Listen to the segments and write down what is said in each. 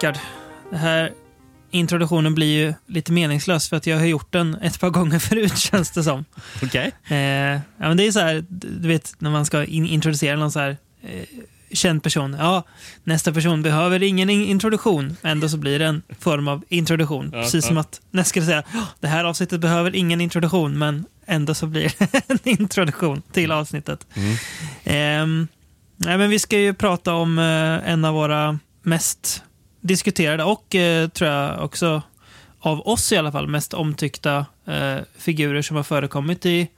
Rickard. Det här introduktionen blir ju lite meningslös för att jag har gjort den ett par gånger förut känns det som. Okej. Eh, ja, men det är så här, du vet när man ska in introducera någon så här eh, känd person. Ja, nästa person behöver ingen in introduktion. Ändå så blir det en form av introduktion. Ja, Precis ja. som att nästa ska säga "Ja, det här avsnittet behöver ingen introduktion, men ändå så blir det en introduktion till avsnittet. Mm. Ehm, nej, men vi ska ju prata om eh, en av våra mest diskuterade och eh, tror jag också av oss i alla fall mest omtyckta eh, figurer som har förekommit i,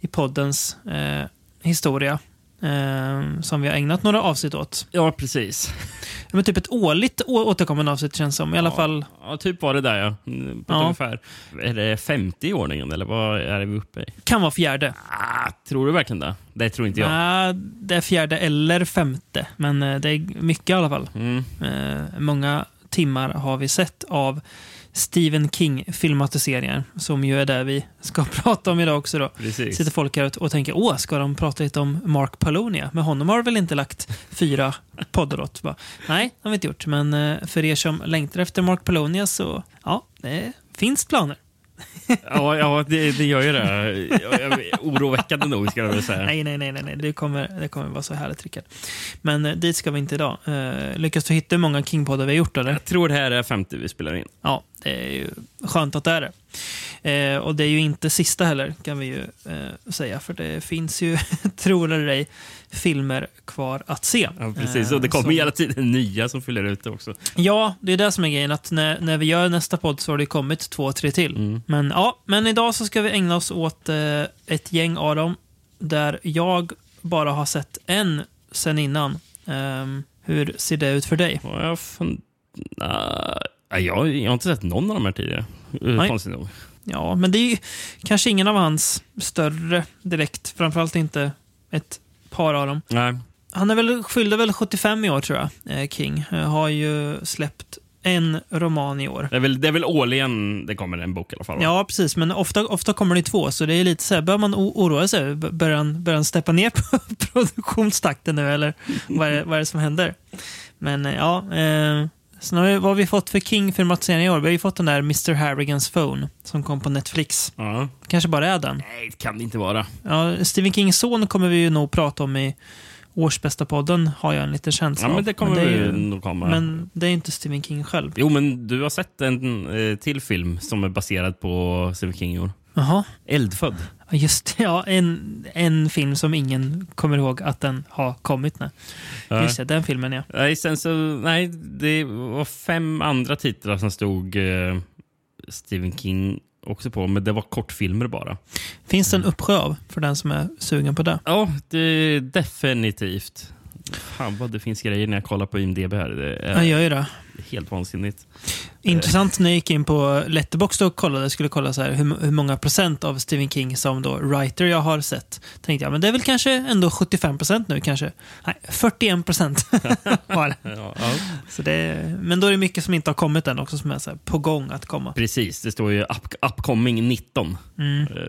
i poddens eh, historia. Eh, som vi har ägnat några avsnitt åt. Ja, precis. Men typ ett årligt återkommande avsnitt känns som. I alla ja. fall. Ja, typ var det där ja. Mm, På Ja. ungefär. Är det 50 i ordningen eller vad är vi uppe i? Kan vara fjärde. Ah, tror du verkligen det? Det tror inte jag. Nej, det är fjärde eller femte. Men eh, det är mycket i alla fall. Mm. Eh, många timmar har vi sett av Stephen King-filmatiseringar, som ju är det vi ska prata om idag också. Då. Precis. Sitter folk här och- och tänker, åh, ska de prata lite om Mark Palonia? Men honom har väl inte lagt fyra poddar åt? Bara, Nej, det har vi inte gjort. Men eh, för er som längtar efter Mark Palonia så, ja, det finns planer. Ja, ja det, det gör ju det. Jag- jag- Oroväckande nog, ska jag väl säga. Nej, nej, nej, nej, nej. Det, kommer, det kommer vara så härligt, Rickard. Men eh, dit ska vi inte idag. Eh, lyckas du hitta hur många King-poddar vi har gjort, eller? Jag tror det här är 50 vi spelar in. Ja, det är ju skönt att det är det. Eh, och det är ju inte sista heller, kan vi ju eh, säga. För det finns ju, tror eller ej, filmer kvar att se. Ja, precis. Och det Eh, kommer som- hela tiden nya som fyller ut det också. Ja, det är det som är grejen. Att när, när vi gör nästa podd så har det kommit två, tre till. Mm. Men ja, men idag så ska vi ägna oss åt eh, ett gäng av dem. Där jag bara har sett en sen innan. Ehm, hur ser det ut för dig? Jag, fun... Ah, jag, jag har inte sett någon av de här tidigare. Eh, Nej. Konstigt nog. Ja, men det är ju kanske ingen av hans större direkt. Framförallt inte ett par av dem. Nej. Han är väl, fyllde väl 75 i år tror jag, eh, King. Eh, Har ju släppt en roman i år. Det är, väl, det är väl årligen det kommer en bok i alla fall? va? Ja, precis. Men ofta, ofta kommer det två, så det är lite så här, bör man oroa sig? B- Börjar han, börjar han steppa ner på produktionstakten nu, eller vad är, vad är det som händer? Men eh, ja, eh, sen har vi, vad har vi fått för King-filmatisering i år? Vi har ju fått den där Mr. Harrigans Phone, som kom på Netflix. ja. Kanske bara är den. Nej, det kan det inte vara. Ja, Stephen Kings son kommer vi ju nog prata om i årsbästa-podden, har jag en liten känsla Ja, men det kommer är vi ju- nog komma. Men det är inte Stephen King själv. Jo, men du har sett en eh, till film som är baserad på Stephen King i år. Jaha. Eldfödd. Just ja, en, en film som ingen kommer ihåg att den har kommit. Nej. Ja. Just det, den filmen ja. Nej, sen så, nej, det var fem andra titlar som stod eh, Stephen King också på, men det var kortfilmer bara. Finns det en uppsjö av för den som är sugen på det? Ja, det definitivt. Fan vad det finns grejer när jag kollar på IMDB här. Det är Jag gör ju det. helt vansinnigt. Intressant när jag gick in på Letterboxd och kollade, skulle kolla så här, hur, hur många procent av Stephen King som då writer jag har sett. Tänkte jag, men det är väl kanske ändå 75 procent nu kanske. Nej, 41 procent var det. Ja, ja. Så det. Men då är det mycket som inte har kommit än också, som är så här, på gång att komma. Precis, det står ju up, upcoming 19. Mm.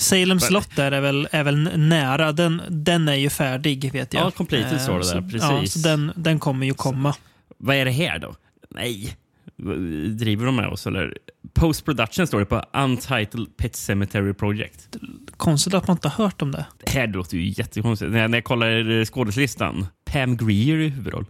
Eh, Salem slott där är väl, är väl nära. Den, den är ju färdig vet jag. Ja, completed Eh, står det där, så, precis. Ja, så den, den kommer ju komma. Vad är det här då? Nej, driver de med oss eller? Post production står det på Untitled Pet Cemetery Project. Konstigt att man inte har hört om det. Det här låter ju jättekonstigt. När jag, när jag kollar eh, skådeslistan. Pam Greer i huvudroll.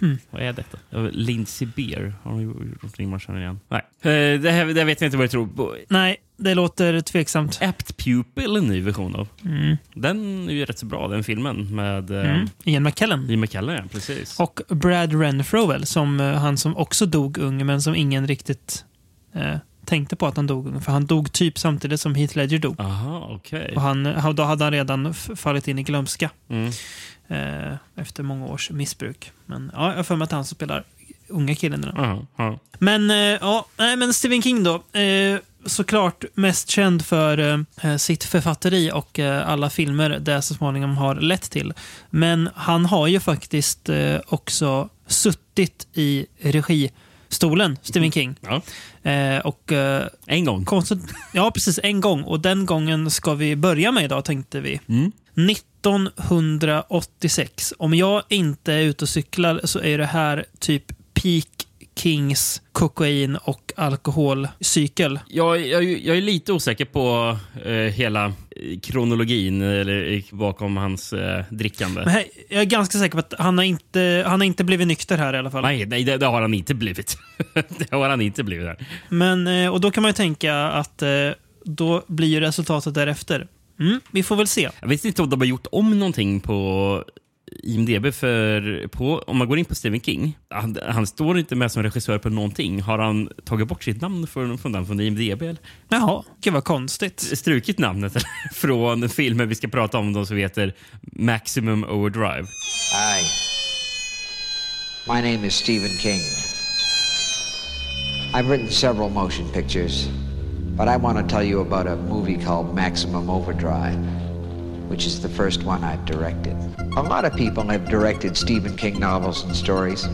Hmm. Vad är detta? Lindsey Beer. Har hon gjort någonting man känner igen? Nej. Eh, Det, här, det här vet jag inte vad jag tror på. Nej, det låter tveksamt. Apt Pupil, en ny version av. Mm. Den är ju rätt så bra, den filmen. Med eh, Mm. Ian McKellen. Lee McKellen, ja. Precis. Och Brad Renfro väl, som eh, han som också dog ung, men som ingen riktigt eh, tänkte på att han dog ung. För han dog typ samtidigt som Heath Ledger dog. Aha, okej. Och han, han- då hade han redan fallit in i glömska Mm. eh, efter många års missbruk. Men ja, jag har för mig att han som spelar unga killen. Aha, aha. Men eh, ja, nej, men Stephen King då. Eh, såklart mest känd för eh, sitt författeri och eh, alla filmer det så småningom har lett till. Men han har ju faktiskt eh, också suttit i registolen, Stephen King. Ja. Eh, och eh, En gång. ja precis, en gång. Och den gången ska vi börja med idag tänkte vi. Mm. 1986. Om jag inte är ute och cyklar så är det här typ peak Kings kokain och alkoholcykel. Jag, jag, jag är lite osäker på eh, hela kronologin eller, bakom hans eh, drickande. Men här, jag är ganska säker på att han har, inte, han har inte blivit nykter här i alla fall. Nej, nej det, det har han inte blivit. det har han inte blivit. Här. Men, eh, och då kan man ju tänka att eh, då blir resultatet därefter. Mm, vi får väl se. Jag vet inte om de har gjort om någonting på IMDB för på, om man går in på Stephen King, han, han, står inte med som regissör på någonting. Har han tagit bort sitt namn från, från den från IMDB? Eller? Jaha, gud vad konstigt. Strukit namnet från filmen vi ska prata om, de som heter Maximum Overdrive. Hi. My name is Stephen King. I've written several motion pictures, but I want to tell you about a movie called Maximum Overdrive. Which is the first one I've directed. A lot of people have directed Stephen King novels and stories.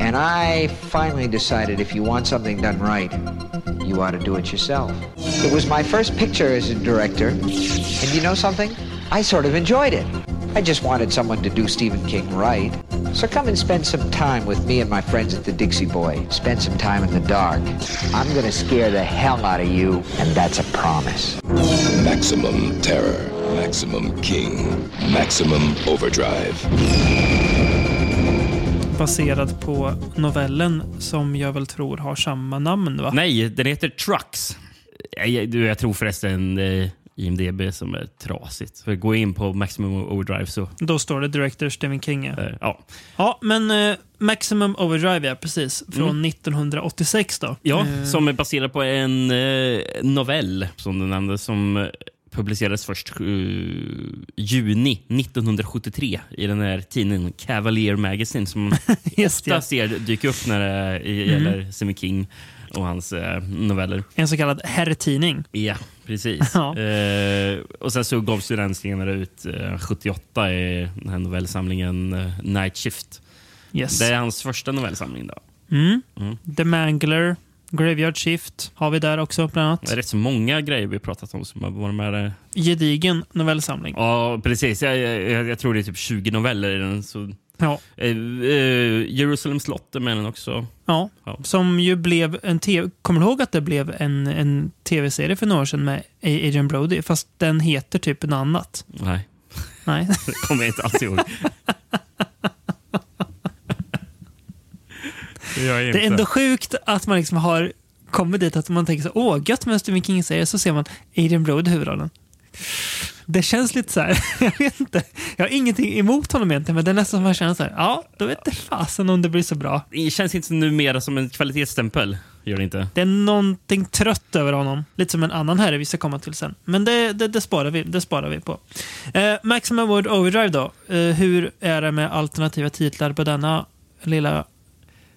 And I finally decided if you want something done right, you ought to do it yourself. It was my first picture as a director, and you know something? I sort of enjoyed it. I just wanted someone to do Stephen King right. So come and spend some time with me and my friends at the Dixie Boy. Spend some time in the dark. I'm gonna scare the hell out of you, and that's a promise. Maximum terror. Maximum King. Maximum Overdrive. Baserad på novellen som jag väl tror har samma namn va? Nej, den heter Trucks. Jag, jag tror förresten eh, IMDB som är trasigt. För gå in på Maximum Overdrive så... Då står det Director Stephen King. Eh, ja. ja, men eh, Maximum Overdrive, ja precis. Från mm. 1986 då. Ja, eh. som är baserad på en eh, novell som du nämnde som publicerades först uh, juni 1973 i den här tidningen Cavalier Magazine som man ofta ser dyka upp när det mm. gäller mm. Semi King och hans uh, noveller. En så kallad herrtidning. Ja, precis. ja. Uh, och sen så gavs den senare ut 78 i den här novellsamlingen Night Shift. Yes. Det är hans första novellsamling. Då. Mm. Mm. The Mangler Graveyard Shift har vi där också bland annat. Det är rätt så många grejer vi pratat om som har varit med. Gedigen novellsamling. Ja, precis. Jag, jag, jag, tror det är typ 20 noveller i den. Så, ja. eh, eh, Jerusalem slott är med den också. Ja, ja, som ju blev en tv... Kommer du ihåg att det blev en, en tv-serie för några år sedan med Adrian Brody? Fast den heter typ något annat. Nej. Nej. det kommer jag inte alls ihåg. Det, det är ändå sjukt att man liksom har kommit dit att man tänker så åh gött med Stephen King-serie, så ser man Adrian Brody i huvudrollen. Det känns lite så här, jag vet inte, jag har ingenting emot honom egentligen, men det är nästan som man känner så här, ja, då vet det fasen om det blir så bra. Det känns inte numera som en kvalitetsstämpel. Gör det inte. Det är någonting trött över honom. Lite som en annan herre vi ska komma till sen. Men det, det, det sparar, vi, det sparar vi på. Eh, Maximum Word Overdrive då. Eh, hur är det med alternativa titlar på denna lilla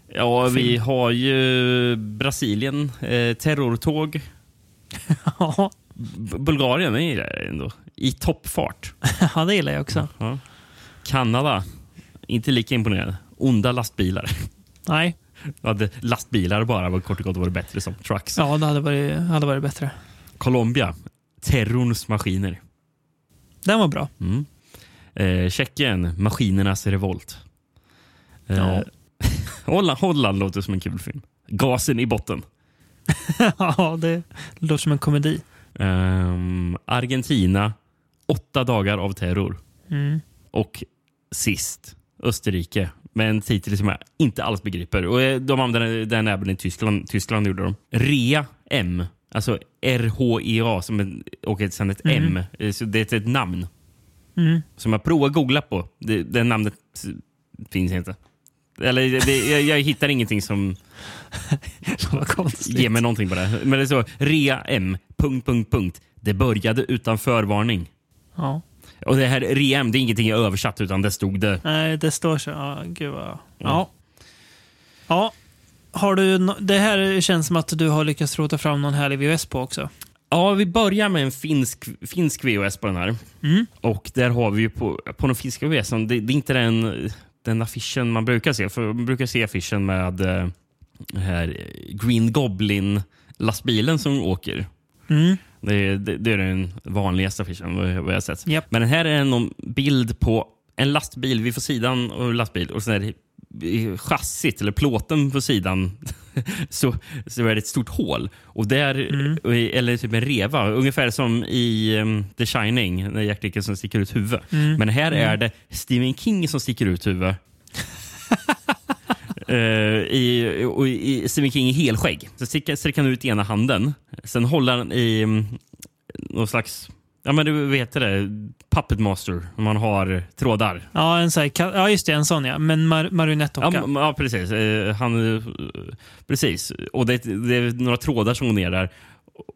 Ja, vi har ju Brasilien, eh, terrortåg. ja. Bulgarien är ändå i toppfart. ja, det gillar jag också. Ja. Kanada, inte lika imponerande. Onda lastbilar. Nej. Hade lastbilar bara var kort och gott varit bättre som trucks. Ja, det hade varit, hade varit bättre. Colombia, terrorns maskiner. Den var bra. Mm. Eh, Tjeckien, maskinernas revolt. Eh, ja. Holland, Holland låter som en kul film. Gasen i botten. ja, det låter som en komedi. Um, Argentina, åtta dagar av terror. Mm. Och sist, Österrike, med en titel som jag inte alls begriper. Och eh, de använde den även i Tyskland. Tyskland gjorde de. Rea M. Alltså R-H-E-A som en, och sen ett mm. M. Eh, så det är ett namn. Mm. Som jag provar googla på. Det, det namnet finns inte. Eller det, jag, jag, hittar ingenting som ger mig någonting på det. Men det är så, rea M, punkt, punkt, punkt. Det började utan förvarning. Ja. Och det här rea M, det är ingenting jag översatt utan det stod det. Nej, det står så. Ja, gud vad... Ja. Ja. Har du, det här känns som att du har lyckats rota fram någon härlig VHS på också. Ja, vi börjar med en finsk, finsk VHS på den här. Mm. Och där har vi på, på den finska VHS, det, det är inte den den affischen man brukar se. För man brukar se affischen med äh, här Green Goblin-lastbilen som åker. Mm. Det är, det, det är den vanligaste affischen vad jag sett. Japp. Men den här är någon bild på en lastbil. Vi får sidan och lastbil och sen är det chassit, eller plåten på sidan, så, så är det ett stort hål. Och där, Eller typ en reva, ungefär som i um, The Shining, när Jack Nicholson sticker ut huvudet. Men här är det Stephen King som sticker ut huvudet. Eh, i, och i Stephen King i helskägg. Så sträcker han ut ena handen. Sen håller han i um, någon slags... Ja, men du vet det. Puppet Master. Om man har trådar. Ja, en sån här, ja, just det. En sån ja. Men mar Ja, marionettdocka. m- ja precis. Eh, han, eh, precis. Och det, det är några trådar som går ner där.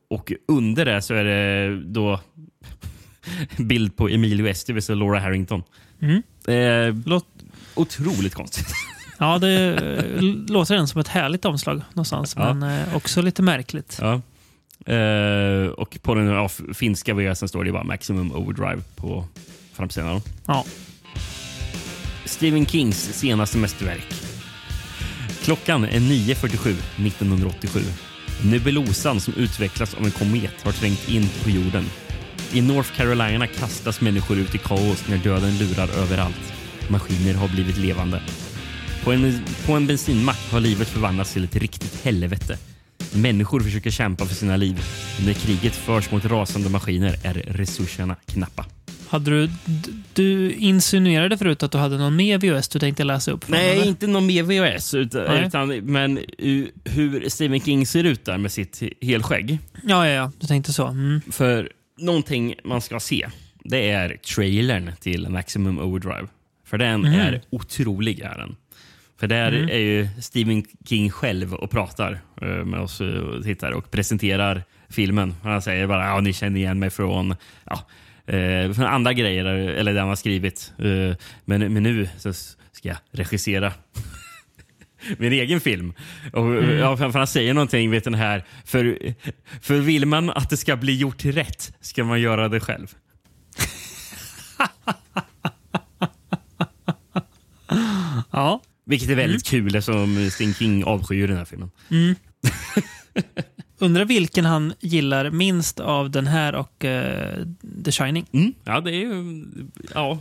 Och under det så är det då bild på Emilio Estevez och Laura Harrington. Mm. Eh, Låt, otroligt konstigt. ja, det låter ändå som ett härligt omslag någonstans. Ja. Men eh, också lite märkligt. Ja. Eh, och på den ja, finska VHSen står det bara Maximum Overdrive på framsidan. Ja. Stephen Kings senaste mästerverk. Klockan är 9.47 1987. Nebulosan som utvecklas av en komet har trängt in på jorden. I North Carolina kastas människor ut i kaos när döden lurar överallt. Maskiner har blivit levande. På en, på en bensinmack har livet förvandlats till ett riktigt helvete. Människor försöker kämpa för sina liv. När kriget förs mot rasande maskiner är resurserna knappa. Hade du, du insinuerade förut att du hade någon mer VHS du tänkte läsa upp? från, Nej, eller? inte någon mer VHS. Utan, utan, men hur Stephen King ser ut där med sitt helskägg. Ja, ja, ja. Du tänkte så. Mm. För någonting man ska se, det är trailern till Maximum Overdrive. För den Mhm. är otrolig. Är den. För där Mm. är ju Stephen King själv och pratar eh, med oss eh, tittare och presenterar filmen. Han säger bara ja, ni känner igen mig från, ja, eh, från andra grejer, eller det han har skrivit. Men, men nu så ska jag regissera min egen film. Och, ja, för, för han säger någonting, vet den här, för, för vill man att det ska bli gjort rätt ska man göra det själv. Ja. Vilket är väldigt kul eftersom Stephen King avskyr den här filmen. Undrar vilken han gillar minst av den här och eh, The Shining. Mm. Ja, det är ju... Ja.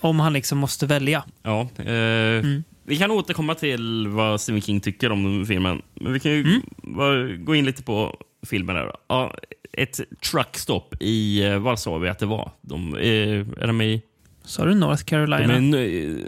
Om han liksom måste välja. ja eh, Vi kan återkomma till vad Stephen King tycker om filmen. Men vi kan ju bara gå in lite på filmen. Här. då. Ja, ett truckstop i... eh, Vad sa vi att det var? De, eh, är de i... Sa du North Carolina? Men, eh,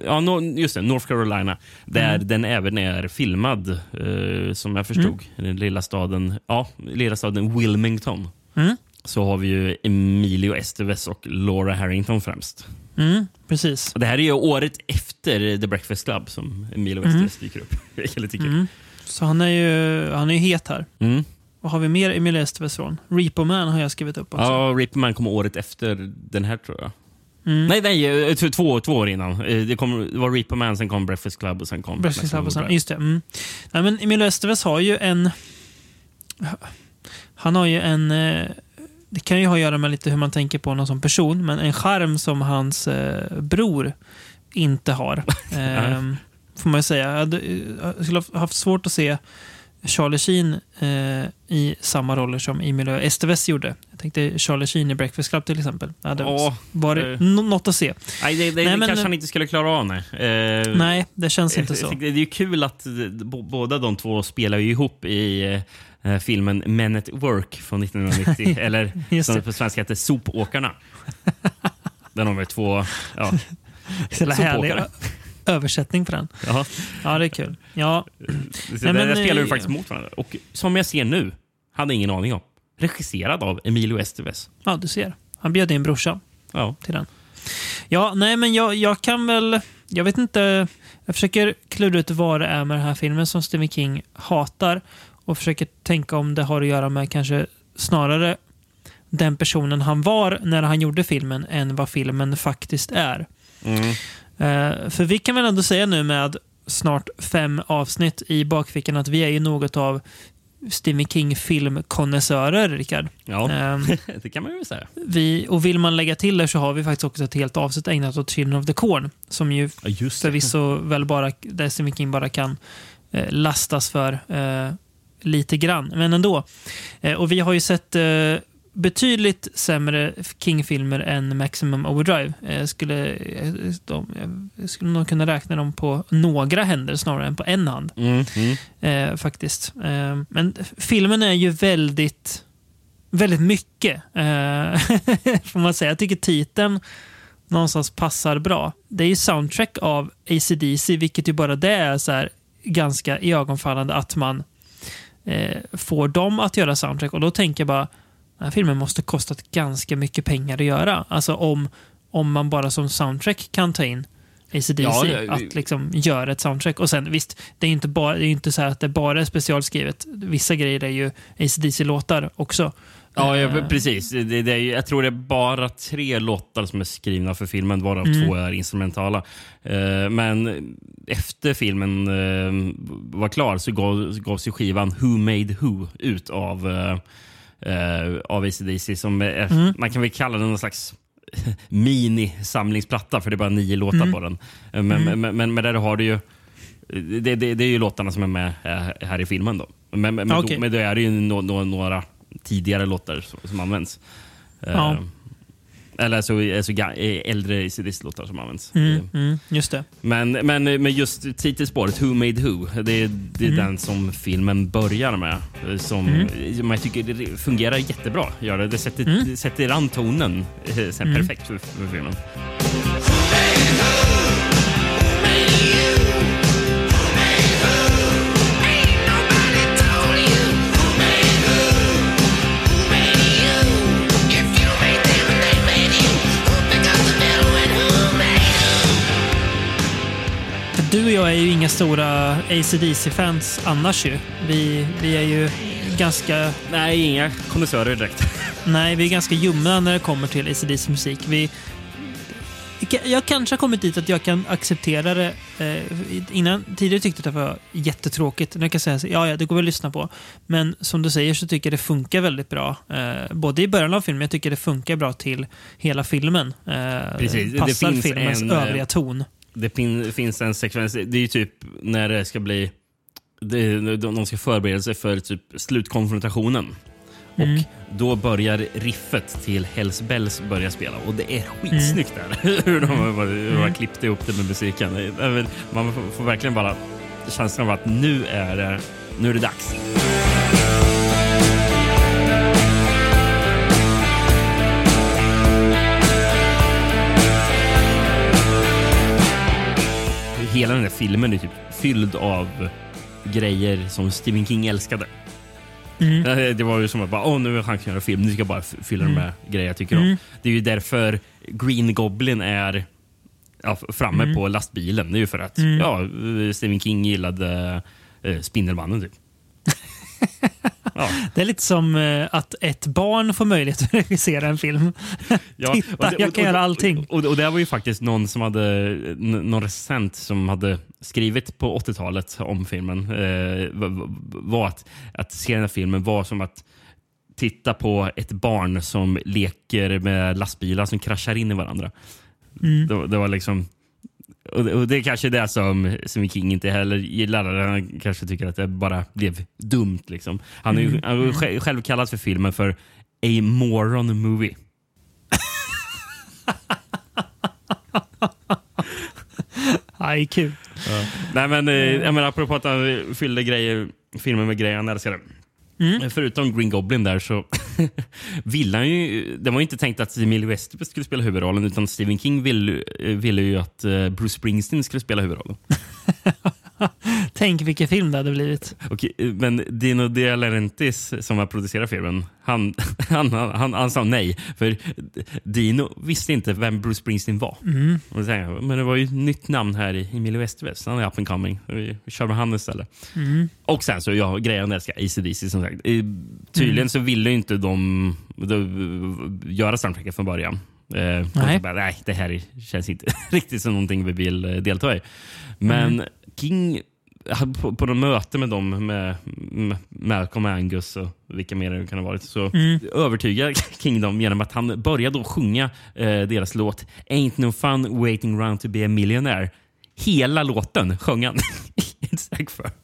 ja, no- just det, North Carolina. Där den även är filmad, eh, som jag förstod. I den lilla staden, ja, lilla staden Wilmington. Mm. Så har vi ju Emilio Estevez och Laura Harrington främst. Mm, precis. Och det här är ju året efter The Breakfast Club som Emilio Estevez dyker upp. Är kul. Mm. Så han är ju han är ju het här. Mm. Vad har vi mer Emilio Estevez från? Repo Man har jag skrivit upp också. Ja, Ripman kom året efter den här tror jag. Mm. Nej, nej, eh, två, två, år innan. Eh, Det, kom, det var Reaper Man, sen kom Breakfast Club och sen kom Breakfast Club och sen, just det. Mm. Nej, men Emilio Estevez har ju en... Han har ju en... eh, Det kan ju ha att göra med lite hur man tänker på honom som person, men en charm som hans eh, bror inte har. Ehm, får man ju säga. Jag, hade, jag skulle ha haft svårt att se Charlie Sheen eh, i samma roller som Emilio Estevez gjorde. Jag tänkte Charlie Sheen i Breakfast Club till exempel. Det hade Ja, varit eh. nå- något att se. Nej, det, det Nej, men- kanske han inte skulle klara av. Nej, Eh, Nej, det känns inte jag så. Det är ju kul att eh, båda de två spelar ju ihop i eh, filmen Men at Work från 1990. eller som det. på svenska heter Sopåkarna. Där har vi två... Ja, Sopåkare. Översättning på den. ja. Ja, det är kul. Ja, där, men, där spelar eh, vi faktiskt mot varandra. Och som jag ser nu, hade ingen aning om. Regisserad av Emilio Estevez. ja, du ser. Han bjöd in brorsan Ja. till den. Ja, nej, men jag, jag kan väl... Jag vet inte. Jag försöker klura ut vad det är med den här filmen som Stephen King hatar och försöker tänka om det har att göra med kanske snarare den personen han var när han gjorde filmen än vad filmen faktiskt är. Mm. Eh, för vi kan väl ändå säga nu med snart fem avsnitt i bakfickan att vi är ju något av Stephen King filmkonnässörer, Rickard. ja, Ehm, det kan man ju säga. vi, och vill man lägga till det så har vi faktiskt också ett helt avsnitt ägnat åt Children of the Corn. Som ju Ja, just det. förvisso väl bara, där Stephen King bara kan eh, lastas för eh, lite grann. Men ändå. Eh, och vi har ju sett eh, betydligt sämre King-filmer än Maximum Overdrive. Jag skulle, eh, de, jag skulle nog kunna räkna dem på några händer snarare än på en hand. Mm, mm. Eh, faktiskt. Eh, men filmen är ju väldigt, väldigt mycket. Eh, får man säga. Jag tycker titeln någonstans passar bra. Det är ju soundtrack av ACDC, vilket ju bara det är så här ganska iögonfallande att man eh, får dem att göra soundtrack. Och då tänker jag bara, den här filmen måste kostat ganska mycket pengar att göra. Alltså om, om man bara som soundtrack kan ta in ACDC Ja, det- att liksom göra ett soundtrack. Och sen visst, det är ju inte, bara, det är inte så att det bara är specialskrivet. Vissa grejer är ju ACDC-låtar också. Ja, Eh, ja, precis. Det, det jag tror det är bara tre låtar som är skrivna för filmen, varav Mm. två är instrumentala. Eh, men efter filmen eh, var klar så gav, gavs ju skivan Who Made Who ut av, uh, av ACDC. Som är, Mm. Man kan väl kalla den någon slags mini-samlingsplatta, för det är bara nio låtar Mm. på den. Eh, Men, men, men, men där har du ju det, det, det är ju låtarna som är med eh, här i filmen. då. Men, men, Okej. då, men då är det ju no, no, några tidigare låtar som, som används. Eh, Ja. Eller alltså, alltså äldre ACDC-låtar som används. Mm, mm, just det. Men, men, men just titelspåret, Who Made Who, det, är- det är Mm. den som filmen börjar med. Som som jag tycker det fungerar jättebra. Gör det. Det sätter, Mm. sätter an tonen eh, sen perfekt för, för filmen. Och jag är ju inga stora ACDC-fans annars ju. Vi, vi är ju ganska Nej, inga kondensörer direkt. Nej, vi är ganska ljumma när det kommer till ACDC musik. Vi, jag kanske har kommit dit att jag kan acceptera det. Eh, innan, tidigare tyckte jag att det var jättetråkigt. Nu kan jag säga så, ja, ja, det går väl att lyssna på. Men som du säger så tycker jag det funkar väldigt bra. Eh, både i början av filmen, jag tycker det funkar bra till hela filmen. Eh, Precis, passar filmens en, eh, övriga ton. Det fin, finns en sekvens, det är ju typ när det ska bli... Det, de ska förbereda sig för typ slutkonfrontationen. Mm. Och då börjar riffet till Hells Bells börja spela. Och det är skitsnyggt där. hur de hur de har Mm. klippt ihop det med musiken. Man får, får verkligen bara känslan av att nu är det, nu är det dags. Hela den här filmen är typ fylld av grejer som Stephen King älskade. Mm. Eh, Det var ju som att bara, Åh, nu har han kan göra film, nu ska jag bara fylla den med grejer jag tycker om. Mm. Det är ju därför Green Goblin är ja, framme Mm. på lastbilen. Det är ju för att Mm. ja, eh, Stephen King gillade eh, Spindelmannen typ. ja, Det är lite som eh, att ett barn får möjlighet att regissera en film. ja. Titta, Och det- jag kan göra allting. Och, och det var ju faktiskt någon som hade, någon recensent som hade skrivit på 80-talet om filmen. Eh, var att, att se den här filmen var som att titta på ett barn som leker med lastbilar som kraschar in i varandra. Mm. Det, det var liksom... Och det, och det är kanske det som, som King inte heller gillar. Han kanske tycker att det bara blev dumt. Liksom. Han är ju han är själv, kallad för filmen för A Moron Movie. Aj, kul. Nej, men, eh, jag menar, apropå att han fyllde grejer, filmer med grejer han älskade. Mm. Förutom Green Goblin där så ville han ju... Det var inte tänkt att Emilio Estevez skulle spela huvudrollen utan Stephen King ville, eh, ville ju att eh, Bruce Springsteen skulle spela huvudrollen. Tänk vilken film det hade blivit. Okej, men Dino De Laurentiis som har producerat filmen, han, han, han, han, han sa nej. För Dino visste inte vem Bruce Springsteen var. Mm. Och jag, men det var ju ett nytt namn här i Emilio Estevez. Han är up and coming. Vi kör med han istället. Mm. Och sen så, ja, grejen älskar ACDC som sagt. Tydligen Mm. så ville inte de, de göra soundtracket från början. Eh, Nej. Bara, nej, det här är- känns inte riktigt som någonting vi vill eh, delta i. Men Mm. King, på, på något möte med dem, med, med Malcolm Angus och vilka mer det kan ha varit, så Mm. övertygade King dem genom att han började då sjunga eh, deras låt Ain't no fun waiting around to be a millionaire. Hela låten sjöng han ett för.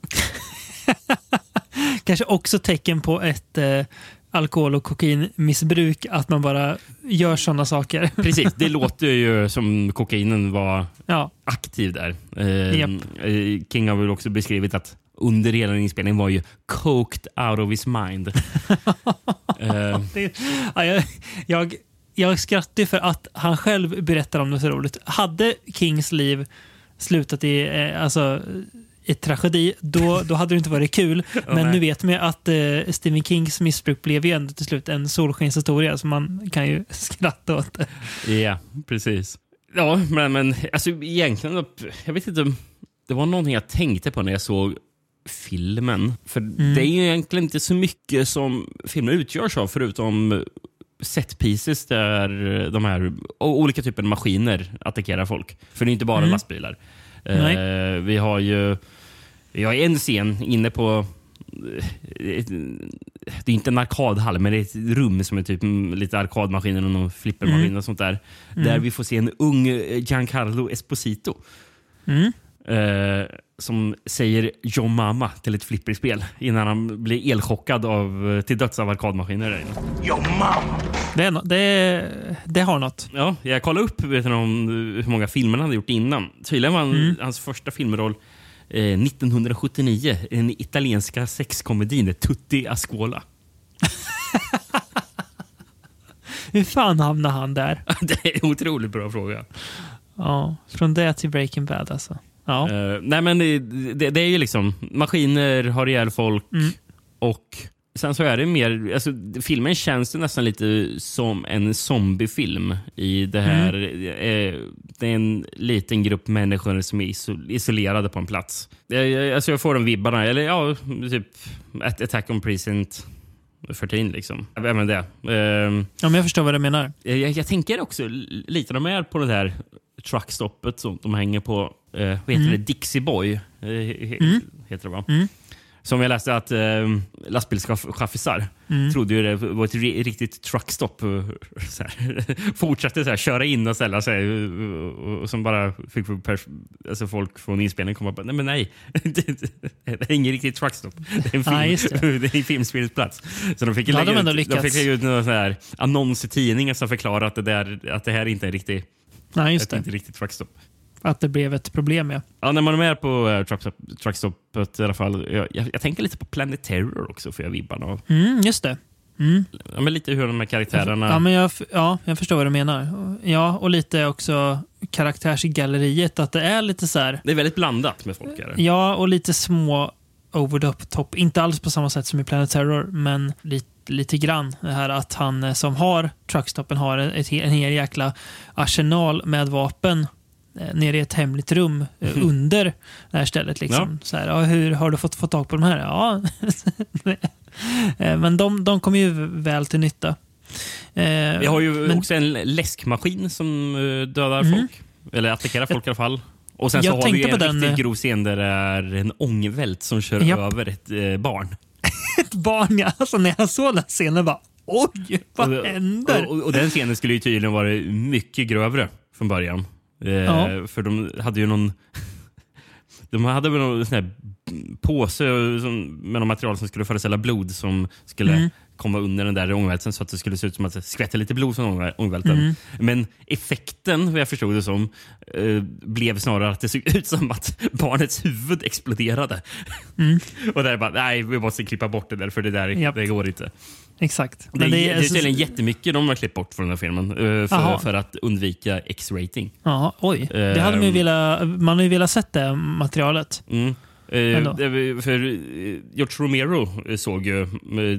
Kanske också tecken på ett, eh, alkohol och kokainmissbruk att man bara gör sådana saker. Precis, det låter ju som kokainen var Ja, aktiv där. Eh, Japp. eh, King har väl också beskrivit att under hela inspelningen var ju coked out of his mind. eh, det, ja jag, jag, jag skrattar för att han själv berättar om det så roligt. Hade Kings liv slutat i eh, alltså, i tragedi, då, då hade det inte varit kul. Men nej. nu vet man ju att eh, Stephen Kings missbruk blev ju ändå till slut en solskenshistoria, så man kan ju skratta åt det. Ja, precis. Ja, men, men alltså, egentligen... Jag vet inte. Det var någonting jag tänkte på när jag såg filmen. För det är ju egentligen inte så mycket som filmen utgörs av förutom set pieces där de här olika typer av maskiner attackerar folk. För det är inte bara lastbilar. Nej. Eh, vi har ju vi har en scen inne på eh, det är inte en arkadhall, men det är ett rum som är typ mm, lite arkadmaskiner och någon flippermaskin och sånt där. Där vi får se en ung eh, Giancarlo Esposito. Mm. Eh, som säger John Mama till ett flipperspel innan han blir elchockad av, eh, till döds av arkadmaskiner. Där inne. Det, är no, det, det har något. Ja, jag kollade upp vet du, om hur många filmer han hade gjort innan. Tydligen var han, Mm. hans första filmroll eh, 1979 i den italienska sexkomedin Tutti Ascola. Hur fan hamnade han där? det är en otroligt bra fråga. Ja, från det till Breaking Bad alltså. Ja. Eh, nej men det, det, det är ju liksom maskiner har ihjäl folk Mm. och sen så är det mer, alltså, filmen känns ju nästan lite som en zombiefilm i det här. Mm. eh, det är en liten grupp människor som är isol, isolerade på en plats. Jag, jag, alltså jag får de vibbarna, eller ja, typ At- Attack on Precinct 14 liksom. Även det. Eh, ja, men jag förstår vad du menar. jag, jag tänker också lite de är på det här truckstoppet som de hänger på. Eh, vad heter Mm. det? Dixie Boy eh, he, heter det va? Som jag läste att eh, lastbilschaffisar Mm. trodde ju det var ett ri- riktigt truckstopp. eh, Så här. Fortsatte så här, köra in och ställa sig. eh, Och, och som bara fick alltså folk från inspelningen komma på nej men nej. det är ingen riktigt truckstop. Det är en, film, just det. det är en filmspelsplats. Så de fick hade lägga, de ut, de fick lägga ut någon sån här annons i tidningen som förklarar att det, där, att det här inte är riktigt, Nej, just det. inte riktigt truckstop. Att det blev ett problem, ja. Ja, när man är med på uh, truckstop, truckstoppet i alla fall. Jag, jag, jag tänker lite på Planet Terror också för jag vibbarna av. Mm, just det. Ja, men lite hur de här karaktärerna... Ja, men jag, ja, jag förstår vad du menar. Ja, och lite också karaktärsgalleriet. Att det är lite så här... Det är väldigt blandat med folk. Här. Ja, och lite små over the top. Inte alls på samma sätt som i Planet Terror, men lite, lite grann. Det här att han eh, som har truckstoppen har ett, en hel jäkla arsenal med vapen eh, nere i ett hemligt rum eh, under det här stället. Liksom. Så här, ja, hur har du fått få tag på de här? Ja. Eh, men de, de kommer ju väl till nytta. Eh, Vi har ju men- Mm. också en läskmaskin som eh, dödar folk. Eller attackerar folk i alla fall. Och sen så Jag har vi en den, riktigt eh, grov scen där det är en ångvält som kör Japp. över ett eh, barn. ett barn, ja. Alltså, när jag såg den scenen bara oj, vad händer? Och, och, och den scenen skulle ju tydligen vara mycket grövre från början. Eh, Ja. För de hade ju någon... De hade väl någon sån här påse med något material som skulle föreställa blod som skulle Mm. komma under den där ångvälten så att det skulle se ut som att det skvätter lite blod från ångvä- ångvälten. Mm. Men effekten, vad jag förstod det som, eh, blev snarare att det såg ut som att barnets huvud exploderade. Och där bara, nej, vi måste klippa bort det där för det där Mm. Det går inte. Exakt. Det, Men är, det är tydligen jättemycket de har klippt bort från den här filmen eh, för, för att undvika X-rating. Ja, oj. Det hade man ju Ehm. velat, man har ju velat sett det materialet. Mm. Eh, Ändå. det för eh, George Romero såg ju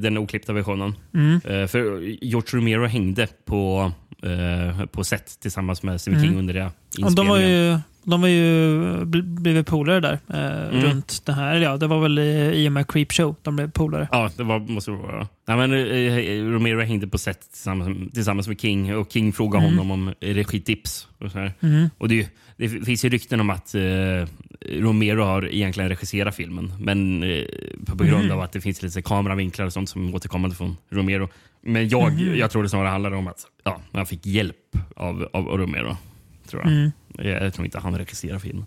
den oklippta versionen. Mm. För George Romero hängde på, eh, på set tillsammans med Stephen King under det inspelningen. de var ju, de var ju bl- blivit polare där eh, Mm. runt det här. Ja, det var väl i, i och med Creepshow de blev polare. Ja, det var, måste det vara. Nej, men, eh, Romero hängde på set tillsammans, tillsammans med King och King frågade Mm. honom om regitips. Och, så här. och det, det finns ju rykten om att eh, Romero har egentligen regisserat filmen men eh, på grund Mm. av att det finns lite kameravinklar och sånt som återkommande från Romero. Men jag, Mm. jag tror det snarare handlar om att ja, han fick hjälp av, av, Romero. Tror jag. Mm. jag. Jag tror inte han regisserar filmen.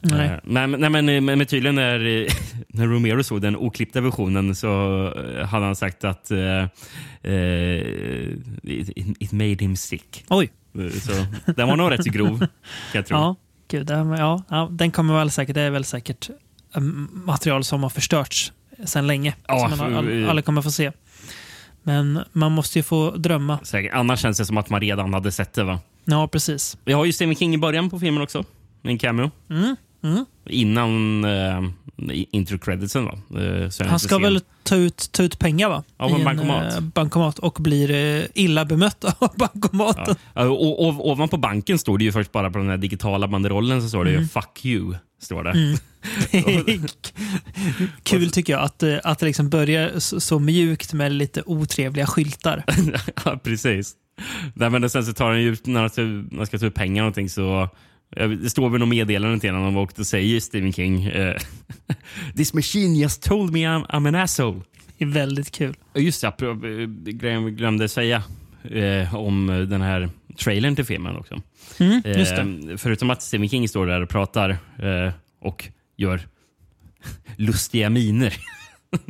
Nej. Eh, Men, nej, men, men, tydligen när, eh, när Romero såg den oklippta versionen så eh, hade han sagt att eh, eh, it, it made him sick. Oj. Eh, Så den var nog rätt så grov, kan jag tro. Ja, gud, ja, ja, den kommer väl säkert, det är väl säkert eh, material som har förstörts sedan länge. Ja, som man alla kommer få se. Men man måste ju få drömma. Säkert. Annars känns det som att man redan hade sett det. va? Ja, precis. Vi har ju Stephen King i början på filmen också. En cameo. Mm, mm. Innan eh, intro creditsen. Va? Eh, Han ska väl ta ut, ta ut pengar va? Ja, på en bankomat. eh, bankomat och blir eh, illa bemött av bankomaten. Ja. Och, och, ovanpå banken står det ju först bara på den här digitala banderollen så står det Mm. ju “fuck you”. Står det. Kul tycker jag att, att det liksom börjar så, så mjukt med lite otrevliga skyltar. ja, precis. Nej, men sen så tar han ju när han ska, ta ut pengar och någonting så det står väl något meddelande till honom och då säger Stephen King eh, “This machine just told me I'm, I'm an asshole”. Det är väldigt kul. Just det, eh, grejen vi glömde säga eh, om den här trailern till filmen också. Mm. Eh, förutom att Stephen King står där och pratar eh, och gör lustiga miner.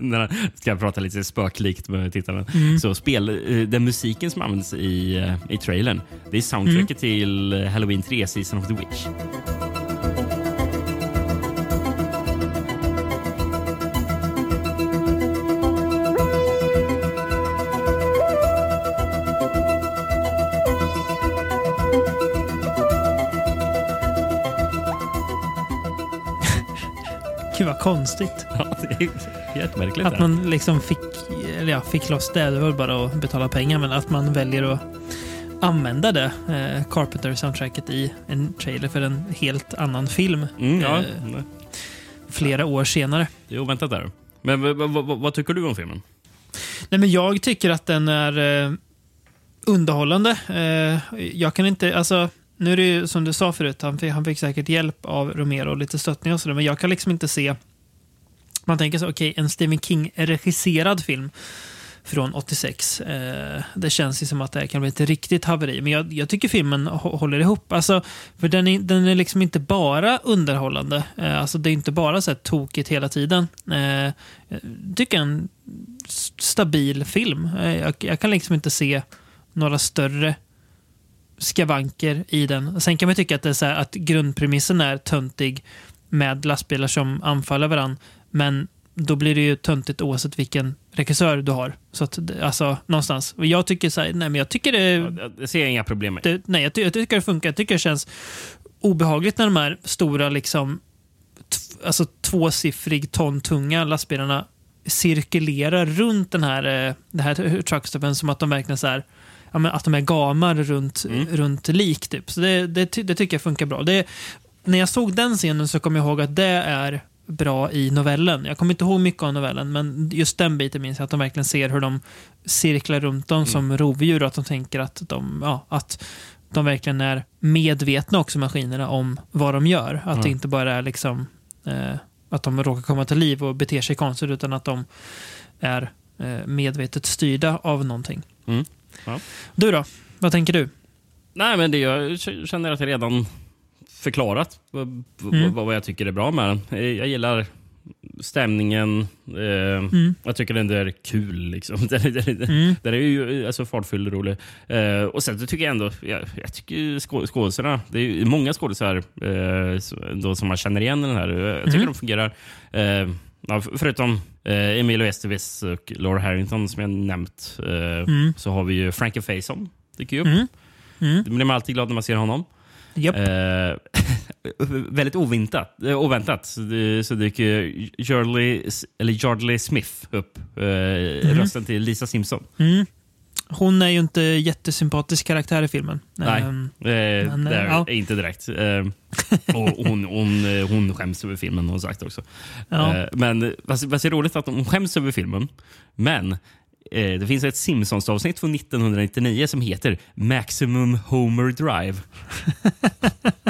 när han ska prata lite spöklikt med tittarna. Mm. Så spel, eh, den musiken som används i, eh, i trailern, det är soundtracket Mm. till Halloween 3, Season of the Witch. Konstigt. Ja, det är jättemärkligt. Att man liksom fick, eller ja, fick loss det, det var bara att betala pengar, men att man väljer att använda det, eh, Carpenter-soundtracket, i en trailer för en helt annan film Mm, ja, eh, flera år senare. det är oväntat där. Men vad tycker du om filmen? Nej, men jag tycker att den är eh, underhållande. Eh, jag kan inte, alltså, nu är det ju som du sa förut, han fick, han fick säkert hjälp av Romero och lite stöttning och sådär, men jag kan liksom inte se... Man tänker så, okej, en Stephen King-regisserad film från 86. Eh, det känns ju som att det här kan bli ett riktigt haveri. Men jag, jag tycker filmen håller ihop. Alltså, för den är, den är liksom inte bara underhållande. Eh, alltså, det är inte bara så här tokigt hela tiden. Eh, jag tycker en stabil film. Eh, jag, jag kan liksom inte se några större skavanker i den. Sen kan man tycka att, det är så här, att grundpremissen är töntig med lastbilar som anfaller varandra. Men då blir det ju töntigt oavsett vilken regissör du har. Så att, alltså, någonstans. Och jag tycker så här, nej men jag tycker det, Jag, jag ser inga problem med. det nej, jag, jag tycker det funkar. Jag tycker det känns obehagligt när de här stora, liksom, alltså tvåsiffrig ton tunga lastbilarna cirkulerar runt den här, eh, den här truckstoppen som att de verkligen så här, ja, men att de är gamar runt, runt lik. Typ. Så det, det, det tycker jag funkar bra. Det, när jag såg den scenen så kom jag ihåg att det är bra i novellen. Jag kommer inte ihåg mycket av novellen, men just den biten minns jag. Att de verkligen ser hur de cirklar runt dem som rovdjur och att de tänker att de, ja, att de verkligen är medvetna också, maskinerna, om vad de gör. Att det inte bara är liksom eh, att de råkar komma till liv och beter sig konstigt, utan att de är eh, medvetet styrda av någonting. Mm. Ja. Du då? Vad tänker du? Nej, men det jag känner att jag redan förklarat vad, Mm. vad, jag tycker är bra med den. Eh, Jag gillar stämningen. Eh, Mm. Jag tycker den är kul. Liksom. Den, den, Mm. den är ju alltså, fartfylld och rolig. Eh, och sen tycker jag ändå, jag, jag tycker skå, skådisarna, det är många skådisar eh, som man känner igen i den här. Jag tycker Mm. de fungerar. Eh, ja, för- förutom eh, Emilio Estevez och Laura Harrington som jag nämnt, eh, Mm. så har vi ju Frankie Faison. Dyker ju upp. Mm. Mm. Blir man alltid glad när man ser honom. Japp. Eh, väldigt oväntat, eh, oväntat så, dyker Jardley, eller Yardley Smith upp. Eh, Rösten till Lisa Simpson. Mm. Hon är ju inte jättesympatisk karaktär i filmen. Nej. Ehm, Eh, Men, det är ja. inte direkt. Eh, och hon, hon, hon skäms över filmen, har hon sagt också. Ja. Eh, men vad vad är roligt att hon skäms över filmen. Men det finns ett Simpsons-avsnitt från 1999 som heter Maximum Homer Drive.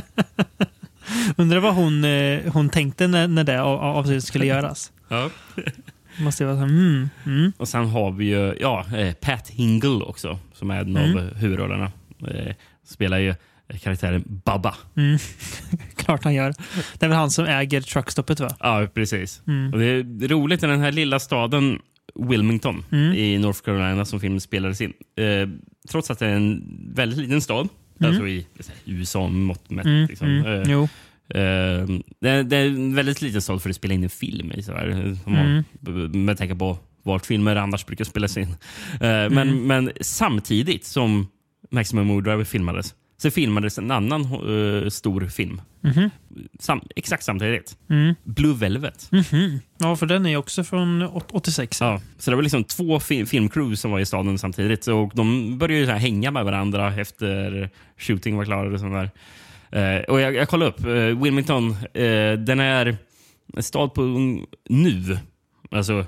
Undrar vad hon, eh, hon tänkte när, när det av- av- avsnittet skulle göras. Ja. Måste vara så mm, mm. Och sen har vi ju ja, eh, Pat Hingle också, som är en Mm. av eh, huvudrollerna. Eh, spelar ju karaktären Baba. Mm. klart han gör. Det är väl han som äger truckstoppet va? Ja, precis. Mm. Och det är roligt i den här lilla staden Wilmington Mm. i North Carolina som filmen spelades in. Eh, trots att det är en väldigt liten stad, alltså i USA-mått mätt. Mm, Liksom. mm, Eh, eh, det, är, det är en väldigt liten stad för att spela in en film i. Sådär, man- Mm. med tanke på vart filmer annars brukar spelas in. Eh, Mm. men, men samtidigt som Maximum Overdrive filmades så filmades en annan eh, stor film. Mhm. Sam, exakt samtidigt. Mm. Blue Velvet. Mhm. Ja, för den är också från åt- 86. Ja, så det var liksom två fi filmcrew som var i staden samtidigt. Och de började ju så hänga med varandra efter shooting var klar. Och sånt där. Eh, och jag, jag kollade upp. Eh, Wilmington, den är en stad på nu, alltså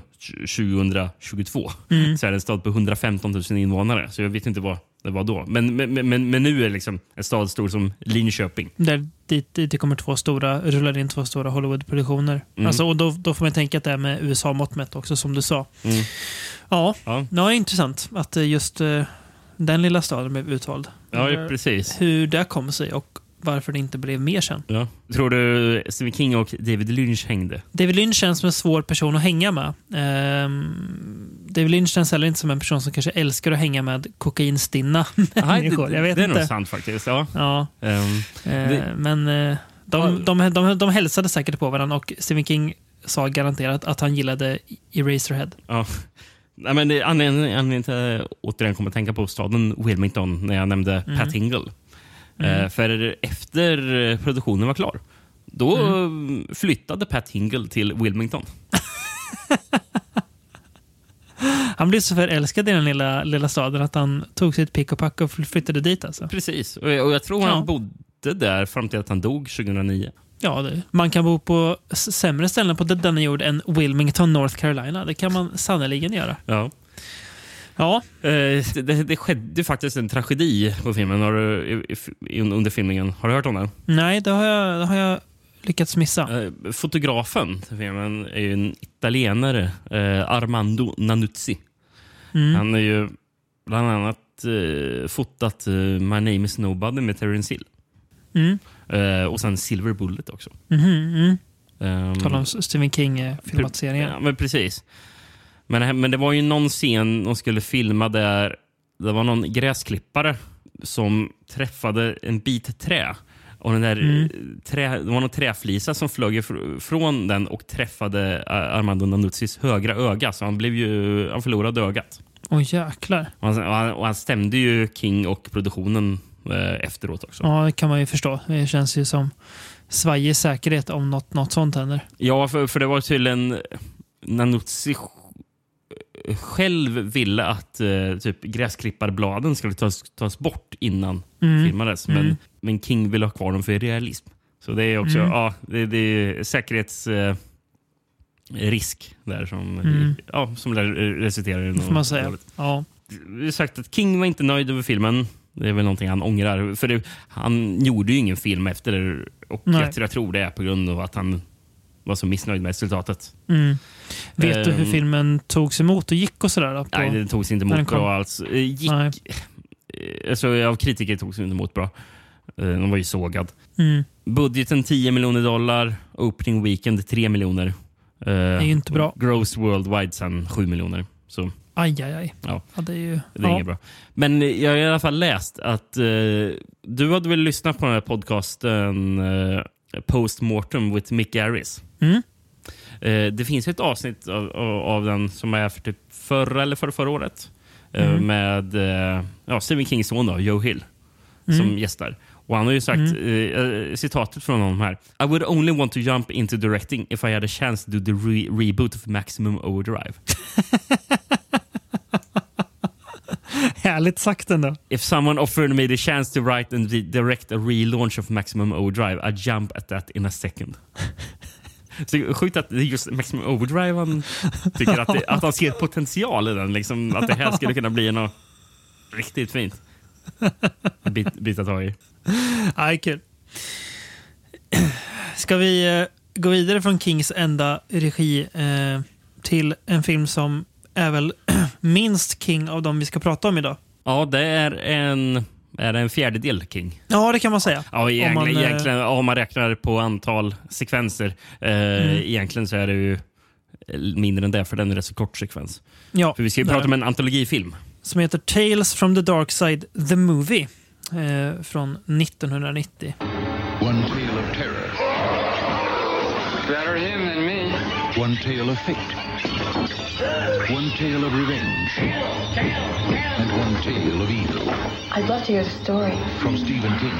2022, Mm. så är det en stad på 115 000 invånare. Så jag vet inte vad det var då. Men, men, men, men nu är det liksom en stad stor som Linköping. Där dit, dit det kommer två stora, rullar in två stora Hollywood-produktioner. Mm. Alltså, och då, då får man tänka att det är med USA-mått mätt också, som du sa. Mm. Ja, Ja, är intressant att eh, just eh, den lilla staden blev utvald. ja precis. Hur det kom sig och varför det inte blev mer sen. Ja. Tror du Stephen King och David Lynch hängde? David Lynch känns som en svår person att hänga med. Ehm, David Lynch känns heller inte som en person som kanske älskar att hänga med kokainstinna människor. Jag vet det är nog inte. sant faktiskt. Ja. Ja, eh, Det- men eh, Ja. de, de, de, de hälsade säkert på varandra och Stephen King sa garanterat att han gillade Eraserhead. ja. Nej, men det- Anledningen anledningen till att jag återigen kommer att tänka på staden Wilmington när jag nämnde Mm. Pat Hingle. Eh, för efter produktionen var klar, då Mm. flyttade Pat Hingle till Wilmington. Han blev så förälskad i den lilla, lilla staden att han tog sitt pick och pack och fly- flyttade dit. Alltså. Precis. Och jag, och jag tror Ja. han bodde där fram till att han dog 2009. Ja, det, man kan bo på sämre ställen på denna jord än Wilmington, North Carolina. Det kan man sannerligen göra. Ja. Ja, Eh, det, det, skedde faktiskt en tragedi på filmen har du, under filmningen. Har du hört om den? nej, det har jag, det har jag lyckats missa. Eh, fotografen till filmen är ju en italienare, eh, Armando Nanuzzi. Mm. Han har ju bland annat fotat My name is nobody med Terence Hill. Mm. Och sen Silver Bullet också. Mhm, mm. Um, Tala om Stephen King-filmatiseringen. Ja, men precis. Men, men det var ju någon scen de skulle filma där det var någon gräsklippare som träffade en bit trä. Och den där Mm. eh, trä, det var någon träflisa som flög från den och träffade eh, Armando Nanuzzis högra öga. Så han, blev ju, han förlorade ögat. Åh jäklar. Och han, och han, och han stämde ju King och produktionen eh, efteråt också. Ja, det kan man ju förstå. Det känns ju som svajig säkerhet om något, något sånt händer. Ja, för, för det var tydligen Nanuzzi sj- själv ville att eh, typ gräsklipparbladen skulle tas, tas bort innan Mm. filmades. Men, Mm. men King ville ha kvar dem för realism. Så det är också Mm. ja, det, det är säkerhets... Eh, där som, Mm. ja, som lär resultera i Det något får man säga. dåligt. Ja. Vi har sagt att King var inte nöjd över filmen. Det är väl någonting han ångrar. För det, han gjorde ju ingen film efter det. Och jag, tror- jag tror det är på grund av att han var så missnöjd med resultatet. Mm. Vet du hur Ehm. filmen togs emot och gick och sådär? Nej, det togs inte den emot bra alls. Eh, Gick, Nej. eh, alltså, av kritiker togs det inte emot bra. Eh, De var ju sågad. Mm. Budgeten 10 miljoner dollar. Opening weekend 3 miljoner. Det är ju inte bra. Gross worldwide sen 7 miljoner. Så Aj, aj, aj. Ja. Ja, det är ju... det är ja. inget bra. Men jag har i alla fall läst att eh, du hade väl lyssnat på den här podcasten eh, Postmortem with Mick Garris. Mm. Eh, det finns ett avsnitt av, av, av den som är för typ förra eller förra, förra året. Eh, Mm. med eh, ja, Stephen Kings son då, Joe Hill Mm. som gästar. Och Han har ju sagt, eh, citatet från honom här. I would only want to jump into directing if I had a chance to do the re reboot of Maximum Overdrive. Härligt sagt ändå. If someone offered me the chance to write and di- direct a relaunch of Maximum Overdrive, I'd jump at that in a second. Så sjukt att det är just Maximum Overdrive han tycker att, det, att han ser potential i den. Liksom, att det här skulle kunna bli något riktigt fint. Bit, bita tag i. Aj, kul. Ska vi eh, gå vidare från Kings enda regi eh, till en film som är väl minst King av de vi ska prata om idag? Ja, det är en är det en fjärdedel King. Ja, det kan man säga. Ja, egentligen, Om man, eh, egentligen, om man räknar på antal sekvenser. Eh, Mm. Egentligen så är det ju mindre än det, för den är rätt så kort sekvens. Ja, För vi ska ju prata om en antologifilm. Som heter Tales from the Dark Side, The Movie. Eh, från 1990. One tale of terror, Better him. One tale of fate, one tale of revenge, and one tale of evil. I'd love to hear the story. From Stephen King,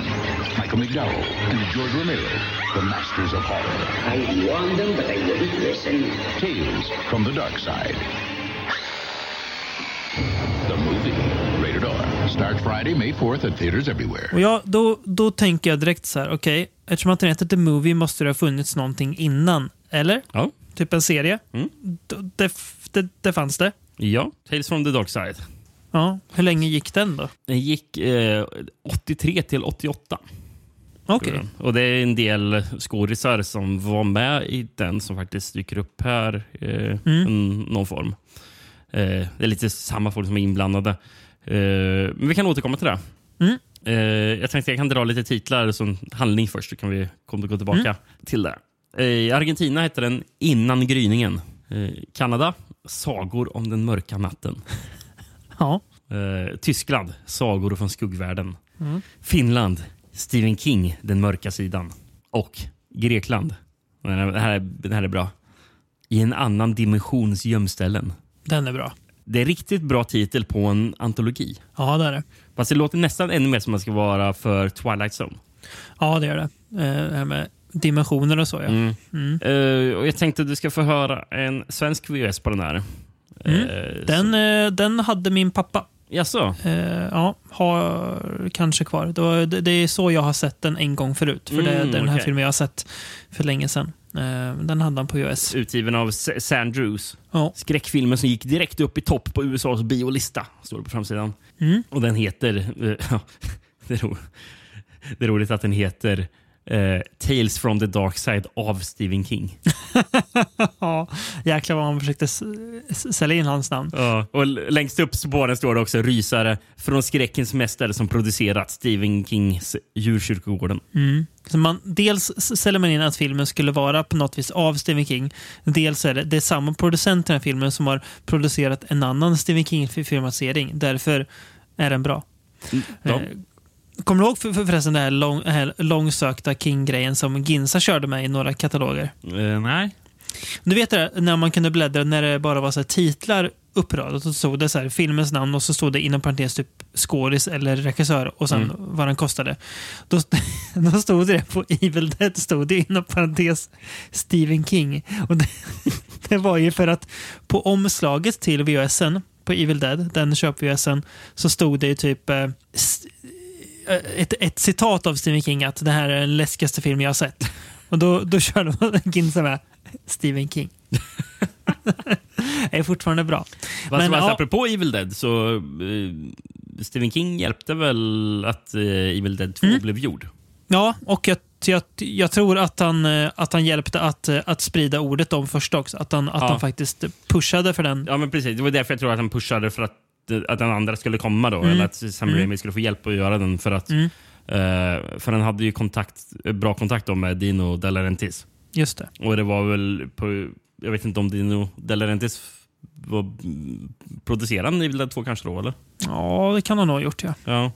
Michael McDowell, and George Romero, the masters of horror. I warned them, but they wouldn't listen. Tales from the dark side. The movie, rated R, starts Friday, May 4th at theaters everywhere. Och ja, då, då tänker jag direkt så här, okej, eftersom att den heter The Movie måste det ha funnits någonting innan, eller? Ja, Typ en serie. Mm. Det, det, det fanns det. ja. Tales from the Dark Side. Ja, hur länge gick den då? Den gick eh, 83 till 88. Okej. Och det är en del skådisar som var med i den som faktiskt dyker upp här eh, Mm. någon form. Eh, det är lite samma folk som är inblandade. Eh, men vi kan återkomma till det. Mm. Eh, jag tänkte jag kan dra lite titlar som handling först, så kan vi komma gå tillbaka Mm. till det. Eh, I Argentina hette den Innan gryningen. Eh, Kanada Sagor om den mörka natten. Ja. Eh, Tyskland, Sagor från skuggvärlden. Mm. Finland, Stephen King, Den mörka sidan. Och Grekland, den här, det här, är- den här är bra. I en annan dimensions gömställen. Den är bra. Det är riktigt bra titel på en antologi. Ja, det är det. Fast det låter nästan ännu mer som man ska vara för Twilight Zone. Ja, det är det. Eh, det här med dimensioner och så, ja. Mm. Mm. Eh, och jag tänkte att du ska få höra en svensk VHS på den här. Mm. Eh, Den, eh, den hade min pappa. Jaså? Ja, har kanske kvar. Det, var, det, det är så jag har sett den en gång förut. För det är Mm, den här okej. filmen jag har sett för länge sedan. Den hade han på US. Utgiven av Sandrews. Ja. Skräckfilmen som gick direkt upp i topp på USAs biolista. Står det på framsidan. Mm. Och den heter... det, det är roligt att den heter eh, Tales from the Dark Side av Stephen King. ja, jäklar vad man försökte sälja in hans namn. Ja, och längst upp på den står det också Rysare från skräckens mästare som producerat Stephen Kings Djurkyrkogården. Mm. Så man, dels säljer man in att filmen skulle vara på något vis av Stephen King. Dels är det, det är samma producent i den här filmen som har producerat en annan Stephen King-filmatisering. Därför är den bra. Ja. Kommer du ihåg för, för förresten den här, lång, här långsökta King-grejen som Ginsa körde med i några kataloger? Eh, nej. Du vet det när man kunde bläddra när det bara var så titlar uppradat och så stod det så här, filmens namn och så stod det inom parentes typ skådis eller regissör och sen vad den kostade. Då, då stod det på Evil Dead stod det inom parentes Stephen King. Och det, det var ju för att på omslaget till VHSen på Evil Dead, den köp-VHSen, så stod det ju typ eh, ett, ett citat av Stephen King att det här är den läskigaste film jag har sett. Och då, då körde man Ginsa med Stephen King. det är fortfarande bra. Men, fast ja. apropå Evil Dead så eh, Stephen King hjälpte väl att eh, Evil Dead 2 Mm. blev gjord? Ja, och jag, jag, jag tror att han, eh, att han hjälpte att, eh, att sprida ordet om först också. Att han, att Ja. han faktiskt pushade för den. Ja, men precis. Det var därför jag tror att han pushade för att, att den andra skulle komma då. Mm. Eller att Sam Mm. Raimi skulle få hjälp att göra den. För att Mm. eh, för han hade ju kontakt, bra kontakt då med Dino De Laurentiis. Just det. Och det var väl på, jag vet inte om Dino De Laurentiis var mm, producerade Evil Dead 2 kanske då, eller? Ja, det kan han nog ha gjort, ja. Ja,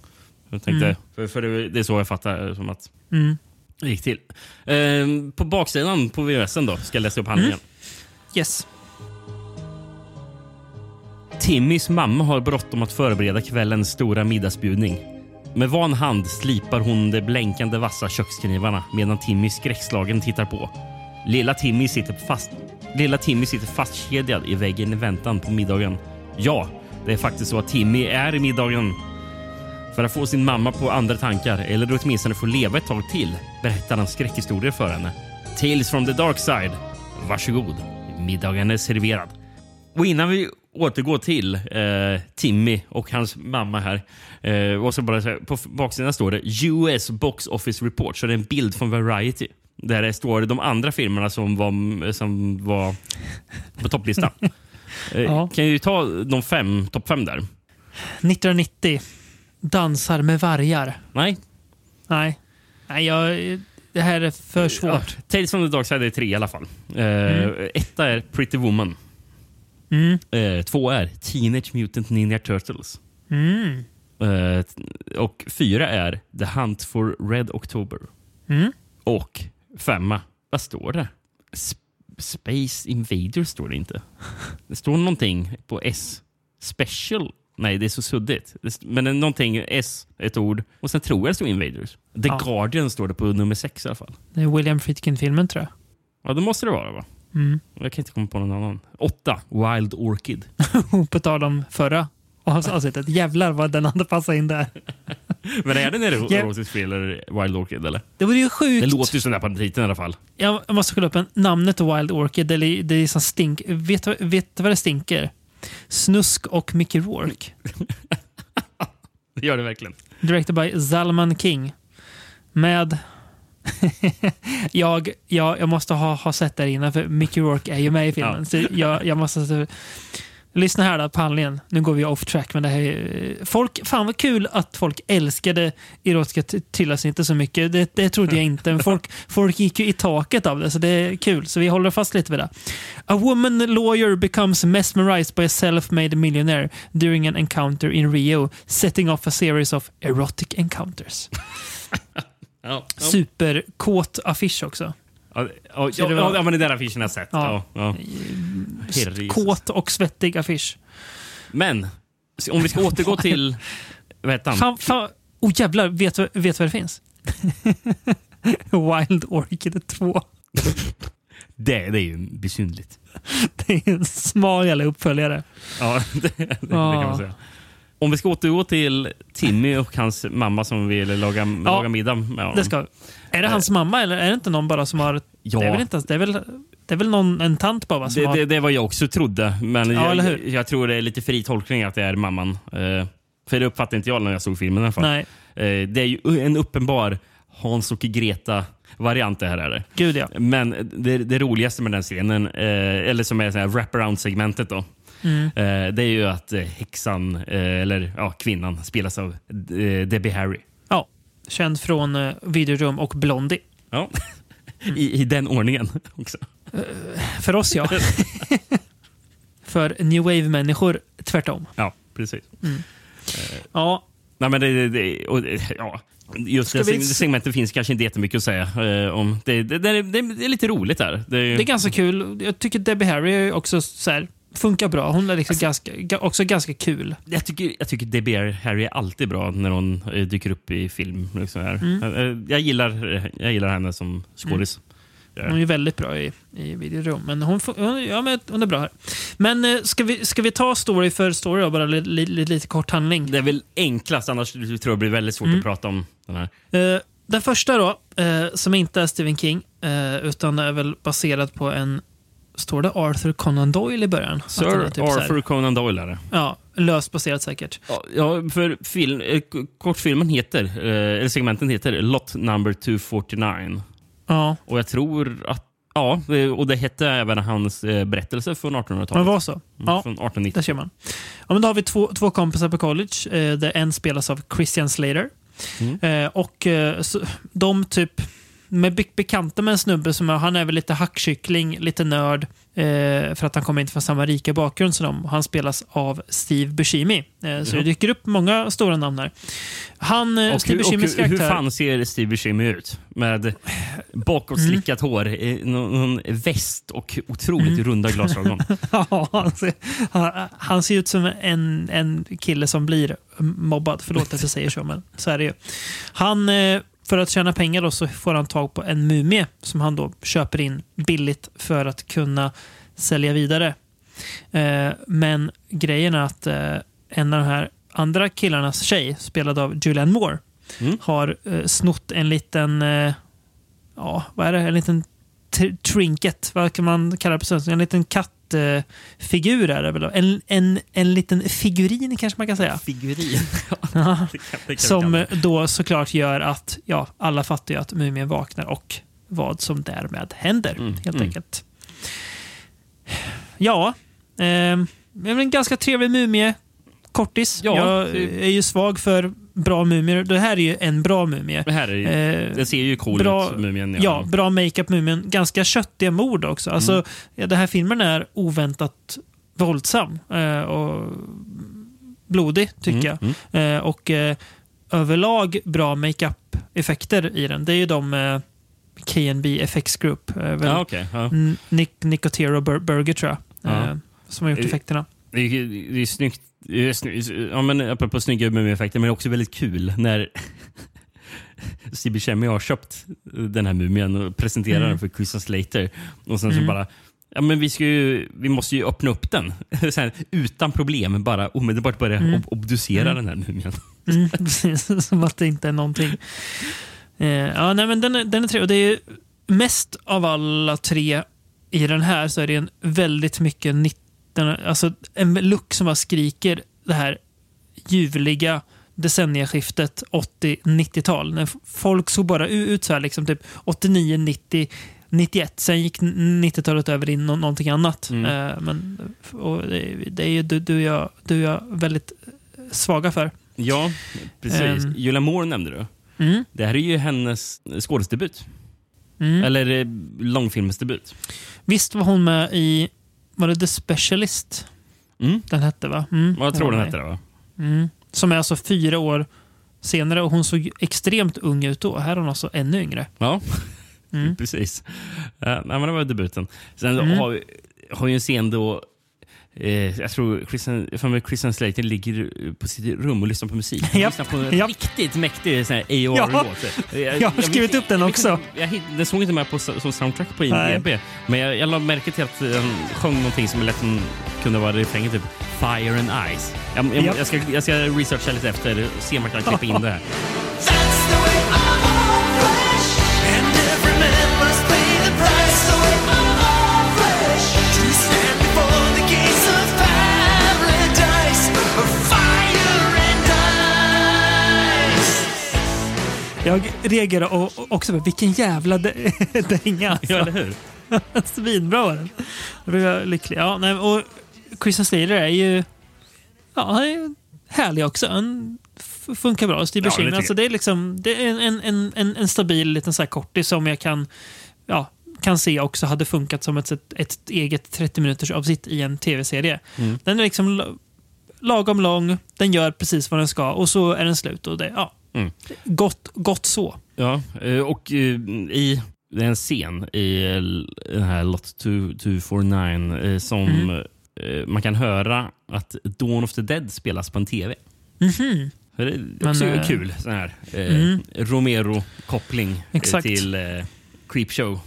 jag tänkte, Mm. för, för det, det är så jag fattar som att Mm. det gick till. Ehm, på baksidan på VHSen då, ska jag läsa upp handlingen. Yes. Timmys mamma har bråttom att förbereda kvällens stora middagsbjudning. Med van hand slipar hon de blänkande vassa köksknivarna medan Timmy skräckslagen tittar på. Lilla Timmy sitter fast Lilla Timmy sitter fastkedjad i väggen i väntan på middagen. Ja, det är faktiskt så att Timmy är i middagen. För att få sin mamma på andra tankar, eller åtminstone få leva ett tag till, berättar han skräckhistorier för henne. Tales from the dark side. Varsågod, middagen är serverad. Och innan vi återgår till eh, Timmy och hans mamma här. Eh, och så bara så här, på baksidan står det US Box Office Report. Så det är en bild från Variety. Där det står de andra filmerna som var, som var på topplistan. eh, Ja. Kan ju ta de fem, topp fem där. 1990. dansar med vargar. Nej. Nej. Nej, jag, det här är för svårt. Ja, Tales from the Dark Side är tre i alla fall. Eh, Etta är Pretty Woman. Mm. Eh, två är Teenage Mutant Ninja Turtles. Mm. Eh, och fyra är The Hunt for Red October. Mm. Och femma, vad står det? S- Space Invaders står det inte. Det står någonting på S. Special? Nej, det är så suddigt. Men någonting S, ett ord. Och sen tror jag det står Invaders. The Ja. Guardian står det på nummer sex i alla fall. Det är William Friedkin-filmen tror jag. Ja, det måste det vara va? Mm. Jag kan inte komma på någon annan. Åtta, Wild Orchid. På tal om förra avsnittet. Jävlar vad den hade passat in där. Men är det en ero- Ja. erotisk thriller, Wild Orchid? Eller? Det vore ju sjukt. Det låter ju sådär på titeln i alla fall. Jag måste kolla upp en, namnet Wild Orchid. Det är, det är som stink. Vet du vet vad det stinker? Snusk och Mickey Rourke. Det gör det verkligen. Directed by Zalman King. Med... jag, jag, jag måste ha, ha sett det innan, för Mickey Rourke är ju med i filmen. Ja. Så jag, jag måste... Lyssna här då på handlingen. Nu går vi off track, men det här är... Folk, fan vad kul att folk älskade erotiska t- thrillavsnittet så mycket. Det, det trodde jag inte, men folk, folk gick ju i taket av det, så det är kul. Så vi håller fast lite vid det. A woman lawyer becomes mesmerized by a self-made millionaire during an encounter in Rio, setting off a series of erotic encounters. Ja. Superkåt affisch också. Ja, ja, ja, ja, men den där affischen har jag sett. Ja. Ja. Kåt och svettig affisch. Men om vi ska återgå till... Vad heter han? Fan, fan. Oh jävlar, vet vet du vad det finns? Wild Orchid 2. Det, det är ju besynnerligt. Det är en smal jävla uppföljare. Ja, det, det, det kan man säga. Om vi ska återgå till Timmy och hans mamma som vill laga, laga middag med honom. Det ska Är det hans mamma eller är det inte någon bara som har... Ja. Det är väl, inte, det är väl, det är väl någon, en tant bara som det, har... det, det var jag också trodde, men Ja, jag, jag tror det är lite fri tolkning att det är mamman. Eh, för det uppfattade inte jag när jag såg filmen i alla fall. Nej, Eh, det är ju en uppenbar Hans och Greta-variant det här är det. gud ja. Men det, det roligaste med den scenen, eh, eller som är wraparound-segmentet då, Mm. eh, det är ju att eh, häxan, eh, eller ja, kvinnan, spelas av eh, Debbie Harry. ja. Känd från uh, Videodrome och Blondie. Ja. I, I den ordningen också. För oss ja. För New Wave-människor tvärtom. Ja, precis. Ja, Nej, men det, det, och, ja. Just Ska det vi- seg- segmentet finns kanske inte jättemycket att säga eh, om. Det, det, det, det, är lite roligt där. Det, det är ganska kul. Jag tycker Debbie Harry är också så här, funkar bra. Hon är liksom ganska, ga- också ganska kul. jag, tycker, jag tycker Debbie Harry är alltid bra när hon eh, dyker upp i film. Liksom här. Mm. Eh, Jag, gillar, jag gillar henne som skådis. Ja. Hon är väldigt bra i, i Videodrome. Men hon, hon, ja, men hon är bra här. Men eh, ska vi, ska vi ta story för story då? Bara li, li, li, lite kort handling. Det är väl enklast, annars tror jag det blir väldigt svårt Mm. att prata om den här. Eh, den första då, eh, som inte är Stephen King, eh, utan är väl baserad på en... Står det Arthur Conan Doyle i början? Sir typ Arthur Conan Doyle är det. Ja, löst baserat säkert. Ja, för film, eh, kortfilmen heter, eh, eller segmenten heter Lot number 249. Ja, Och jag tror att, ja, eh, och det hette även hans berättelse från men 1800-talet. det var så. Ja, Från 1890. där ser man. Ja, men då har vi två, två kompisar på college. Där en spelas av Christian Slater. Mm. Och så, de typ med be- bekanta med en snubbe som han är väl lite hackkyckling, lite nörd. Eh, för att han kommer inte från samma rika bakgrund som dem. Han spelas av Steve Buscemi. Eh, så det dyker upp många stora namn här. Han, eh, Och, Steve hur, och hur, hur fan ser Steve Buscemi ut? Med bakåtslickat hår, eh, någon, någon väst och otroligt Mm. runda glasögon. Ja, han ser, han, han ser ut som en, en kille som blir mobbad. Förlåt att jag säger så, men så är det ju. Han, eh, för att tjäna pengar då, så får han tag på en mumie som han då köper in billigt för att kunna sälja vidare. Eh, Men grejen är att eh, en av de här andra killarnas tjej, spelad av Julianne Moore, Mm. har eh, snott en liten, eh, ja, vad är det? En liten tr- trinket, vad kan man kalla det på svenska? En liten kattfigur är det väl? En, en, en liten figurin kanske man kan säga. Figurin. Ja. Det kan- det kan vi Som då såklart gör att ja, alla fattar ju att mumien vaknar och vad som därmed händer, Mm, helt mm. enkelt. Ja, eh, en ganska trevlig mumie. kortis. Ja, jag är ju svag för bra mumier. Det här är ju en bra mumie. Det här är, Eh, det ser ju cool bra- ut, Mumien. Ja, bra makeup mumien. Ganska köttiga mord också. Alltså, Mm. ja, den här filmen är oväntat våldsam eh, och blodig, tycker Mm, jag. Eh, och eh, överlag bra makeup-effekter i den. Det är ju de eh, KNB FX Group. Eh, Ja, okej. ja. Nick, Nicotero Bur- Burger, tror jag. Ja. Som har gjort effekterna. Det är, det är snyggt. Ja, men apropå snygga mumieffekter, men också väldigt kul när Steve Buscemi har köpt den här mumien och presenterar Mm. den för Christian Slater. Och sen så Mm. bara, ja men vi, ska ju, vi måste ju öppna upp den. Så här, utan problem, bara omedelbart börja Mm. ob- obducera Mm. den här mumien. Mm, som att det inte är någonting. Eh, ja, nej, men den är, den är trevlig. Och det är mest av alla tre i den här så är det en väldigt mycket 19, alltså en look som bara skriker det här ljuvliga decennieskiftet 80-90-tal. När f- folk såg bara ut så här liksom typ 89, 90, 91. Sen gick 90-talet över i nå- någonting annat. Mm. Eh, men, det, är ju du, du, och jag, du och jag väldigt svaga för. Ja, precis. Ehm. Julia Moore nämnde du. Mm. Det här är ju hennes skådesdebut. Mm. Eller eh, långfilmsdebut. Visst var hon med i, var det The Specialist Mm. den hette va? Mm, Vad tror den hette det va? Mm. Som är alltså fyra år senare och hon såg extremt ung ut då. Här är hon alltså ännu yngre. Ja, Mm. precis. Uh, nej, men det var debuten. Sen Mm. har, vi- har ju en scen då Eh, jag tror Christian, för mig Christian Slater ligger på sitt rum och lyssnar på musik. Han lyssnar på en japp. riktigt mäktig sån här Ja, AOR-låt. jag har skrivit upp den också. Jag, den såg inte med på, som soundtrack på. IMDB. Men jag, jag la märke till att den sjöng någonting som lätt som kunde vara refrängen, typ Fire and Ice. Jag, jag, jag, ska, jag ska researcha lite efter, se om jag kan klippa in det här. Jag reagerar också på vilken jävla dänga. Alltså. Ja, eller hur? Svinbra var den. Då blev jag lycklig. Ja, nej, och Christian Slater är ju ja, han är härlig också. Han funkar bra. Steve Ja, det alltså, det är liksom det är en, en, en, en stabil liten så här kortis som jag kan, ja, kan se också hade funkat som ett, ett, ett eget 30 minuters avsnitt i en tv-serie. Mm. Den är liksom la- lagom lång, den gör precis vad den ska och så är den slut. Och det, ja, Mm. gott, gott så. Ja, eh, och eh, i det är en scen i eh, den här Lot 249 eh, som Mm. man kan höra att Dawn of the Dead spelas på en tv. Mhm. Så Det är Men, också eh, kul. Sån här mm. Romero-koppling till Creepshow.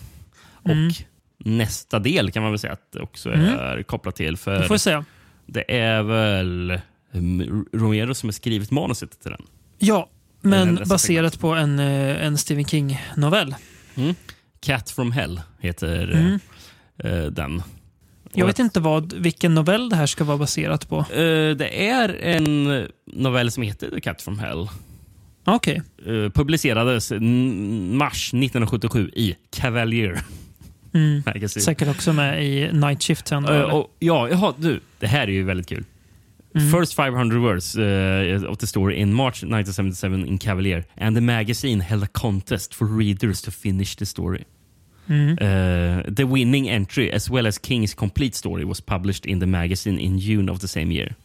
Och Mm. nästa del kan man väl säga att det också Mm. är kopplat till. Det För får säga. det är väl um, Romero som har skrivit manuset till den. Ja, men baserat på en, eh, en Stephen King-novell. Cat from Hell heter Mm. eh, den. Jag vet inte vad, vilken novell det här ska vara baserat på. Eh, det är en novell som heter Cat from Hell. Okej. Eh, publicerades mars 1977 i Cavalier Mm. Säkert också med i Night Shift sen. Eh, och, ja, jaha, du. Det här är ju väldigt kul. Mm. First 500 words uh, of the story in March 1977 in Cavalier and the magazine held a contest for readers to finish the story. Mm. Uh, the winning entry as well as King's complete story was published in the magazine in June of the same year.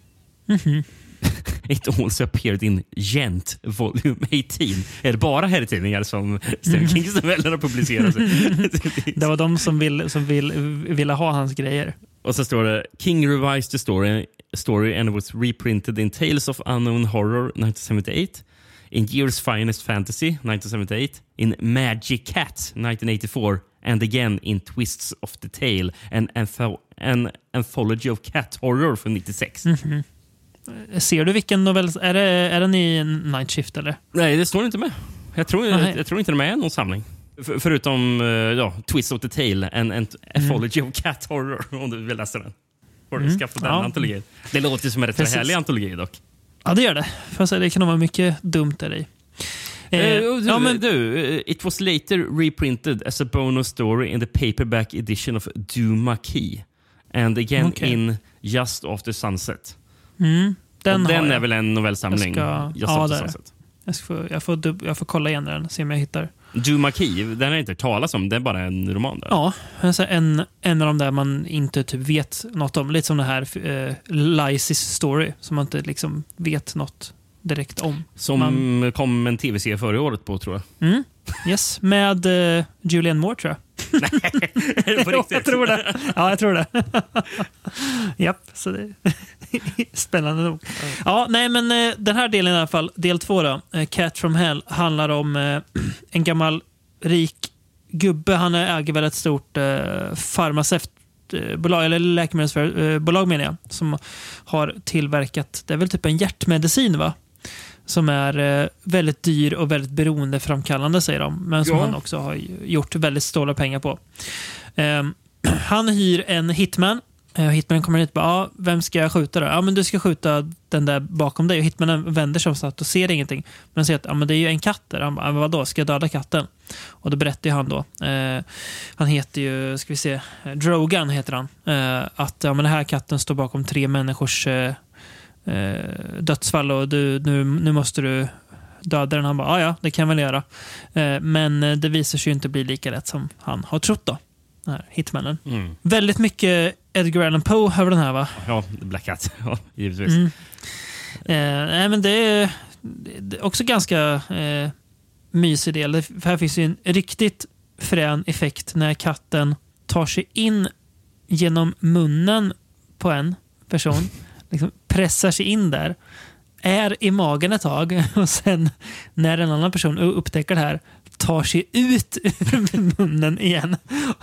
Mhm. It also appeared in Gent volume 18. Är det bara herrtidningar som Stephen Kings noveller har publicerats? Det var de som, vill, som vill, ville ha hans grejer. Och så står det King revised the story, story and was reprinted in Tales of Unknown Horror 1978, in Year's Finest Fantasy 1978, in Magic Cat 1984 and again in Twists of the Tale, an, antho an anthology of cat horror från 96. Mhm. Ser du vilken novell? Är, det, är den i Night Shift eller? Nej, det står inte med. Jag tror, Nej. jag tror inte de är någon samling. F förutom uh, ja, Twist of the Tale, en, en anthology of cat horror, om du vill läsa den. Får du Mm. skaffa den Ja. antologin. Det låter som en rätt Precis. härlig antologi dock. Ja, det gör det. Säga, det kan nog vara mycket dumt där i. Eh, Eh, du, ja, men, du, eh, it was later reprinted as a bonus story in the paperback edition of Duma Key. And again Okej. in Just After Sunset. mm, Den, Och den är väl en novellsamling? Jag ska- Just ja, det. Sunset. Jag, ska, jag, får, jag får kolla igen den, se om jag hittar. Duma Key, den har jag inte hört talas om. Det är bara en roman. Där. Ja, alltså en, en av de där man inte typ vet något om. Lite som det här eh, Lysis story, som man inte liksom vet något direkt om. Som Man- kom en tv-serie förra året på, tror jag. Mm. Yes, med eh, Julianne Moore tror jag. på Jo, riktigt. jag tror det. Ja, jag tror det. Japp, så det är spännande nog. Ja, nej, men eh, den här delen i alla fall, del två då, eh, Cat from Hell, handlar om eh, en gammal rik gubbe. Han äger väl ett stort eh, farmaceutbolag, eller läkemedelsbolag menar jag, som har tillverkat, det är väl typ en hjärtmedicin va? Som är eh, väldigt dyr och väldigt beroendeframkallande säger de. Men som Ja. han också har gjort väldigt stora pengar på. Ehm, han hyr en hitman. Eh, Hitmanen kommer hit och bara, ja, vem ska jag skjuta då? Ja, men du ska skjuta den där bakom dig. Och hitmanen vänder sig om så att och ser ingenting. Men han säger att ja, men det är ju en katt där. Han bara, "Ja, men vadå, ska jag döda katten? Och då berättar ju han då, eh, han heter ju, ska vi se, eh, Drogan heter han. Eh, att ja, men den här katten står bakom tre människors eh, eh, dödsfall och du, nu, nu måste du döda den. Han bara, "Ja, ja, det kan jag väl göra. Eh, men eh, det visar sig ju inte bli lika lätt som han har trott då. Den här hitmannen. Mm. Väldigt mycket Edgar Allan Poe över den här va? Ja, Black Cat. Ja, givetvis. Mm. Eh, men det är, det är också ganska eh, mysig del. För här finns ju en riktigt frän effekt när katten tar sig in genom munnen på en person. liksom pressar sig in där. Är i magen ett tag och sen när en annan person upptäcker det här tar sig ut ur munnen igen.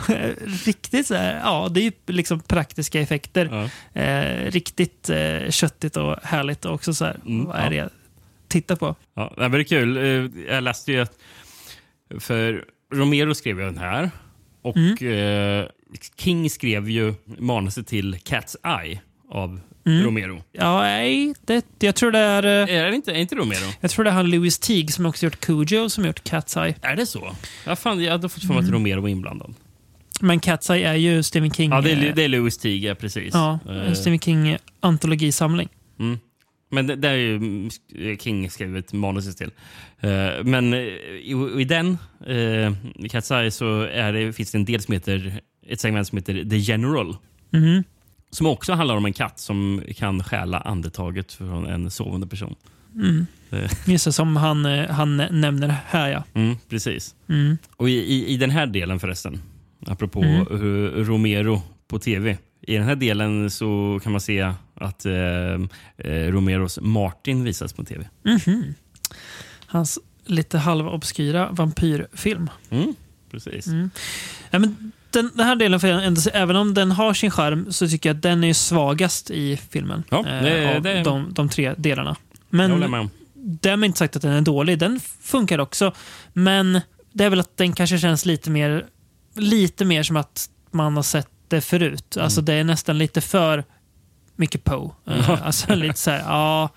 Riktigt så här, ja det är ju liksom praktiska effekter. Ja. Eh, riktigt eh, köttigt och härligt och också så här, Mm, vad är ja. det jag tittar på? Ja, det var kul. Eh, Jag läste ju att... För Romero skrev ju den här. Och Mm. eh, King skrev ju manuset till Cat's Eye av Mm. Romero. Ja, nej, det, jag tror det är eh, Är det inte, är inte Romero? jag tror det är han Louis Teague som också gjort Cujo som gjort Cat's Eye. Är det så? Ja, fan, jag hade fått för mig att Romero var inblandad. Men Cat's Eye är ju Stephen King. Ja, det är, eh, det är Louis Teague, ja, precis. ja, en Stephen King antologisamling. Mm. Men det, det är ju mm, King skrivit manuset till. Eh, men i, i den, uh, Cat's Eye, så är det, finns det en del som heter, ett segment som heter The General. Mhm. Som också handlar om en katt som kan stjäla andetaget från en sovande person. Just det, som han, eh, han nämner här ja. Mm, precis. Mm. Och i, i, i den här delen förresten, apropå Mm. eh, Romero på tv. I den här delen så kan man se att eh, eh, Romeros Martin visas på tv. Mhm. Hans lite halvobskyra vampyrfilm. Mm, precis. Ja, men den, den här delen, jag ändå, även om den har sin charm, så tycker jag att den är svagast i filmen. Ja, eh, det- av det- de, de tre delarna. Men därmed inte sagt att den är dålig. Den funkar också. Men det är väl att den kanske känns lite mer, lite mer som att man har sett det förut. Mm. Alltså det är nästan lite för mycket Poe. Eh, alltså lite så här, ja.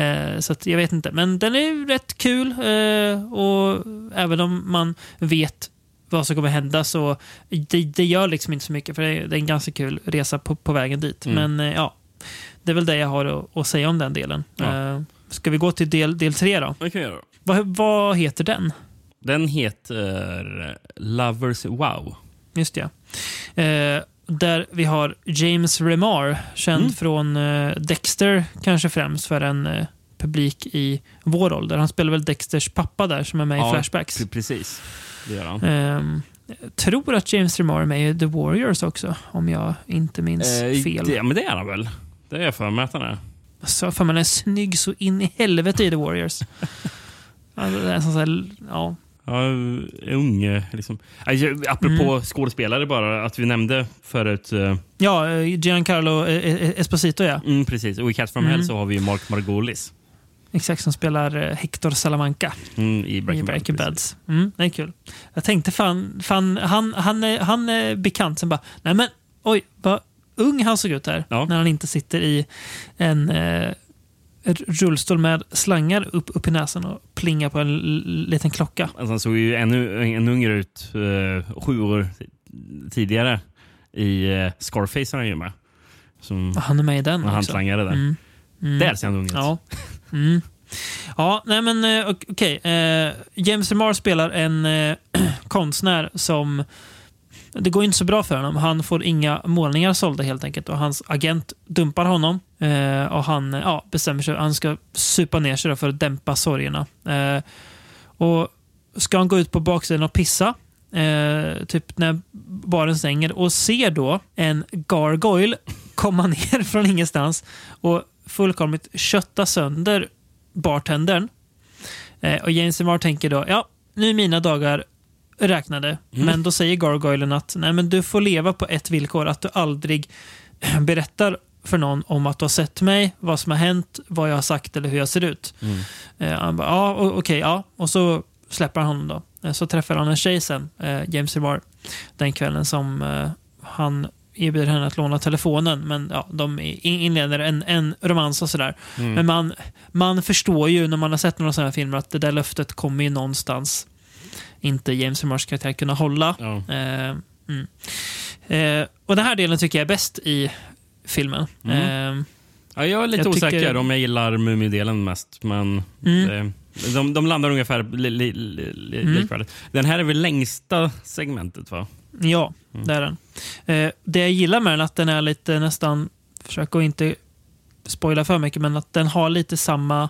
Eh, så att jag vet inte. Men den är rätt kul. Eh, och även om man vet vad som kommer hända så det, det gör liksom inte så mycket. För det är, det är en ganska kul resa på, på vägen dit. Mm. Men eh, ja, det är väl det jag har att, att säga om den delen. Ja. Eh, ska vi gå till del, del tre då? Det kan jag göra. Vad, vad heter den? Den heter Lovers Wow. Just det. Eh, där vi har James Remar, känd Mm. från eh, Dexter kanske främst för en eh, publik i vår ålder. Han spelar väl Dexters pappa där som är med i Flashbacks. pre- Precis. Det gör han. Ehm, tror att James Remar är med i The Warriors också, om jag inte minns Eh, fel. Det, men det är han väl? Det är jag för mig att han är. Så för man är snygg så in i helvete i The Warriors. alltså, det är sån här, ja. Ja, unge. Liksom. Apropå Mm. skådespelare bara, att vi nämnde förut. eh, ja, eh, Giancarlo eh, eh, Esposito ja. Mm, precis. Och i Cat from Mm. Hell så har vi Mark Margolis Exakt, som spelar eh, Hector Salamanca. mm, i Breaking, Breaking Bad. Mm, det är kul. Jag tänkte fan, fan han, han, är, han är bekant. Sen bara, nej men oj, vad ung han såg ut här. Ja. När han inte sitter i en eh, rullstol med slangar upp, upp i näsan och plingar på en liten klocka. Alltså, han såg ju ännu, ännu yngre ut eh, sju år tidigare. I eh, Scarface är han ju med. Som Han är med i den han slangade där. Mm. Där ser han ung ut. Ja. Mm. Ja, nej men eh, okej. Eh, James Remar spelar en eh, konstnär som... Det går inte så bra för honom. Han får inga målningar sålda helt enkelt och hans agent dumpar honom. Eh, och han ja, bestämmer sig han ska supa ner sig för att dämpa sorgerna. Eh, och ska han gå ut på baksidan och pissa, eh, typ när baren stänger, och ser då en gargoyle komma ner från ingenstans och fullkomligt kötta sönder bartendern. Eh, och James Remar tänker då, ja, nu är mina dagar räknade. Men då säger gargoylen att nej, men du får leva på ett villkor, att du aldrig berättar för någon om att du har sett mig, vad som har hänt, vad jag har sagt eller hur jag ser ut. Eh, han bara, ja, okej, ja. Och så släpper han honom då. Eh, så träffar han en tjej sen, eh, James Remar, den kvällen som eh, han erbjuder henne att låna telefonen. Men ja, de in- inleder en, en romans och sådär. Men man, man förstår ju när man har sett några sådana här filmer att det där löftet kommer ju någonstans inte James Remars karaktär kunna hålla. Ja. Eh, mm. eh, och den här delen tycker jag är bäst i filmen. Eh, Ja, jag är lite Jag tycker- osäker om jag gillar Mumidelen mest. Men Mm. de, de landar ungefär li, li, li, li, likvärdigt. Den här är väl längsta segmentet va? Ja, det är den. Eh, det jag gillar med den är att den är lite nästan, försök att inte spoila för mycket, men att den har lite samma,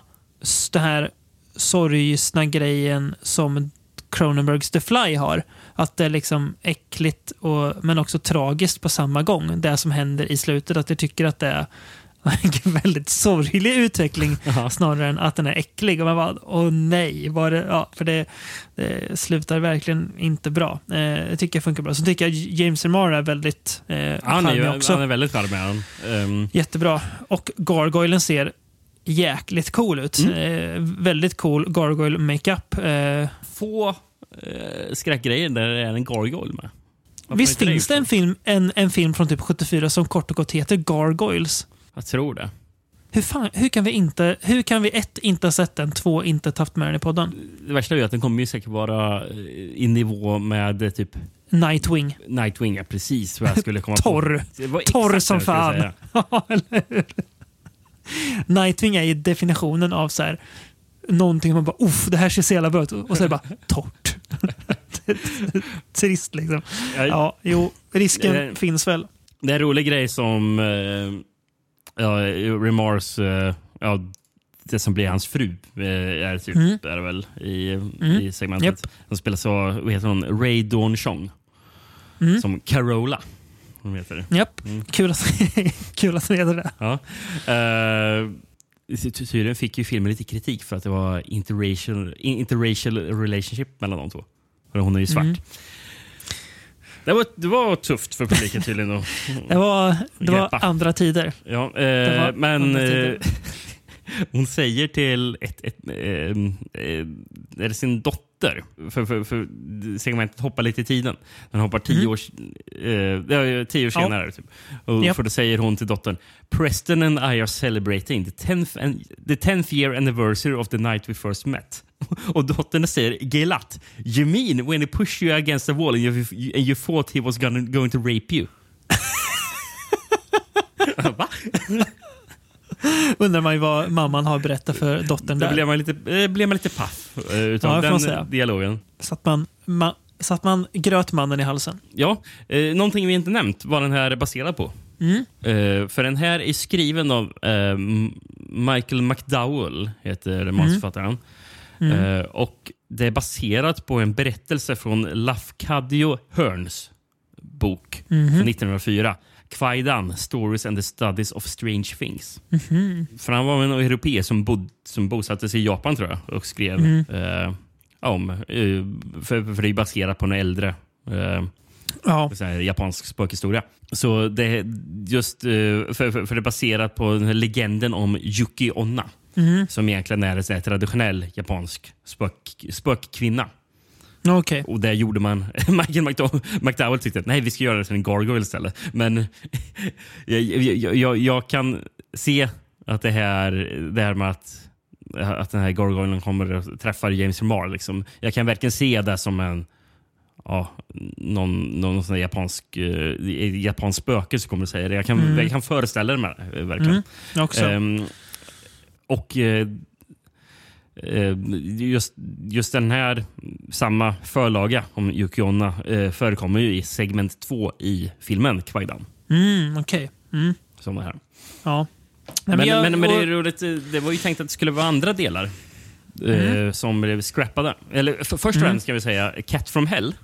det här sorgsna grejen som Cronenbergs The Fly har. Att det är liksom äckligt och, men också tragiskt på samma gång. Det som händer i slutet, att jag tycker att det är en väldigt sorglig utveckling snarare än att den är äcklig. Och man bara, åh nej, var det, ja, för det, det slutar verkligen inte bra. Eh, jag tycker det funkar bra. Så tycker jag James Remar är väldigt eh, Han är, ju, också. han är väldigt charmig. Ehm, Jättebra. Och Gargoylen ser jäkligt cool ut. Mm. Eh, väldigt cool gargoyle makeup. Eh, få eh, skräckgrejer där det är en gargoyle med. Varför visst finns det en film, en, en film från typ 74 som kort och gott heter Gargoyles? Jag tror det. Hur, fan, hur, kan vi inte, hur kan vi ett, inte ha sett den, två, inte haft med den i podden? Det värsta är ju att den kommer ju säkert vara eh, i nivå med eh, typ Nightwing. Nightwing. Ja, precis vad jag skulle komma Torr. på. Det Torr som det fan. Ja, eller hur? Nightwing är ju definitionen av så här, någonting man bara uff, det här ser så jävla bra ut. Och så är det bara torrt. Trist liksom. Ja, jo, risken Eh, finns väl. Det är en rolig grej som eh, ja, Remars, eh, ja, det som blir hans fru, eh, är, typ, Mm. är det väl i, Mm. i segmentet. Japp. Som spelas av vad heter hon? Ray Dawn Chong. Mm. Som Carola. Hon heter. Japp, Mm. kul, att, kul att heter det. Ja. Eh, ty- tydligen fick ju filmen lite kritik för att det var interracial, interracial relationship mellan de två. För hon är ju svart. Det, var, det var tufft för publiken tydligen. att- Det var, det var andra tider. Ja, eh, men andra eh, tider. hon säger till ett, ett, eh, eh, är det sin dotter, för, för, för segmentet hoppar lite i tiden. Den hoppar tio, Mm. år, eh, ja, tio år Ja. senare. Typ. Och, Japp. För då säger hon till dottern Preston and I are celebrating the 10th, and, the 10th year anniversary of the night we first met. Och dottern säger Gelat, you mean when he pushed you against the wall and you, and you thought he was gonna, going to rape you? Va? Undrar man ju vad mamman har berättat för dottern Då där. blev man lite, eh, blev man lite paff eh, utav Ja, den säga. dialogen. Så att man, ma, så att man gröt mannen i halsen. Ja, eh, någonting vi inte nämnt vad den här är baserad på. Mm. Eh, för den här är skriven av eh, Michael McDowell, heter manusförfattaren. Mm. Eh, och det är baserat på en berättelse från Lafcadio Hearns bok Mhm. från 1904. Kwaidan, Stories and the Studies of Strange Things. Mhm. För han var en europé som, bod, som bosatte sig i Japan tror jag och skrev Mhm. eh, om, eh, för, för det är baserat på en äldre eh, Ja. här, japansk spökhistoria. Så det är just eh, för, för, för det är baserat på den här legenden om Yuki Onna. Mhm. Som egentligen är en så traditionell japansk spök, spökkvinna. Okej. Och där gjorde man... Michael McDowell, McDowell tyckte att nej, vi ska göra det till en gargoyle istället. Men jag, jag, jag, jag kan se att det här, det här med att, att den här gargoylen kommer och träffar James Remar. Liksom. Jag kan verkligen se det som en ja, någon, någon sån japansk, eh, japansk spöke som kommer att säga det. Jag kan, Mm. jag kan föreställa mig det, verkligen. Mm. Också. Ehm, och eh, eh, just, just den här, samma förlaga om Yoko Onna eh, förekommer ju i segment två i filmen Kwaidan. Mm, Okej. Mm. Som är här. Ja. Nej, Men, jag- men, men det är roligt, eh, det var ju tänkt att det skulle vara andra delar Mm. eh, som blev scrappade. Eller för, först och främst ska vi säga Cat from Hell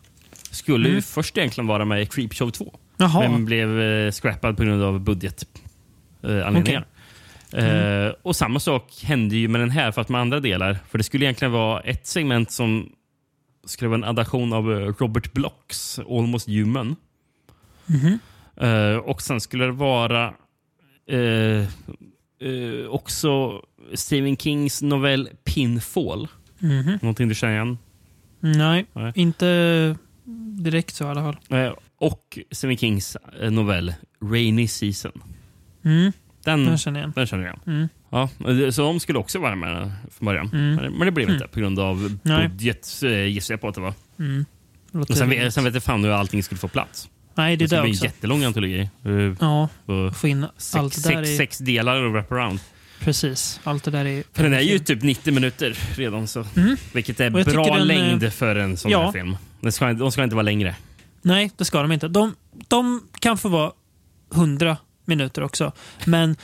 skulle ju först egentligen vara med i Creepshow 2. Mm. Jaha. Men blev eh, scrappad på grund av budgetanledningar. Eh, anledningar. Mm. Eh, och samma sak hände ju med den här, för att med andra delar. För det skulle egentligen vara ett segment som skulle vara en adaption av eh, Robert Blocks Almost Human. Eh, och sen skulle det vara eh, också Stephen Kings novell Pinfall. Mhm. Någonting du känner igen? Nej, Nej. inte direkt så i alla fall. Och Stephen Kings novell Rainy Season. Mm, Den, den känner jag igen. den känner jag. Mm. Ja, så de skulle också vara med från början. Mm. Men, det blev inte på grund av budget, eh, gissar jag på att det var. Mm. Och sen, sen vet jag fan hur allting skulle få plats. Nej, det Det är skulle det bli en också. jättelång antologi. Eh, Ja, få in sex, allt det där sex, i... sex delar och wraparound. Precis, allt det där. För den är ju typ 90 minuter redan. Så. Vilket är bra den, längd eh, för en sån ja. här film. Den ska, de ska inte vara längre. Nej, det ska de inte. De, de kan få vara 100 minuter också. Men,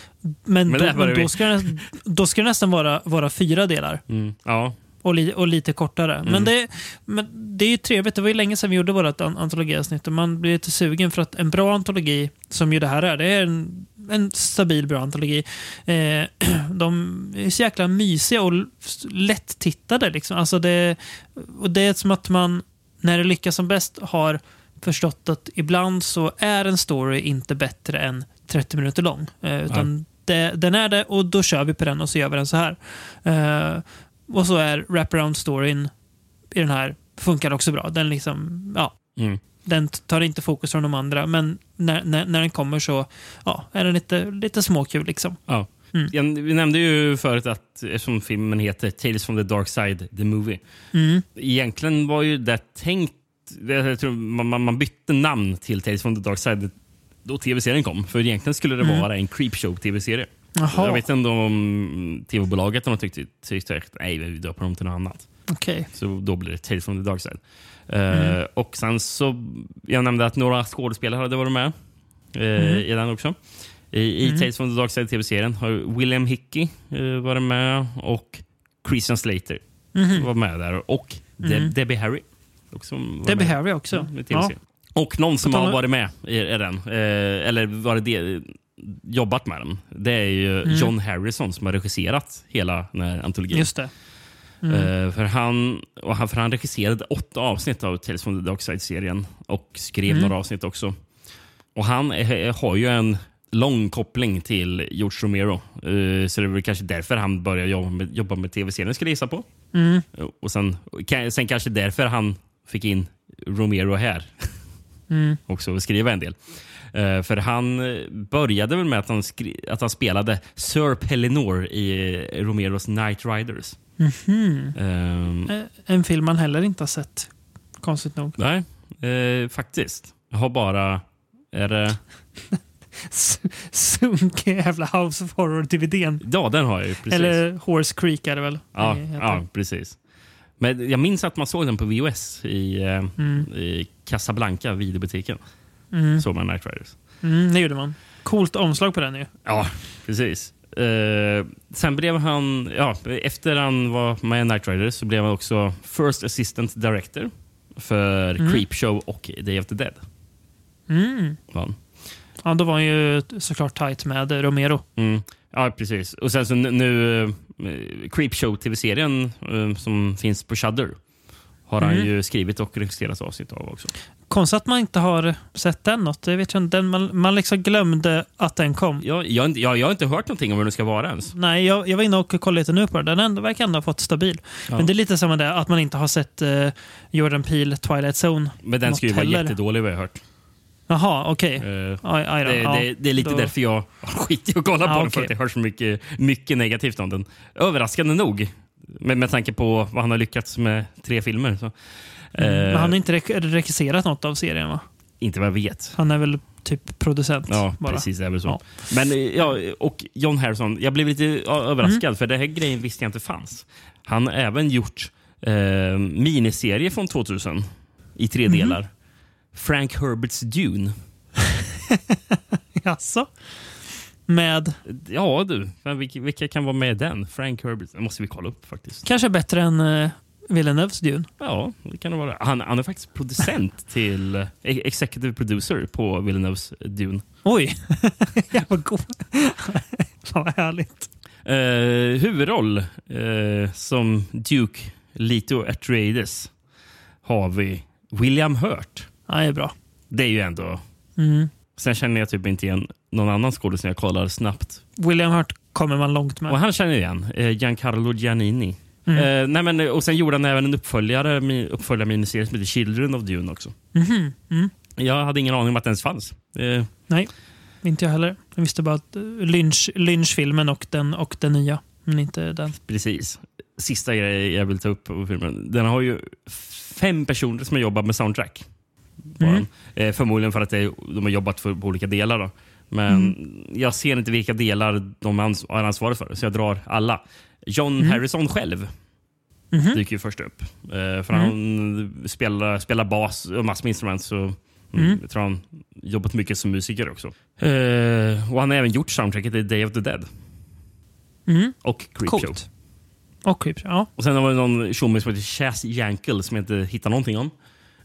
men, Men då, då, ska det, då ska det nästan vara, vara fyra delar. Mm. Ja. Och, li, och lite kortare. Mm. Men, det, men det är ju trevligt. Det var ju länge sedan vi gjorde vårt an- antologiavsnitt och man blir lite sugen för att en bra antologi, som ju det här är, det är en, en stabil bra antologi. Eh, de är så jäkla mysiga och l- lätt-tittade. Liksom. Alltså det, och det är som att man, när det lyckas som bäst, har förstått att ibland så är en story inte bättre än 30 minuter lång. Eh, utan det, den är det och då kör vi på den och så gör vi den så här. Eh, och så är wraparound storyn i den här funkar också bra. Den liksom, ja, Mm. den tar inte fokus från de andra, men när, när, när den kommer så ja, är den lite, lite småkul. Liksom. Ja. Mm. Jag, vi nämnde ju förut att eftersom filmen heter Tales from the Dark Side, the movie. Mm. Egentligen var ju det tänkt... Jag tror man, man, man bytte namn till Tales from the Dark Side då tv-serien kom. För egentligen skulle det vara en Creepshow-tv-serie. Mm. Jag vet inte om tv-bolaget de tyckte, tyckte att nej, vi döper dem till något annat. okej. Så då blir det Tales from the Dark Side. Mm. Eh, och sen så, jag nämnde att några skådespelare hade varit med eh, Mm. i den också. I, i Tales from the Dark Side tv-serien har William Hickey uh, varit med och Christian Slater Mhm. var med där. Och Deb- Debbie Harry. Också Mm. Debbie med. Harry också. Mm, i ja. Och någon som har varit med i, i den, eh, eller varit del, jobbat med den, det är ju John Harrison som har regisserat hela den här antologin. Mm. Just det. Eh, för, han, och han, för han regisserade åtta avsnitt av Tales from the Dark Side-serien och skrev Mm. några avsnitt också. Och Han är, har ju en lång koppling till George Romero. Eh, så det är väl kanske därför han började jobba med, jobba med tv-serien, skulle jag gissa på. Mm. Och sen, sen kanske därför han fick in Romero här. Mm. också och skriva en del. Eh, för han eh, började väl med att han, att han spelade Sir Pellinor i Romeros Night Riders. Ehm, Eh, En film man heller inte har sett. Konstigt nog. nej, eh, faktiskt. Jag har bara... Är det, Sunkig jävla House of Horror-DVDn. ja, den har jag ju. Precis. Eller Horse Creek är det väl? ja, ja, precis. Men jag minns att man såg den på VHS i, eh, Mm. i Casablanca, videobutiken. Såg man Night Riders. Mm, det gjorde man. Coolt omslag på den ju. Ja, precis. Eh, sen blev han, ja, efter han var med i Night Riders så blev han också First Assistant Director för Creepshow och Day of the Dead. Mm. Ja, då var han ju såklart tight med Romero. Mm. Ja, precis. Och sen så nu, eh, Creepshow tv-serien eh, som finns på Shudder har han ju skrivit och regisserat avsnitt av också. Konstigt att man inte har sett den något. Det vet jag inte. Den, man, man liksom glömde att den kom. Jag, jag, har inte- jag, jag har inte hört någonting om hur den ska vara ens. Nej, jag, jag var inne och kollade lite nu på den. Den verkar ändå ha fått stabil. Ja. Men det är lite samma där, att man inte har sett eh, Jordan Peele Twilight Zone. Men den ska ju vara jättedålig vad jag har hört. Jaha, okej. Eh, Aj, aj då. Det, det, det är lite då- därför jag har skit i att kolla på den, för okej. att jag hör så mycket, mycket negativt om den. Överraskande nog, med, med tanke på vad han har lyckats med tre filmer. Så. Men Eh, han har inte re- regisserat något av serien va? Inte vad jag vet. Han är väl typ producent. Ja, bara. precis. Det är väl så. Ja. Men eh, ja, och John Harrison, jag blev lite överraskad för det här grejen visste jag inte fanns. Han har även gjort eh, miniserie från 2000 i tre delar. Frank Herberts Dune. Jaså? Med Ja du, vilka, vilka kan vara med i den? Frank Herbert, det måste vi kolla upp faktiskt. kanske bättre än uh, Villeneuves Dune. Ja, det kan det vara. Han, han är faktiskt producent till eh, executive producer på Villeneuves Dune. Oj, jag var god. Fan vad härligt. Eh, huvudroll eh, som Duke Leto Atreides har vi William Hurt. Ja, det är bra. Det är ju ändå... Mm. Sen känner jag typ inte igen någon annan skådis när jag kollar snabbt. William Hurt kommer man långt med. Och han känner igen. Eh, Giancarlo Giannini. Mm. Eh, nej men, och sen gjorde han även en uppföljare, uppföljare miniserie som heter Children of Dune också. Mhm, mm. Jag hade ingen aning om att den ens fanns. Eh, Nej, inte jag heller. Jag visste bara att uh, Lynch, Lynch-filmen och den, och den nya. Men inte den. precis. Sista grejen jag vill ta upp på filmen. Den har ju fem personer som har jobbat med soundtrack. Mm. Eh, förmodligen för att det, de har jobbat för, på olika delar. Då. Men Mm. jag ser inte vilka delar de ans- har ansvar för, så jag drar alla. John Mm. Harrison själv Mhm. dyker ju först upp. Eh, för Mm. Han spelar, spelar bas och massor med instrument. Så mm. Mm. Jag tror han jobbat mycket som musiker också. Eh, och Han har även gjort soundtracket till Day of the Dead Mm. och Creepshow. Coolt. Och Creepshow, ja. Och sen har vi någon tjomme som heter Chas Yankel som jag inte hittar någonting om.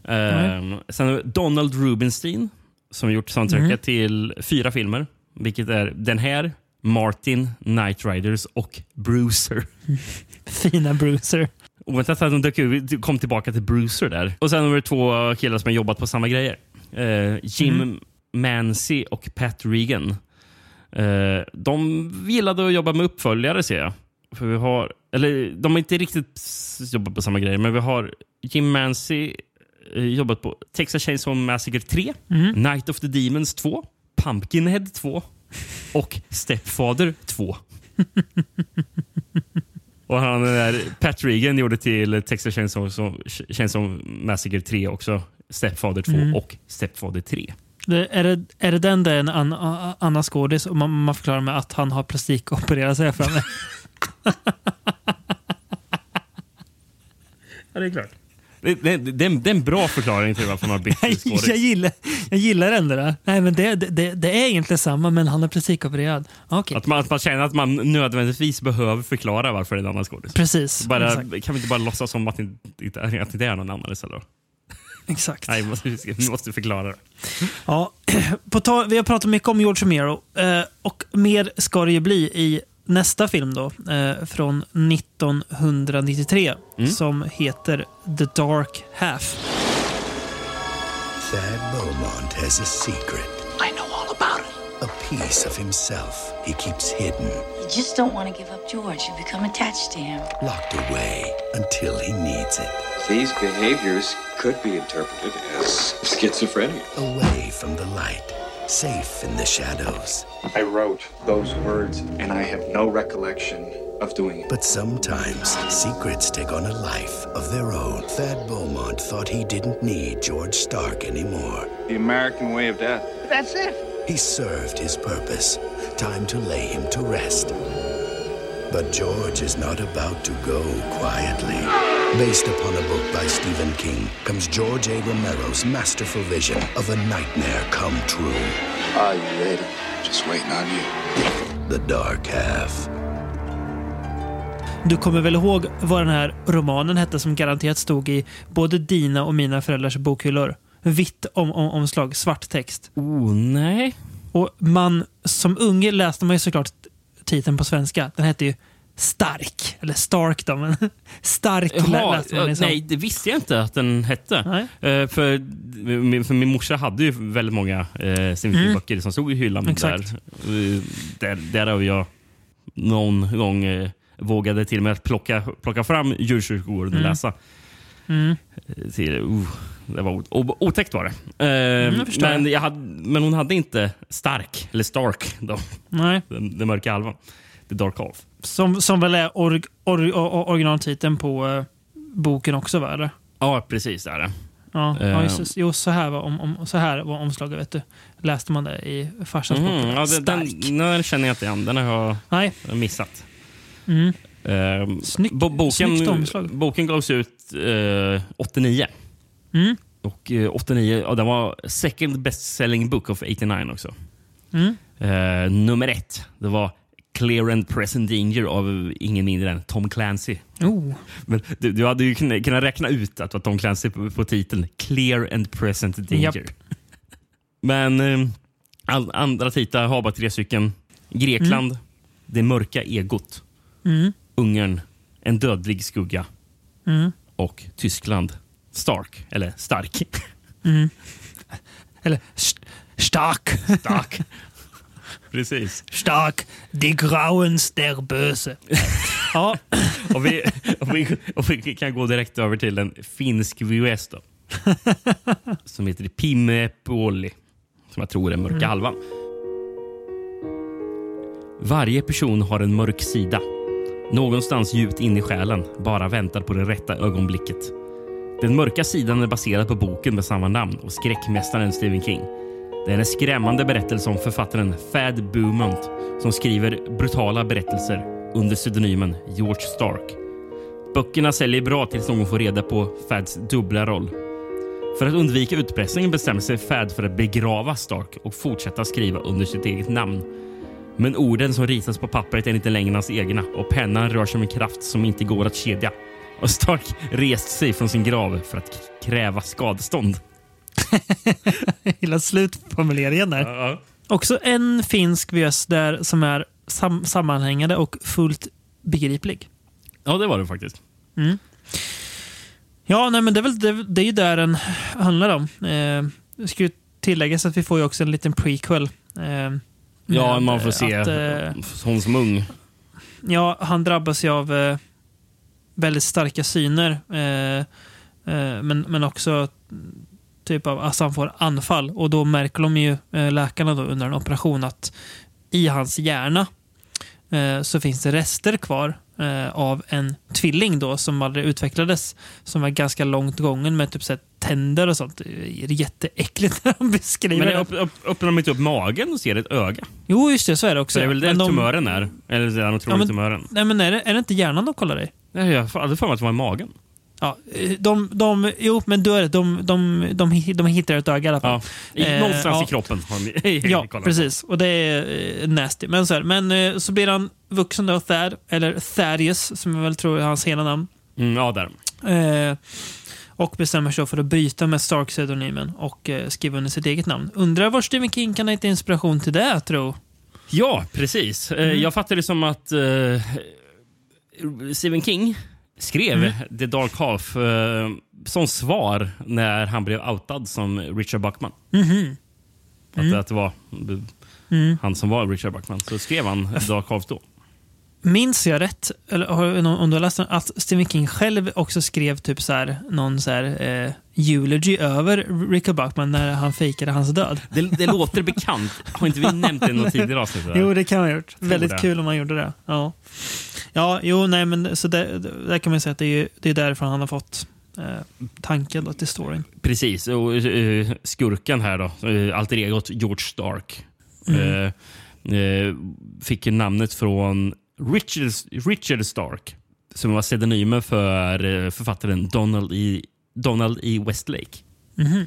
Ehm, sen har vi Donald Rubinstein som gjort soundtracket Mm. till fyra filmer. Vilket är den här, Martin, Night Riders och Bruiser. Fina Bruiser. Oväntat att de dök ut- kom tillbaka till Bruiser där. Och sen har vi två killar som har jobbat på samma grejer. Eh, Jim Mm. Mancy och Pat Regan. Eh, de gillade att jobba med uppföljare ser jag. För vi har, eller de har inte riktigt jobbat på samma grejer, men vi har Jim Mancy jobbat på Texas Chainsaw Massacre 3, Mm. Night of the Demons 2, Pumpkinhead 2 och Stepfather 2. Och han den där Pat Regan gjorde till Texas Chainsaw, Chainsaw Massacre 3 också. Stepfather 2 Mm. och Stepfather 3. Det, är, det, är det den där en an, a- Anna skådis och man, man förklarar med att han har plastikopererat sig för mig? Ja, det är klart. Det, det, det, det är en bra förklaring till varför man har bytt jag, skådis. gillar, jag gillar ändå det. Nej, men det, det, det är egentligen samma, men han är plastikopererad. Okej, Att man, att man känner att man nödvändigtvis behöver förklara varför det är en annan skådis. precis. Bara, kan vi inte bara låtsas som att det inte, att det är någon annan istället? Exakt. Nej, vi måste, vi måste förklara det. Ja, på tal, vi har pratat mycket om George Romero eh, och mer ska det ju bli i nästa film då, eh, från 1993 Mm. som heter The Dark Half. Thad Beaumont has a secret. I know all about it. A piece of himself he keeps hidden, You just don't want to give up George. You become attached to him. locked away until he needs it. These behaviors could be interpreted as schizophrenia. Away from the light, safe in the shadows. I wrote those words, and I have no recollection of doing it. But sometimes secrets take on a life of their own. Thad Beaumont thought he didn't need George Stark anymore. The American way of death. That's it. He served his purpose. Time to lay him to rest. But George is not about to go quietly. Based upon a book by Stephen King comes George A. Romero's masterful vision of a nightmare come true. Are you ready? Just waiting on you. The Dark Half. Du kommer väl ihåg vad den här romanen hette som garanterat stod i både dina och mina föräldrars bokhyllor? Vitt om, om, omslag, svart text. Oh, nej. Och man, som unge läste man ju såklart titeln på svenska. Den hette ju Stark, eller Stark då, men Stark Jaha, läste man ja, det som. nej, det visste jag inte att den hette. Eh, för, min- för min morsa hade ju väldigt många eh, Stephen King-böcker som stod i hyllan Mm. Exakt. där. Eh, där. Där har jag någon gång eh, vågade till och med att plocka, plocka fram djurkyrkogården och läsa. Mm. Till, uh, det var otäckt var det. Eh, Mm, jag förstår. men, jag hade, men hon hade inte Stark, eller Stark, då, Nej. den, den mörka halvan. The Dark Half. Som, som väl är org, or, or, originaltiteln på eh, boken också, va? Eller? Ja, precis. Det är det. Ja, ja Eh. just, det. jo, så här, var om, om, så här var omslaget. Vet du. Läste man det i farsans bok. Mhm, ja, den, den, Stark. den känner jag inte igen. Den har jag Nej. missat. Mm. Eh, Snyggt- bo- boken, snyggt omslag. boken gavs ut eh, 89. Mm. Och eh, 89, ja, den var second best selling book of 89 också. Mm. Eh, nummer ett, det var Clear and Present Danger av ingen mindre än Tom Clancy. Oh. Men du, du hade ju kunnat, räkna ut att det var Tom Clancy på, på titeln. Clear and Present Danger. Japp. Men eh, all, andra titlar har bara tre stycken. Grekland, Det mörka egot. Mm. Ungern, En dödlig skugga. Mm. Och Tyskland, Stark. Eller Stark. Mm. Eller st stark. Stark. Precis. Stark. Die Grauens der Böse. ja. Och vi, och, vi, och vi kan gå direkt över till en finsk VHS då. Som heter Pimme Puoli. Som jag tror är mörka Mm. halvan. Varje person har en mörk sida. Någonstans djupt in i själen, bara väntar på det rätta ögonblicket. Den mörka sidan är baserad på boken med samma namn och skräckmästaren Stephen King. Det är en skrämmande berättelse om författaren Fad Beaumont som skriver brutala berättelser under pseudonymen George Stark. Böckerna säljer bra tills någon får reda på Fads dubbla roll. För att undvika utpressning bestämmer sig Fad för att begrava Stark och fortsätta skriva under sitt eget namn. Men orden som ritas på pappret är inte längre hans egna och pennan rör sig med kraft som inte går att kedja. Och Stark rest sig från sin grav för att kräva skadestånd. Hela slutformuleringen där. Också en finsk VS där som är sam sammanhängande och fullt begriplig. Ja, det var det faktiskt. Mm. Ja, nej, men det är, väl, det, det är ju där den handlar om. Eh, det ska ju tilläggas att vi får ju också en liten prequel. Eh, Ja, man får se att, eh, hon som ung. Ja, han drabbas ju av eh, väldigt starka syner. Eh, eh, men, men också typ av alltså han får anfall. Och då märker de ju, eh, läkarna då, under en operation att i hans hjärna eh, så finns det rester kvar eh, av en tvilling då som aldrig utvecklades. Som var ganska långt gången med typ så tänder och sånt. Det är jätteäckligt när de beskriver Men det. upp, upp, öppnar de inte upp magen och ser ett öga? Jo, just det. Så är det också. Så det är väl Men de- tumören är? Eller där de tror Ja, men- tumören? Nej, men är det, är det inte hjärnan de kollar i? Nej, jag hade för mig att det var i magen. Ja, eh, de, de, jo, men då är det, de, de, de, de hittar ett öga i alla fall. Ja, i, Eh, någonstans ja. i kroppen de Ja, precis. Och det är eh, nasty. Men så, här, men eh, så blir han vuxen då, Thad, eller Thaddeus, som jag väl tror är hans hela namn. Mm, ja, där. Eh, och bestämmer sig för att bryta med Stark-pseudonymen och eh, skriva under sitt eget namn. Undrar var Stephen King kan ha hittat inspiration till det, tro? Ja, precis. Eh, Mm. Jag fattar det som att eh, Stephen King skrev Mm. The Dark Half eh, som svar när han blev outad som Richard Buckman. Mhm. Att, att det var Mm. han som var Richard Buckman. Så skrev han The Dark Half då. Minns jag rätt, eller om du har läst den, att Stephen King själv också skrev typ så här, någon så här, eh, eulogy över Richard Buckman när han fejkade hans död? Det, det låter bekant. Har inte vi nämnt det i något tidigare avsnitt? Jo, det kan ha gjort. Väldigt det. kul om man gjorde det. Ja, ja jo, nej, men så där, där kan man säga att det är, det är därifrån han har fått eh, tanken då, till storyn. Precis, och eh, skurken här då, uh, alter egot George Stark. Mm. eh, fick ju namnet från Richard, Richard Stark som var pseudonymen för författaren Donald E. Donald E. Westlake. Mhm. Eh,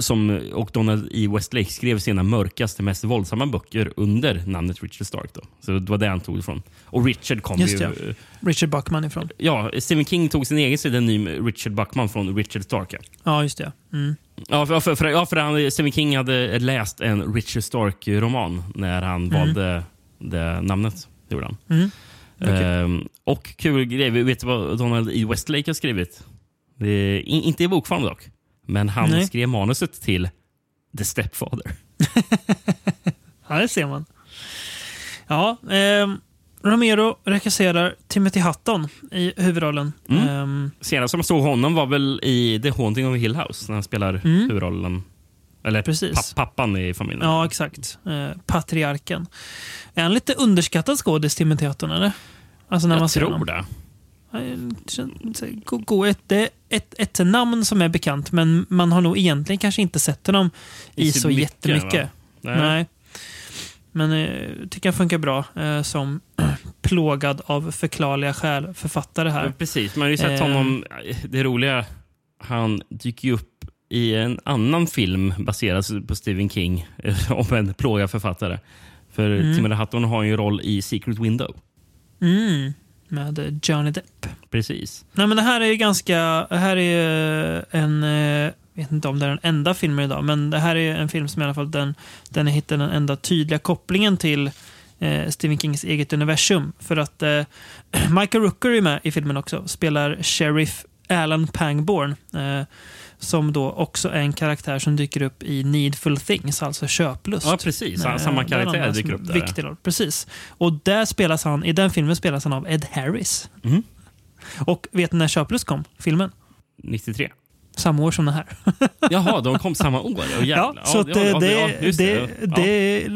som, och Donald E. Westlake skrev sina mörkaste, mest våldsamma böcker under namnet Richard Stark. Då. Så det var det han tog ifrån. Och Richard kom Just ju... det. eh, Richard Buckman ifrån. Ja, Stephen King tog sin egen pseudonym Richard Buckman från Richard Stark. ja. Ja, just det. Mm. Ja, för, för, för, ja, för han, Stephen King hade läst en Richard Stark-roman när han Mm. valde det namnet. Det gjorde han. Mm. Okej. Ehm, och kul grej, vet du vad Donald E. Westlake har skrivit? Det är, in, inte i bokform dock. Men han Nej. skrev manuset till The Stepfather. Ja, det ser man. Ja, ehm, Romero regisserar Timothy Hutton i huvudrollen. Mm. Ehm, Senast som jag såg honom var väl i The Haunting of Hill House när han spelar Mm. huvudrollen. Eller Precis. papp- pappan i familjen. ja, exakt. Eh, patriarken. Är han lite underskattad skådis, Timothy Hutton, eller? Alltså när man jag ser tror honom. det. Ett, det är ett, ett namn som är bekant, men man har nog egentligen kanske inte sett honom i, I så, mycket, jättemycket. Nej. Nej. Men eh, tycker jag funkar bra eh, som plågad av förklarliga skäl författare Ja, här. precis, man har ju sett Eh. honom... Det roliga, han dyker ju upp i en annan film baserad på Stephen King eh, om en plågad författare. För Mm. Timothy Hutton har ju en roll i Secret Window. Mm, med Johnny Depp. Precis. Nej, men det här är ju ganska... Det här är ju en... eh, Jag vet inte om det är den enda filmen idag, men det här är en film som i alla fall den, den hittar den enda tydliga kopplingen till eh, Stephen Kings eget universum. För att eh, Michael Rooker är med i filmen också. Spelar Sheriff Alan Pangborn. Eh, som då också är en karaktär som dyker upp i Needful Things, alltså köplust. Ja, precis. Eh, Samma karaktär dyker upp där. Viktig roll. Precis. Och där spelas han, i den filmen spelas han av Ed Harris. Mm. Och vet ni när Köplust kom? Filmen? 93. Samma år som den här. Jaha, de kom samma år? Oh, ja, så ja, det, ja, det, det, Ja. det,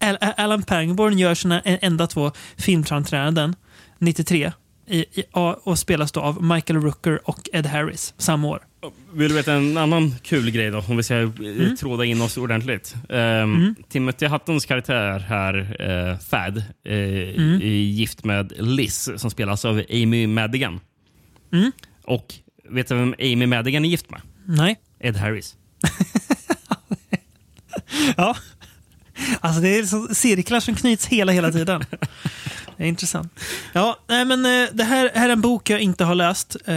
Al- Alan Pangborn gör sina enda två filmframträdanden 93 i, i, och spelas då av Michael Rooker och Ed Harris samma år. Vill du veta en annan kul grej då? Om vi ska eh, Mm. tråda in oss ordentligt. Um, Timothy Huttons karaktär här, uh, Thad, eh, Mm. är gift med Liz som spelas av Amy Madigan. Mm. Och vet du vem Amy Madigan är gift med? Nej. Ed Harris. Ja. Alltså det är så cirklar som knyts hela, hela tiden. Det är intressant. Ja, nej men eh, det här, här är en bok jag inte har läst. Eh,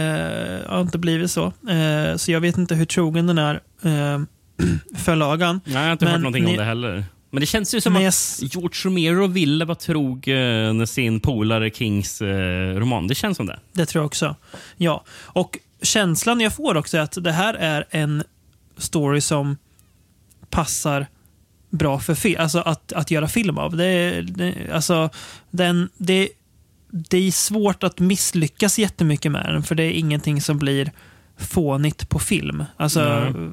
har inte blivit så. Eh, så jag vet inte hur trogen den är eh, förlagan. Nej, jag har inte Men hört någonting ni- om det heller. Men det känns ju som jag att George Romero ville vara trogen sin polare Kings eh, roman. Det känns som det. Det tror jag också. Ja, och känslan jag får också är att det här är en story som passar bra för alltså att, att göra film av. Det, är- det, alltså, den, det, det är svårt att misslyckas jättemycket med den, för det är ingenting som blir fånigt på film. Alltså,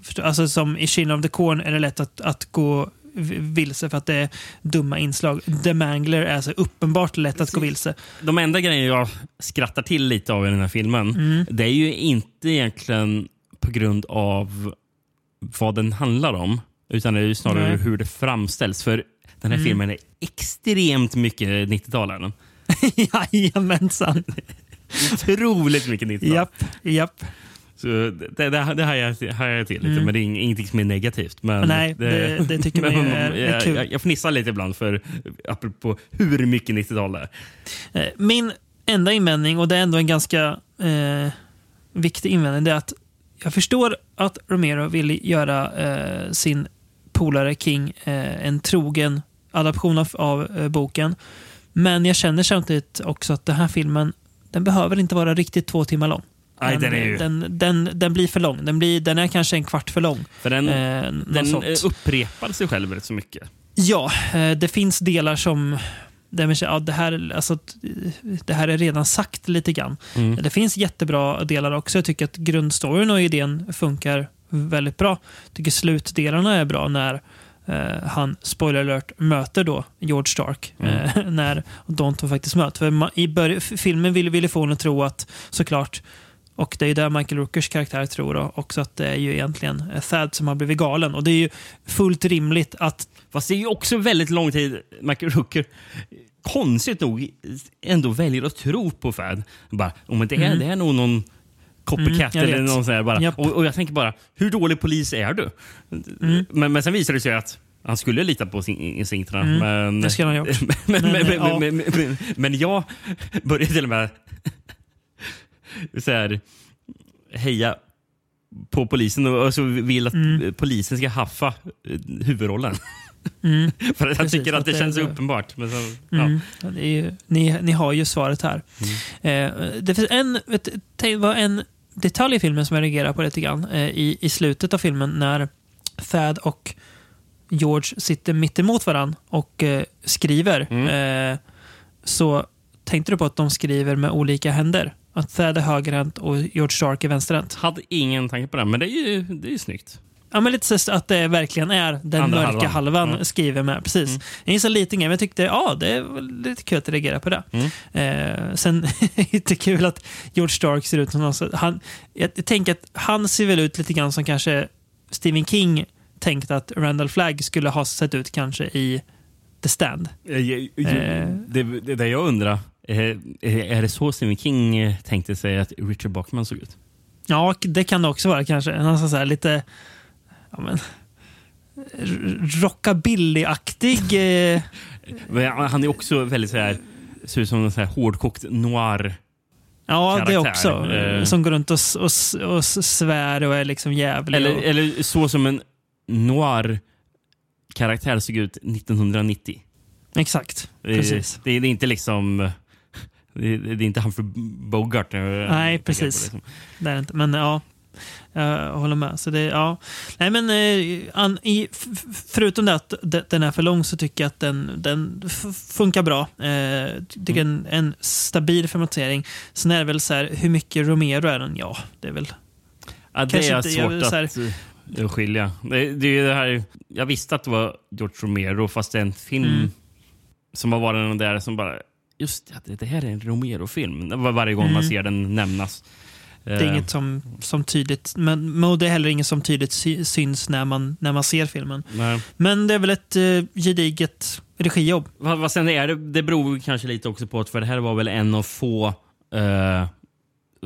förstå- alltså som i Children of the Corn är det lätt att, att gå vilse för att det är dumma inslag. The Mangler är så uppenbart lätt att gå vilse. De enda grejer jag skrattar till lite av i den här filmen, Mm. det är ju inte egentligen på grund av vad den handlar om, utan det är ju snarare Nej. hur det framställs. För den här Mm. filmen är extremt mycket 90-talaren. Jajamensan. Otroligt mycket 90-tal. Japp, japp. Så det, det, det hajar jag, till lite, Mm. men det är ing- ingenting som är negativt. Men Nej, det- det tycker man är- är jag, kul. Jag, jag fnissar lite ibland för apropå hur mycket 90-tal det är. Eh, Min enda invändning, och det är ändå en ganska eh, viktig invändning, det är att jag förstår att Romero vill göra eh, sin polare King eh, en trogen adaption av, av eh, boken. Men jag känner samtidigt också att den här filmen, den behöver inte vara riktigt två timmar lång. Nej, den är ju- den, den, den blir för lång. Den, blir, den är kanske en kvart för lång. För den, Eh, den sånt. eh, upprepar sig själv rätt så mycket. Ja, eh, det finns delar som ja, det, här, alltså, det här är redan sagt lite grann. Mm. Det finns jättebra delar också. Jag tycker att grundstoryn och idén funkar väldigt bra. Jag tycker slutdelarna är bra när eh, han, spoiler alert, möter då George Stark. Mm. Eh, när två faktiskt möts. För ma- i början, filmen ville, ville få en att tro att, såklart, och det är där Michael Rookers karaktär tror då, också att det är ju egentligen eh, Thad som har blivit galen. Och det är ju fullt rimligt att Fast det är ju också väldigt lång tid Michael Rooker konstigt nog ändå väljer att tro på Fad. Bara, oh, men det, är, Mm. det är nog någon copycat Mm, eller någon sån bara. Japp. Och, och jag tänker bara, hur dålig polis är du? Mm. Men, men sen visar det sig att han skulle lita på sin, instinkterna. Mm, men, det skulle han ha gjort. men, men, Men, men, ja. men, men, men, jag började till och med så här, heja på polisen och och så vill att Mm. polisen ska haffa eh, huvudrollen. Mm. För jag Precis, tycker att det det- känns så uppenbart. Men så. Mm. Ja, det ju, ni, ni har ju svaret här. Mm. Eh, det finns en, vet, det var en detalj i filmen som jag reagerar på lite grann. Eh, i, I slutet av filmen när Thad och George sitter mitt emot varandra och eh, skriver. Mm. Eh, så tänkte du på att de skriver med olika händer? Att Thad är högerhänt och George Stark är vänsterhänt. Hade ingen tanke på det, men det är ju, det är ju snyggt. Ja, men lite så att det verkligen är den Andra mörka halvan. halvan, Ja. skriver med. Precis. Det är så liten grej, men jag tyckte ja, det var lite kul att reagera på det. Eh, sen lite kul att George Stark ser ut som någon, han, jag, jag tänker att han ser väl ut lite grann som kanske Stephen King tänkte att Randall Flagg skulle ha sett ut kanske i The Stand. Eh, jag- jag- Eh. Det, det där jag undrar, eh, är det så Stephen King eh, tänkte sig att Richard Bachman såg ut? Ja, det kan det också vara kanske. Han så här lite ja, men, rockabilly-aktig. Eh, Han är också väldigt så här, ser ut som en så här hårdkokt noir. ja, det Karaktär. också. Eh. Som går runt och, och, och svär och är liksom jävlig. Eller, och, eller så som en noir karaktär såg ut 1990. exakt, Det, precis. det, det är inte liksom... Det, det är inte Humphrey Bogart. jag Nej, precis. det, liksom. Det är det inte. Men ja, jag håller med. Så det, ja. Nej, men, eh, an, i, förutom det att de- den är för lång så tycker jag att den, den funkar bra. Eh, tycker en, en stabil formatering. Sen är det väl så här, hur mycket Romero är den? Ja, det är väl... Ja, det Kanske är inte- jag svårt så här- att eh, skilja. Det, det är det här, jag visste att det var George Romero, fast det är en film Mm. som har varit den där som bara... Just det, det här är en Romero-film. Varje gång man Mm. ser den nämnas. Det är Eh, inget som, som tydligt, men, men det är heller inget som tydligt sy, syns när man, när man ser filmen. nej. Men det är väl ett eh, gediget regijobb. Vad, vad sen är det, det beror kanske lite också på att för det här var väl en av få eh,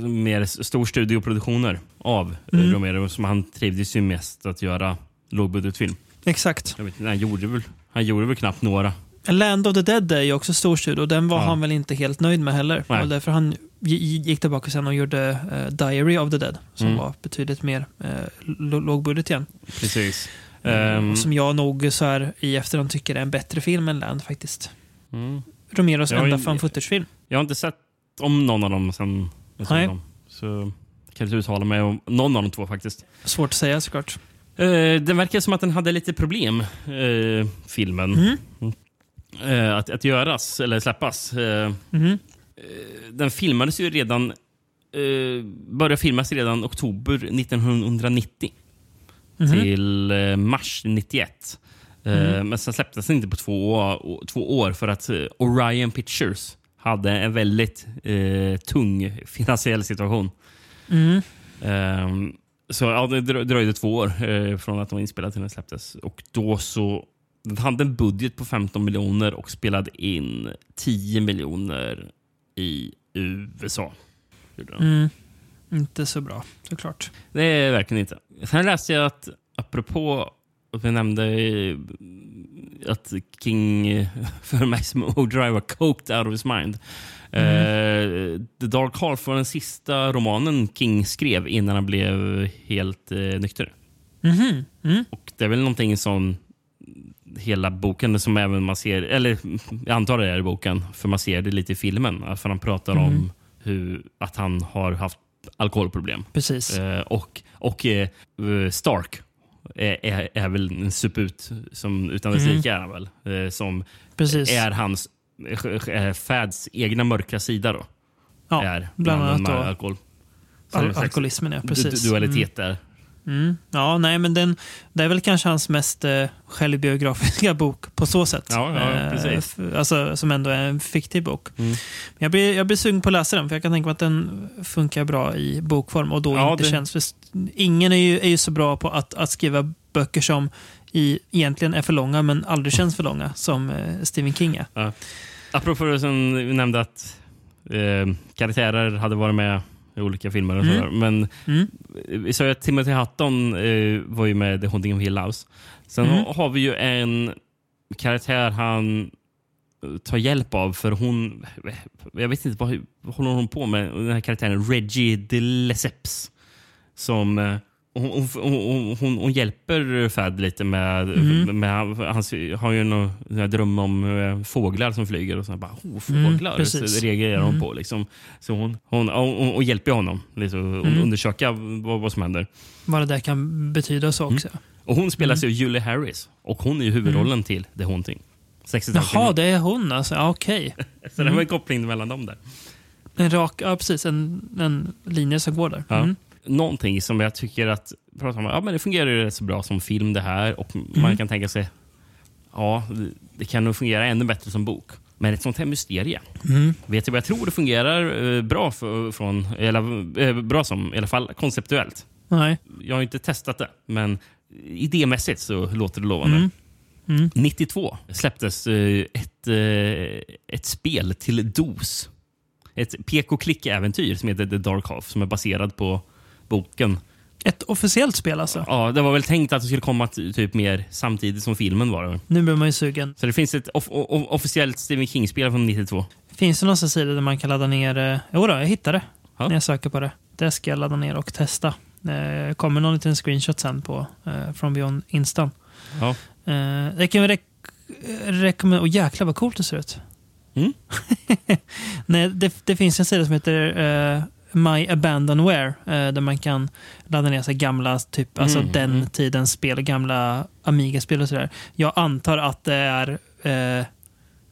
mer stor studioproduktioner av eh, Mm. Romero som han trivdes ju mest att göra lågbudgetfilm. Exakt. Jag vet han gjorde väl, han gjorde väl knappt några. Land of the Dead är ju också storstudio och den var Ja. han väl inte helt nöjd med heller. Nej. Och därför han gick tillbaka sen och gjorde eh, Diary of the Dead som Mm. var betydligt mer uh, lågbudget igen. Precis. Eh, och som jag nog så här i efterhand tycker är en bättre film än Land faktiskt. mm. Romeros Ja, enda fan footage-film. Jag har inte sett om någon av dem sen jag såg dem. Så jag kan inte uttala mig om någon av de två faktiskt. Svårt att säga såklart. Uh, den verkar som att den hade lite problem, eh, filmen. Mm. Eh, att, att göras eller släppas. Eh, Mhm. Den filmades ju redan... Uh, började filmas redan oktober 1990 Mhm. till eh, mars 91. Eh, Mm. Men sen släpptes den inte på två år, två år för att eh, Orion Pictures hade en väldigt eh, tung finansiell situation. Mm. Ehm, så ja, det drö- dröjde två år eh, från att den var inspelad till den släpptes. Och då så... Den hade en budget på 15 miljoner och spelade in 10 miljoner i USA. Mm. Inte så bra, såklart. Det är verkligen inte. Sen läste jag att, apropå att vi nämnde att King för Maximum Overdrive var coked out of his mind. Eh, The Dark Half var den sista romanen King skrev innan han blev helt eh, nykter. Mhm. Mm. Och det är väl någonting som hela boken, som även man ser, eller jag antar det är i boken, för man ser det lite i filmen. För han pratar Mm. om hur, att han har haft alkoholproblem. Precis. Eh, och och eh, Stark är, är, är väl en suput som utan dess Mm. like är han väl. Eh, som Precis. är hans eh, Fads egna mörka sida då. ja, är bland annat med då alkohol. Al- alkoholismen, ja. Precis. Dualitet där. Mm. Ja, nej, men den, det är väl kanske hans mest eh, självbiografiska bok på så sätt. Ja, ja, Eh, precis. alltså, som ändå är en fiktiv bok. Mm. Jag, blir, jag blir sugen på att läsa den, för jag kan tänka mig att den funkar bra i bokform och då Ja, inte det- känns... För ingen är ju, är ju så bra på att, att skriva böcker som i, egentligen är för långa, men aldrig känns för långa, som eh, Stephen King är. Ja. Apropå det som vi nämnde att eh, karaktärer hade varit med i olika filmer och Mm. sådär. Men Mm. sa ju att Timothy Hutton eh, var ju med i The Haunting of Hill House. Sen Mm. har- vi ju en karaktär han tar hjälp av för hon... Jag vet inte vad, håller hon på med. Den här karaktären Reggie de Lesseps. Som... Hon, hon, hon, hon, hjälper Fad lite med... Mm. med han har ju här dröm om eh, fåglar som flyger. och så bara, oh, Mm, fåglar. precis. så reagerar hon Mm. på. Liksom. Så hon, hon, hon, hon hjälper honom liksom, Mm. undersöka vad, vad som händer. Vad det där kan betyda så också. Och Hon spelas Mm. ju av Julie Harris och hon är ju huvudrollen till The Haunting. 60 Jaha, det är hon alltså. Ja, Okej. Så det var en koppling mellan dem där. En rak, ja precis, en, en linje som går där. Ja. Mm. någonting som jag tycker att pratar om, ja, men det fungerar ju rätt så bra som film det här och man kan tänka sig ja, det- kan nog fungera ännu bättre som bok. Men ett sånt här mysterie, vet du vad jag tror det fungerar eh, bra, för, från, eller, eh, bra som, i alla fall konceptuellt. Nej. Jag har inte testat det, men idémässigt så låter det lovande. 92 släpptes eh, ett, ett spel till DOS. Ett pek-och-klick-äventyr som heter The Dark Half som är baserad på boken. Ett officiellt spel alltså. Ja, det var väl tänkt att det skulle komma typ mer samtidigt som filmen var. det. Nu blir man ju sugen. Så det finns ett off- o- officiellt Stephen King-spel från 92. Finns det någon sida där man kan ladda ner... Eh, jo då, jag hittade det. Ja. När jag söker på det. Det ska jag ladda ner och testa. Eh, kommer någon liten screenshot sen på eh, From Beyond Instan. Ja. Eh, jag kan ju rek rekommendera... Jäklar vad coolt det ser ut. Mm. Nej, det, det finns en sida som heter eh, My Abandonware. Eh, där man kan ladda ner så här gamla, typ, alltså Mm, den mm. tidens spel. Gamla Amiga-spel och sådär. Jag antar att det är eh,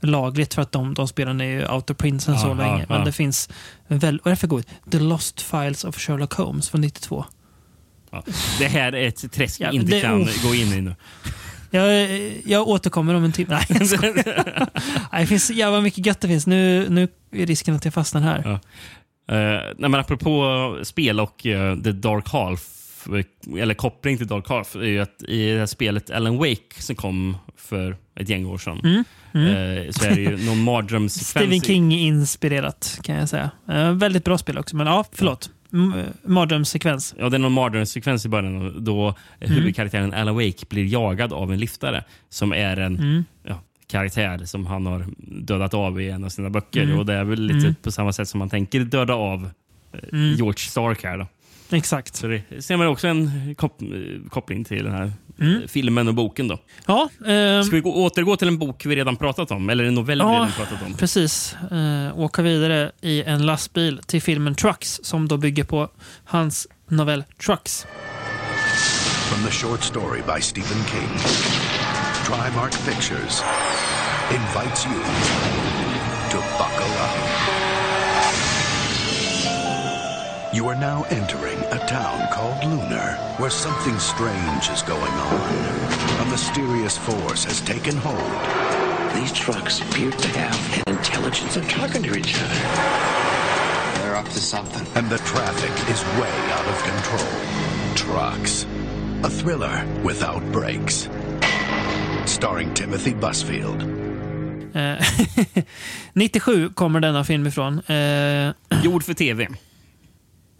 lagligt för att de, de spelen är ju out of print sedan så Ja, länge. ja, Men ja. det finns väl, vad är det för god? The Lost Files of Sherlock Holmes från 92. Ja. Det här är ett träsk vi Ja, inte det- kan oh. gå in i nu. Jag, jag återkommer om en timme. Nej, jag. Nej, det finns jävla mycket gött det finns. Nu, nu är risken att jag fastnar här. Uh, nej, men apropå spel och eh, The Dark Half, eh, eller koppling till Dark Half, är ju att i det här spelet Alan Wake som kom för ett gäng år sedan, eh, så är det ju någon mardrömssekvens. Mm, Stephen King-inspirerat kan jag säga. Eh, väldigt bra spel också, men ja, förlåt. Mardrömssekvens. Ja, det är någon mardrömssekvens i början då Mm. huvudkaraktären Alan Wake blir jagad av en liftare som är en Mm. ja, karaktär som han har dödat av i en av sina böcker. Mm. Och Det är väl lite Mm. på samma sätt som man tänker döda av eh, Mm. George Stark här. Då. Exakt. Så det ser man också en kop eh, koppling till den här Mm. eh, filmen och boken. Då. Ja, ehm, Ska vi gå, återgå till en bok vi redan pratat om? Eller en novell vi Ja. redan pratat om? precis. Eh, åka vidare i en lastbil till filmen Trucks som då bygger på hans novell Trucks. From the short story by Stephen King, Trimark Pictures invites you to buckle up. You are now entering a town called Lunar, where something strange is going on. A mysterious force has taken hold, These trucks appear to have an intelligence. They're talking to each other. They're up to something. and the traffic is way out of control. Trucks. A thriller without brakes. Starring Timothy Busfield. Eh, 97 kommer denna film ifrån. Eh, Gjord för tv.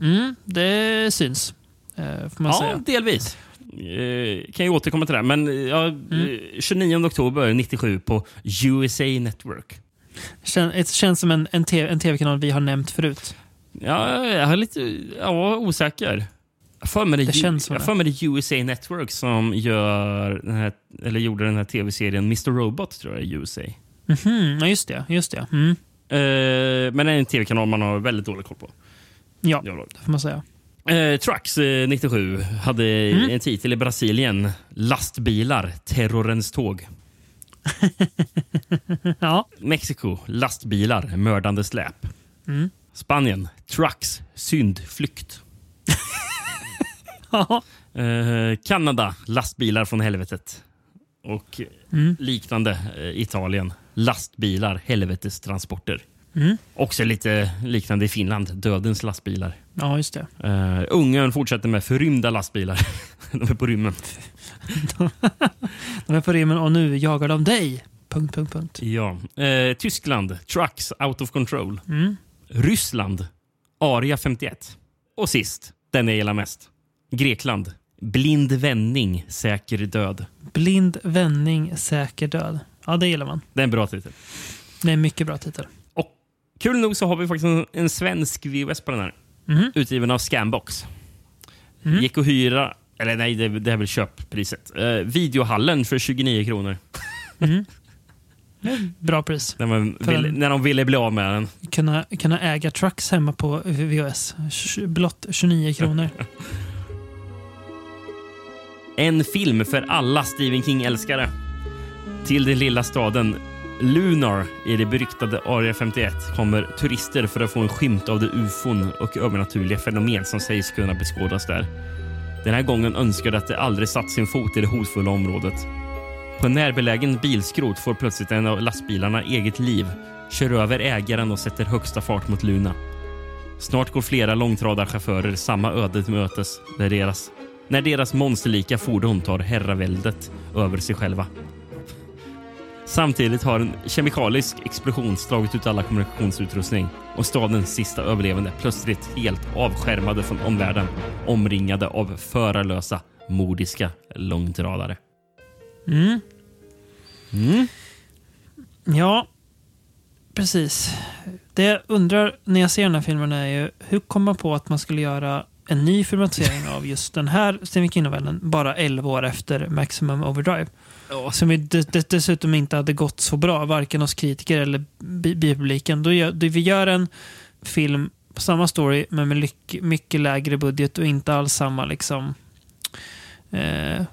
mm, det syns, eh, får man Ja, säga. delvis. Eh, kan ju återkomma till det. Men eh, ja, Mm. eh, 29 oktober 97 på USA Network. Kän, det känns som en, en, TV, en tv-kanal vi har nämnt förut. Ja, jag är lite ja, osäker. Jag för mig det, Det som jag för mig det USA Network som gör den här, eller gjorde den här tv-serien Mr. Robot, tror jag, i USA. Mhm, ja, just det. Just det. Mm. Eh, men det är en tv-kanal man har väldigt dålig koll på. Ja, det får man säga. Eh, Trucks eh, 97 hade Mm. en titel i Brasilien. Lastbilar, terrorens tåg. Ja. Mexiko, lastbilar, mördande släp. Mm. Spanien, trucks, syndflykt. Ja. Eh, Kanada, lastbilar från helvetet. Och Mm. liknande eh, Italien, lastbilar, helvetestransporter. Mm. Också lite liknande i Finland, dödens lastbilar. ja, just det. Uh, Ungern fortsätter med förrymda lastbilar. De är på rymmen. De är på rymmen och nu jagar de dig. Punkt, punkt, punkt. Ja. Eh, Tyskland, trucks out of control. Mm. Ryssland, Aria 51. Och sist, den jag gillar mest. Grekland, blind vändning, säker död. Blind vändning, säker död. Ja, det gillar man. Det är en bra titel. Det är en mycket bra titel. Och kul nog så har vi faktiskt en, en svensk VHS på den här. Mhm. Utgiven av Scambox. Mm. Gick att hyra, eller nej, det, det är väl köppriset. Eh, videohallen för 29 kronor. Ett bra pris. När, man ville, när de ville bli av med den. Kunna, kunna äga trucks hemma på VHS. Blott 29 kronor. En film för alla Stephen King-älskare. Till den lilla staden Lunar i det beryktade Area 51 kommer turister för att få en skymt av de ufon och övernaturliga fenomen som sägs kunna beskådas där. Den här gången önskar de att de aldrig satt sin fot i det hotfulla området. På en närbelägen bilskrot får plötsligt en av lastbilarna eget liv, kör över ägaren och sätter högsta fart mot Luna. Snart går flera långtradarchaufförer samma öde till mötes när deras, när deras monsterlika fordon tar herraväldet över sig själva. Samtidigt har en kemikalisk explosion slagit ut alla kommunikationsutrustning och stadens sista överlevande plötsligt helt avskärmade från omvärlden, omringade av förarlösa, mordiska långtradare. Mm. Mm. Ja, precis. Det jag undrar när jag ser den här filmen är ju hur kom man på att man skulle göra en ny filmatisering av just den här Stephen King-novellen bara 11 år efter Maximum Overdrive. Som ju de- de- dessutom inte hade gått så bra, varken hos kritiker eller bi- biopubliken. Då gör, då vi gör en film på samma story, men med mycket lägre budget och inte alls samma liksom eh,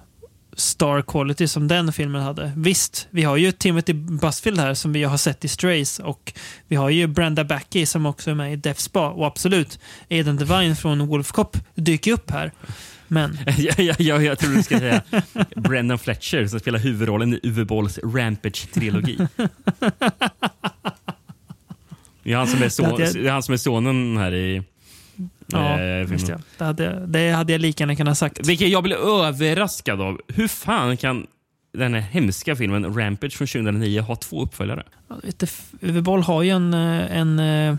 star quality som den filmen hade. Visst, vi har ju Timothy Busfield här som vi har sett i Strays och vi har ju Brenda Backey som också är med i Death Spa och absolut, Aidan Devine från Wolf Cop dyker upp här. Men jag, jag, jag, jag tror du ska säga Brendan Fletcher som spelar huvudrollen i Uwe Bolls Rampage-trilogi. Det är han som är, son, det är han som är sonen här i ja, eh, just filmen. det. Hade, det hade jag lika gärna kunnat sagt. Vilket jag blev överraskad av. Hur fan kan den här hemska filmen Rampage från 2009 ha två uppföljare? Uwe Boll har ju en, eh, en eh,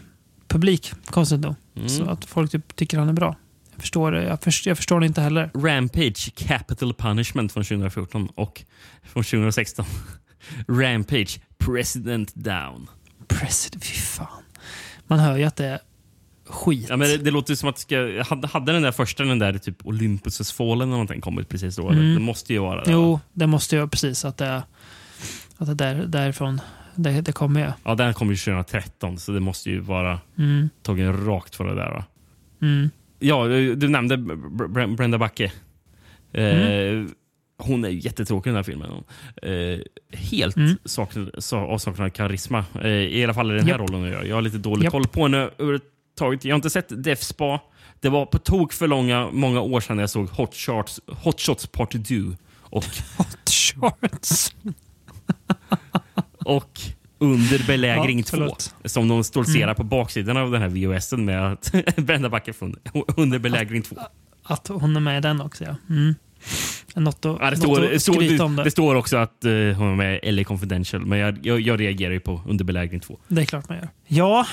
publik, konstigt nog. Mm. Så att folk typ tycker han är bra. Jag förstår, det. jag förstår, jag förstår det inte heller. Rampage Capital Punishment från 2014 och från 2016 Rampage President Down. President, fy fan. Man hör ju att det är skit. Ja, men det, det låter som att ska, hade, hade den där första, den där typ Olympus has fallen eller någonting kommit precis då? Mm. Det måste ju vara det. Jo, det måste jag precis att det att det där, därifrån det, det kommer jag. Ja, den kom ju 2013 så det måste ju vara Mm. tagen rakt från det där. Mm. Ja, du nämnde Br- Br- Brenda Backe. Eh, Mm. Hon är ju jättetråkig i den här filmen. Eh, helt Mm. saknad, sa- avsaknad av karisma. Eh, I alla fall i den här Japp. rollen. Jag, jag har lite dålig Japp. koll på henne överhuvudtaget. Jag har inte sett Death Spa. Det var på tok för långa, många år sedan jag såg Hot Shots, Hot Shots Part 2 och, Hot shorts. och Under belägring Ja, 2. förlåt. Som de stoltserar Mm. på baksidan av den här VHSen med att Brenda Backe från Under belägring 2. Att hon är med i den också, ja. Mm. Något att, Ja, det, står, att så, det, det. står också att eh, hon är med i LA Confidential, men jag, jag, jag reagerar ju på Under belägring 2. Det är klart man gör. Ja,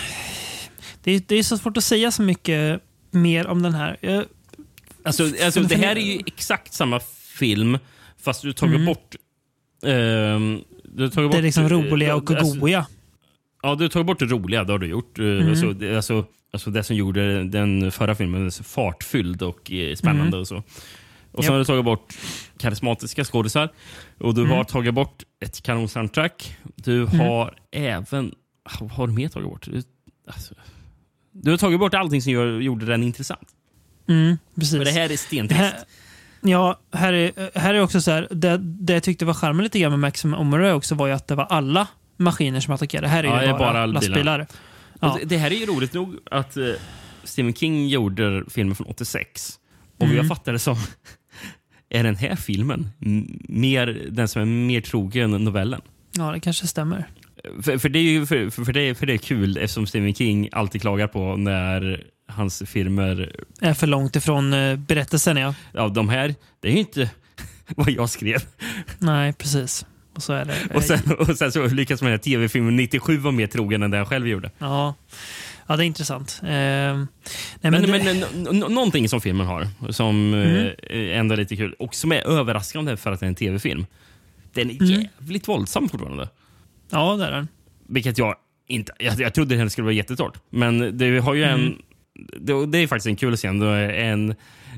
det är, det är så svårt att säga så mycket mer om den här. Jag, Alltså, alltså, det här är ju exakt samma film, fast du tagit Mm. bort... ehm, du har tagit det är bort, liksom eh, roliga och alltså, goa. Ja, du tagit bort det roliga. Det har du gjort. Eh, Mm. Alltså, det, alltså, alltså det som gjorde den förra filmen så fartfylld och eh, spännande. Mm. och så. Och sen har du tagit bort karismatiska skådisar. Och du Mm. har tagit bort ett kanonsoundtrack. Du Mm. har även... Vad har du mer tagit bort? Alltså, du har tagit bort allting som gör, gjorde den intressant. Mm, precis. För det här är stentrist. ja, här är, här är också så här. Det, det jag tyckte var charmen lite grann med Maximum Omra också var ju att det var alla maskiner som attackerade. Här är Ja, ju bara, bara lastbilar. Ja. Och det, här är ju roligt nog att eh, Stephen King gjorde filmen från 86. Och Mm. jag fattar det som... Är den här filmen mer, den som är mer trogen novellen? ja, det kanske stämmer. För, för, det är ju, för, för, det, för det är kul eftersom Stephen King alltid klagar på när hans filmer... Är för långt ifrån eh, berättelsen, ja. Ja, de här, det är ju inte vad jag skrev. Nej, precis. Och så är det. Och sen, och sen så lyckas man med tv-filmen 97 var mer trogen än den jag själv gjorde. Ja, ja det är intressant. Eh, nej, men Men, det- men, någonting som filmen har, som Mm. eh, ändå är lite kul och som är överraskande för att det är en tv-film. Den är Mm. jävligt våldsam fortfarande. Ja, det är den. Vilket jag inte... Jag, jag trodde den skulle vara jättetort. Men det har ju en... Mm. Det, det är faktiskt en kul scen. Då en,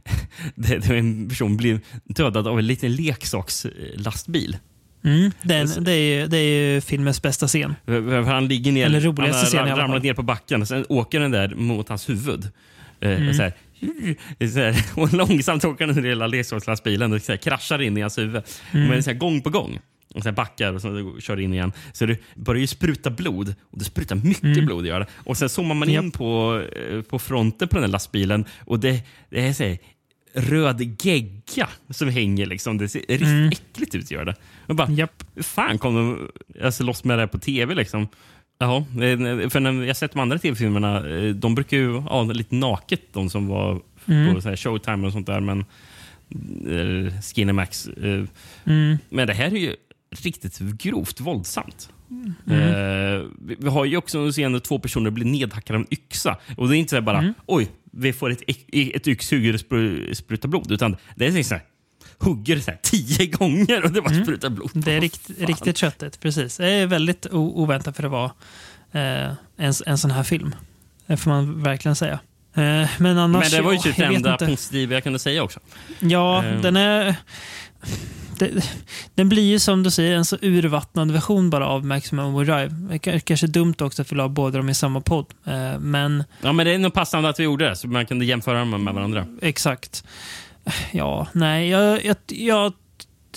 det, en person blir dödad av en liten leksakslastbil. Mm, den, det, är, det är filmens bästa scen. Han ligger ner, Eller roligaste han scen fall. ner på backen och sen åker den där mot hans huvud. Eh, Mm. Så här, så här, och långsamt åker den lilla leksakslastbilen och så här, kraschar in i hans huvud. Mm. Men så gång på gång. Och sen backar och så kör in igen. Så det börjar ju spruta blod. Och det sprutar mycket blod. Gör det. Och sen zoomar man in Mm. På, eh, på fronten på den där lastbilen och det, det är så här, röd gegga som hänger. Liksom. Det ser riktigt äckligt ut. Gör det. Och bara, Mm. Japp. fan kom de alltså, loss med det här på tv? Liksom? Jaha, eh, för när jag sett de andra tv-filmerna, eh, de brukar ju ha lite naket, de som var Mm. på så här Showtime och sånt där. Men Skinemax. Mm. Men det här är ju riktigt grovt våldsamt. Mm. Eh, vi, vi har ju också en scen där två personer blir nedhackade av en yxa. Och det är inte så bara, Mm. oj, vi får ett, ett yxhugg och sprutar blod. Utan det är så här, hugger så här tio gånger och det bara sprutar blod. Mm. Det är rikt, riktigt köttigt, precis. Det är väldigt oväntat för att vara eh, en, en sån här film. Det får man verkligen säga. Eh, men annars... Men det var ju typ det enda positiva jag kunde säga också. Ja, Eh. den är... Det, den blir ju som du säger en så urvattnad version bara av Maximum Overdrive. Det är kanske dumt också att vi la båda dem i samma podd. Eh, men Ja, men det är nog passande att vi gjorde det, så man kunde jämföra dem med varandra. exakt. Ja, nej, jag, jag, jag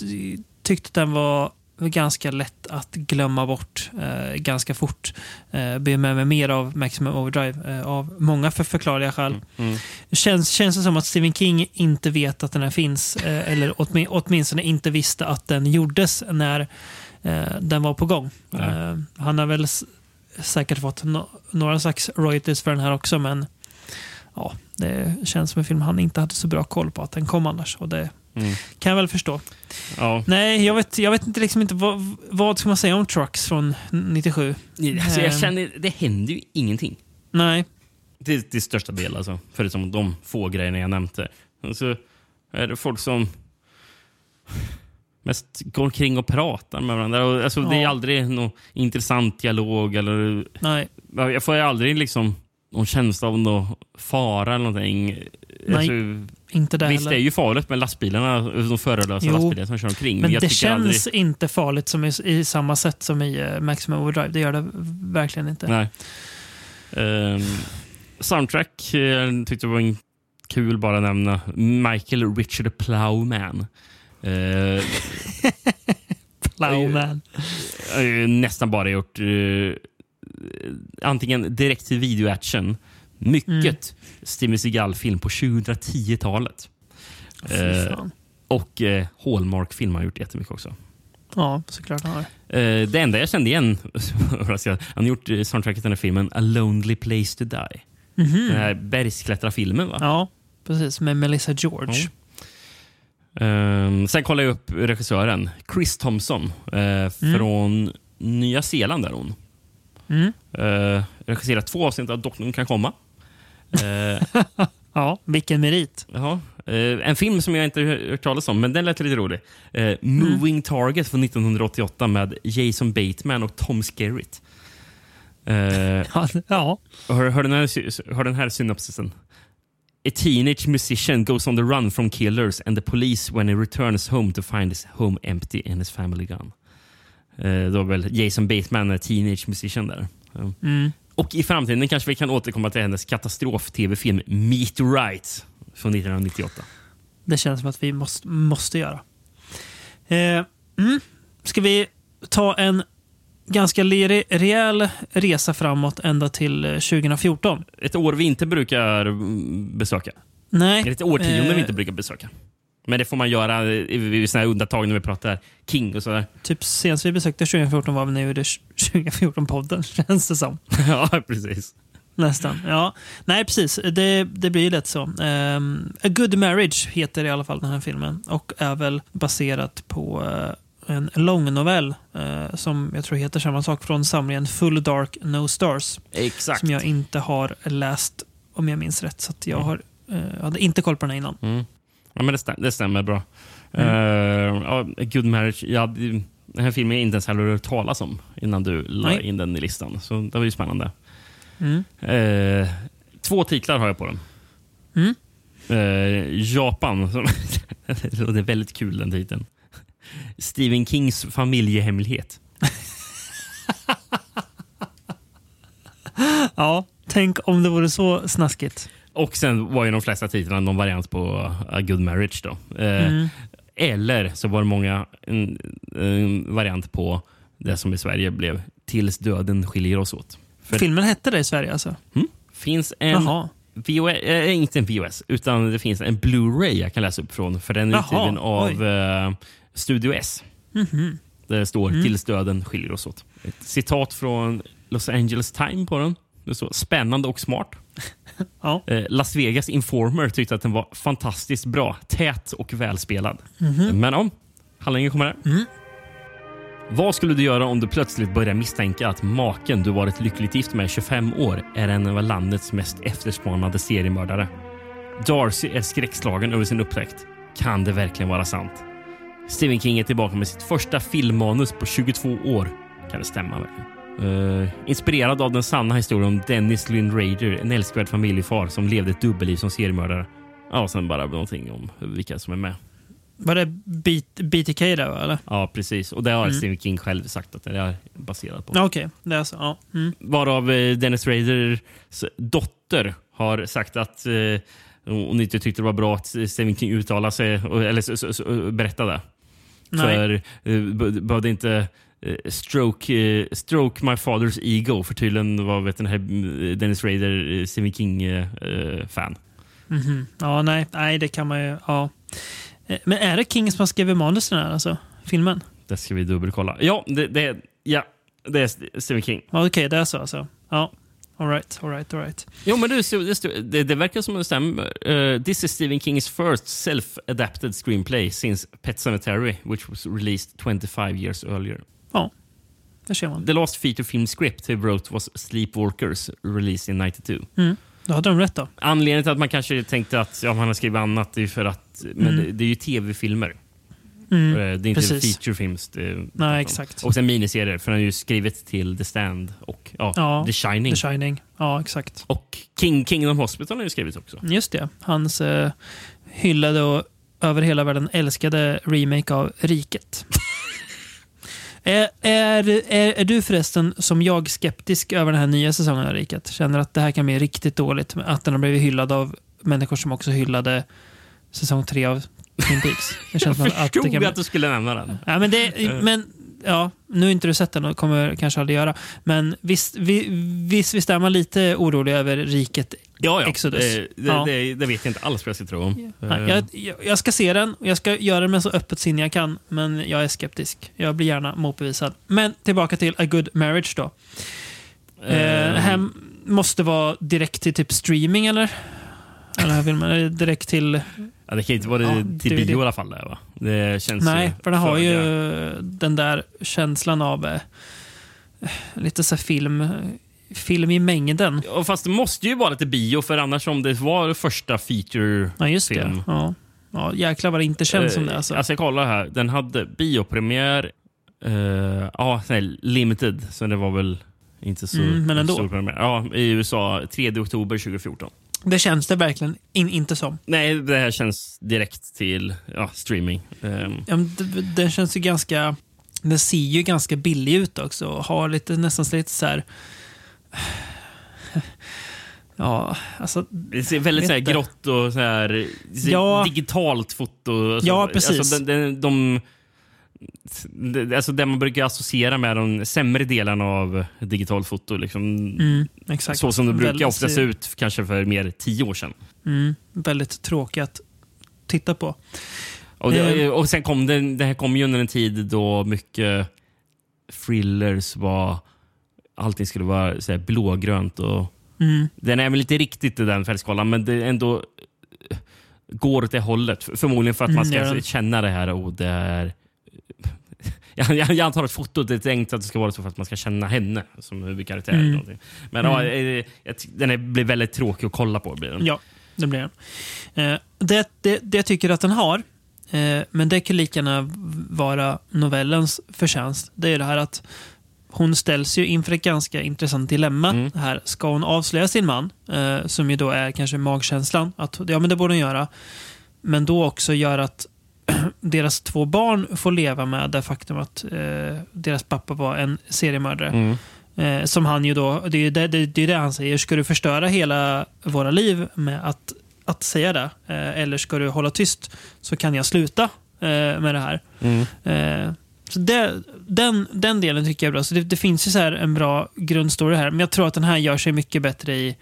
ty- tyckte den var ganska lätt att glömma bort eh, ganska fort. Eh, be med mig mer av Maximum Overdrive eh, av många för förklarliga skäl. Mm. Känns, känns det som att Stephen King inte vet att den här finns eh, eller åtmi- åtminstone inte visste att den gjordes när eh, den var på gång. Eh, han har väl säkert fått no några slags royalties för den här också men ja, det känns som en film han inte hade så bra koll på att den kom annars. Och det Mm. kan jag väl förstå. Ja. Nej, jag vet, jag vet inte liksom inte vad, vad ska man säga om Trucks från 97. Alltså, jag Eh, känner, det händer ju ingenting. Nej, Till, till största del, alltså. Förutom de få grejerna jag nämnde. Och så är det folk som mest går omkring och pratar med varandra. Alltså, Det är Ja. aldrig någon intressant dialog. Eller, nej, jag får ju aldrig liksom någon känsla av någon fara eller någonting. Nej, Alltså, inte där visst, heller. det är ju farligt med lastbilarna, de förarlösa lastbilarna som kör omkring. Men jag det känns aldrig- inte farligt som i, i samma sätt som i uh, Maximum Overdrive. Det gör det verkligen inte. Nej. Ehm, soundtrack eh, jag tyckte det var en kul bara nämna. Michael Richard Plowman. Uh, Plowman. nästan bara gjort eh, antingen direkt till video-action, mycket Mm. Steven Seagal-film på 2010-talet. Fy Eh, och eh, Hallmark-film har gjort jättemycket också. Ja, såklart han har. Eh, det enda jag kände igen, han har gjort eh, soundtracket till den här filmen A Lonely Place to Die. Mhm. Den här bergsklättrarfilmen va? Ja, precis. Med Melissa George. Ja. Ehm, sen kollade jag upp regissören, Chris Thompson, eh, från Nya Zeeland. Är hon. Mm. Uh, regisserat två avsnitt av Doktorn kan komma. Eh, Ja, vilken merit. jaha. Eh, en film som jag inte har hört talas om, men den lät lite rolig. Eh, Moving Target från 1988 med Jason Bateman och Tom Skerritt. Ja, ja. Hör, hör, den här, hör den här synopsisen. A teenage musician goes on the run from killers and the police when he returns home to find his home empty and his family gone. Eh, då väl Jason Bateman är teenage musician där. Ja. Mm. Och i framtiden kanske vi kan återkomma till hennes katastrof-tv-film Meteorite från 1998. Det känns som att vi måste, måste göra. Eh, mm. Ska vi ta en ganska rejäl resa framåt ända till eh, 2014? Ett år vi inte brukar besöka. Nej. Eller ett årtionde eh, vi inte brukar besöka. Men det får man göra i- här undantag när vi pratar King och sådär. Typ senast vi besökte 2014 var vi när vi gjorde 2014-podden, känns det som. ja, precis. Nästan. Ja. Nej, precis. Det, det blir ju lätt så. Ehm, A Good Marriage heter i alla fall den här filmen och är väl baserat på eh, en långnovell eh, som jag tror heter samma sak från samlingen Full Dark No Stars. Exakt. Som jag inte har läst om jag minns rätt. Så jag har, eh, hade inte koll på den innan. Mm. Ja, men det, stäm det stämmer bra. Mm. A Good Marriage. Ja, den här filmen jag inte ens hade hört talas om innan du la Nej. in den i listan. Så det var ju spännande. Mm. Eh, två titlar har jag på den. Mm. Eh, Japan. Det låter väldigt kul den titeln. Stephen Kings familjehemlighet. Ja, tänk om det vore så snaskigt. Och sen var ju de flesta titlarna någon variant på A Good Marriage. Då. Eh, Mm. Eller så var det många en, en variant på det som i Sverige blev Tills döden skiljer oss åt. För Filmen hette det i Sverige alltså? Mm. finns en Jaha. VOS, äh, inte en VOS, utan det finns en Blu-ray jag kan läsa upp från. För den är utgiven av eh, Studio S. Mhm. Där det står Mm. “Tills döden skiljer oss åt”. Ett citat från Los Angeles Times på den. Det står “Spännande och smart”. Ja. Eh, Las Vegas Informer tyckte att den var fantastiskt bra, tät och välspelad. Mhm. Men om, handlingen kommer här. Vad skulle du göra om du plötsligt börjar misstänka att maken du varit lyckligt gift med i 25 år är en av landets mest efterspanade seriemördare? Darcy är skräckslagen över sin upptäckt. Kan det verkligen vara sant? Stephen King är tillbaka med sitt första filmmanus på 22 år. Kan det stämma verkligen? Eh, inspirerad av den sanna historien om Dennis Lynn Rader, en älskvärd familjefar som levde ett dubbelliv som seriemördare. Ja, och sen bara någonting om vilka som är med. Var det B- BTK där va, eller? Ja, precis. Och det har Mm. Stephen King själv sagt att det är baserat på. Okej, det är så. Ja. Mm. Varav eh, Dennis Raders dotter har sagt att eh, hon inte tyckte det var bra att Stephen King uttalade sig, eller berättade. Nej. För eh, be- behövde inte stroke, eh, stroke my father's ego. För tydligen var vet, den här eh, Dennis Rader eh, Stephen King-fan. Mhm. Ja, nej, nej, det kan man ju. Ja. Eh, Men är det King som har skrivit manus till den här alltså? Filmen? det ska vi dubbelkolla. Ja, det, det, ja, det är Stephen King. Okej, det är så alltså. Ja. All right, all right, all right. Jo, men stod- det, det, det verkar som det stämmer. Uh, this is Stephen Kings first self-adapted screenplay since Pet Sematary, which was released 25 years earlier. Ja, där ser man. The last feature film script he wrote was Sleepwalkers, released in 92. Mm. Då hade de rätt då. Anledningen till att man kanske tänkte att ja, han har skrivit annat är för att men Mm. det, det är ju tv-filmer. Mm. Eh, Det är inte Precis. feature films. Det, Nej, exakt. Och sen miniserier, för han har ju skrivit till The Stand och ja, Ja, The Shining. The Shining. Ja, exakt. Och King, Kingdom Hospital har ju skrivit också. Just det. Hans eh, hyllade och över hela världen älskade remake av Riket. är, är, är, du förresten som jag skeptisk över den här nya säsongen av Riket? Känner att det här kan bli riktigt dåligt? Att den har blivit hyllad av människor som också hyllade säsong tre av Twin Peaks? Jag att det förstod kan att, bli... du skulle nämna den. Ja, men, det, men ja, nu har inte du sett den och kommer kanske aldrig göra. Men visst, vi, visst, visst är man lite orolig över riket Ja, ja. Exodus. Det, det, Ja. det, det vet jag inte alls vad jag ska tro om. Nej, Eh, jag, jag, ska se den och jag ska göra det med så öppet sinne jag kan. Men jag är skeptisk. Jag blir gärna motbevisad. Men tillbaka till A Good Marriage då. Eh, Eh. här måste vara direkt till typ streaming eller? Eller direkt till... ja, det kan inte vara Ja, till DVD. bio i alla fall. Där, va? Det känns Nej, för den har ju den där känslan av eh, lite så film, film i mängden. Ja, fast det måste ju vara lite bio, för annars om det var första feature Ja, just det. Ja. Ja, jäklar vad det inte känns som det. Alltså. Alltså jag kollar här. Den hade biopremiär, eh, ja, nej, limited, så det var väl inte så Mm, men ändå. stor premiär. Ja, i USA 3 oktober 2014. Det känns det verkligen in, inte som. Nej, det här känns direkt till ja, streaming. Ehm, Ja, det- Den känns ju ganska... Den ser ju ganska billig ut också. och Har lite, nästan lite så här... Ja, alltså... Det ser väldigt så här grått och så här, Ja. digitalt foto. Alltså, Ja, precis. Alltså, de, de, de, alltså det man brukar associera med de sämre delarna av digitalt foto. Liksom, Mm. Så som det brukar Väldigt- ofta se ut kanske för mer tio år sedan. Mm, väldigt tråkigt att titta på. Och, det, Eh. och sen kom det, det här kom ju under en tid då mycket thrillers var... Allting skulle vara så här blågrönt. Och, Mm. Den är väl inte riktigt i den färgskalan, men det ändå går åt det hållet. Förmodligen för att man Mm, ska gör den. känna det här. Och det är, jag, jag, jag antar att fotot är tänkt att det ska vara så för att man ska känna henne som huvudkaraktär. Mm. någonting. Men ja, eh, ty- den är, blir väldigt tråkig att kolla på. Blir den. Ja, det blir den. Eh, det, det, det jag tycker att den har, eh, men det kan lika gärna vara novellens förtjänst, det är det här att hon ställs ju inför ett ganska intressant dilemma. Mm. Här, ska hon avslöja sin man, eh, som ju då är kanske magkänslan, att ja, men det borde hon göra, men då också göra att deras två barn får leva med det faktum att eh, deras pappa var en seriemördare. Mm. Eh, som han ju då, det är ju det, det, det, är det han säger. Ska du förstöra hela våra liv med att, att säga det? Eh, eller ska du hålla tyst så kan jag sluta eh, med det här. Mm. Eh, så den, den delen tycker jag är bra. Så det, finns ju så här en bra grundstory här. Men jag tror att den här gör sig mycket bättre i,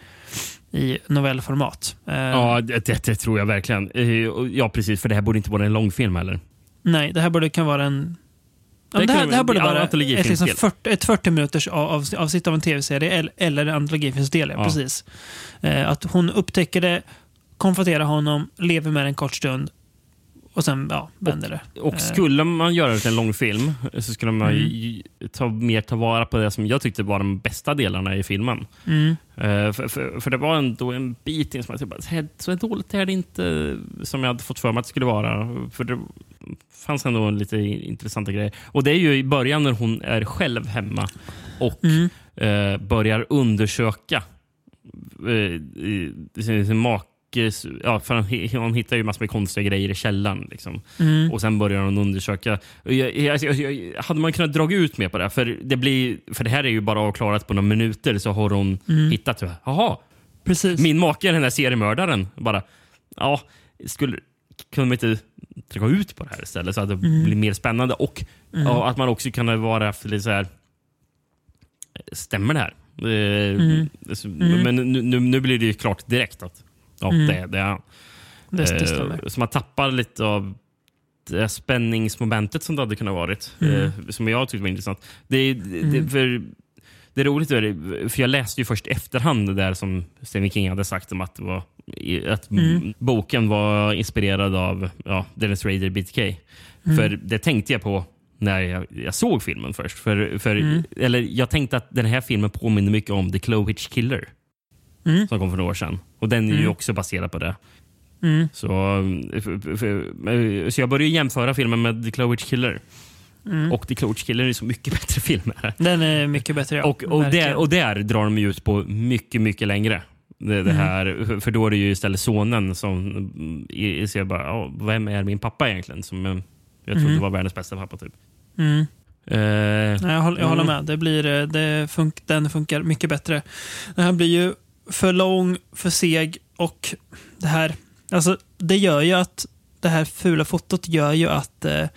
i novellformat. Eh, Ja, det, det, det tror jag verkligen. Eh, Ja, precis. För det här borde inte vara en långfilm heller. Nej, det här borde kan vara en... Ja, Det det, här, det här borde vara ett, liksom 40, ett 40 minuters av, av, avsnitt av en tv-serie eller, en antologifilmsdel. Ja. Ja. Precis. Eh, att hon upptäcker det, konfronterar honom, lever med det en kort stund och sen ja, vänder det. Och Eh, skulle man göra det till en långfilm så skulle man ju ta, mer ta vara på det som jag tyckte var de bästa delarna i filmen. Mm. Eh, för, för, för det var ändå en bit in som jag tyckte, "Så dåligt är det inte som jag hade fått för mig att det skulle vara. För det fanns ändå en lite intressanta grejer. Och det är ju i början när hon är själv hemma och Mm. eh, börjar undersöka eh, sin, sin makes... Ja, för han, hon hittar ju massor med konstiga grejer i källaren. Liksom. Mm. Och sen börjar hon undersöka. Jag, jag, jag, hade man kunnat dra ut mer på det? För det, blir, för det här är ju bara avklarat på några minuter så har hon Mm. hittat. Jaha, Precis. min make är den där seriemördaren. Bara, ja, skulle, kunde man inte dra ut på det här istället så att det Mm. blir mer spännande? Och Mm. ja, att man också kan vara lite så här. Stämmer det här? Eh, Mm. så- Mm. Men nu, nu, nu blir det ju klart direkt att ja, Mm. det, det är han. Det, det stämmer. Så man tappar lite av det spänningsmomentet som det hade kunnat varit. Mm. Eh, som jag tyckte var intressant. Det, det, Mm. för, det är roligt, för jag läste ju först i efterhand det där som Stephen King hade sagt om att, var, att Mm. boken var inspirerad av ja, Dennis Rader BTK. Mm. För det tänkte jag på när jag, jag såg filmen först. För, för, Mm. eller jag tänkte att den här filmen påminner mycket om The Clovitch Killer Mm. som kom för några år sedan. Och den är ju Mm. också baserad på det. Mm. Så, för, så jag började jämföra filmen med The Clovitch Killer. Mm. Och The Clovitch Killer är så mycket bättre film. Här. Den är mycket bättre, ja. Och, och, Verkligen. där, och där drar de ju ut på mycket, mycket längre. Det, det Mm. här, för- För då är det ju istället sonen som mm, ser bara, ja, vem är min pappa egentligen? Som eh, jag trodde Mm. var världens bästa pappa. Typ. Mm. Eh, Nej, jag, håller, jag håller mm. med. Det blir, eh, det fun- den funkar mycket bättre. Den här blir ju för lång, för seg och det här... Alltså, det gör ju att det här fula fotot gör ju att eh,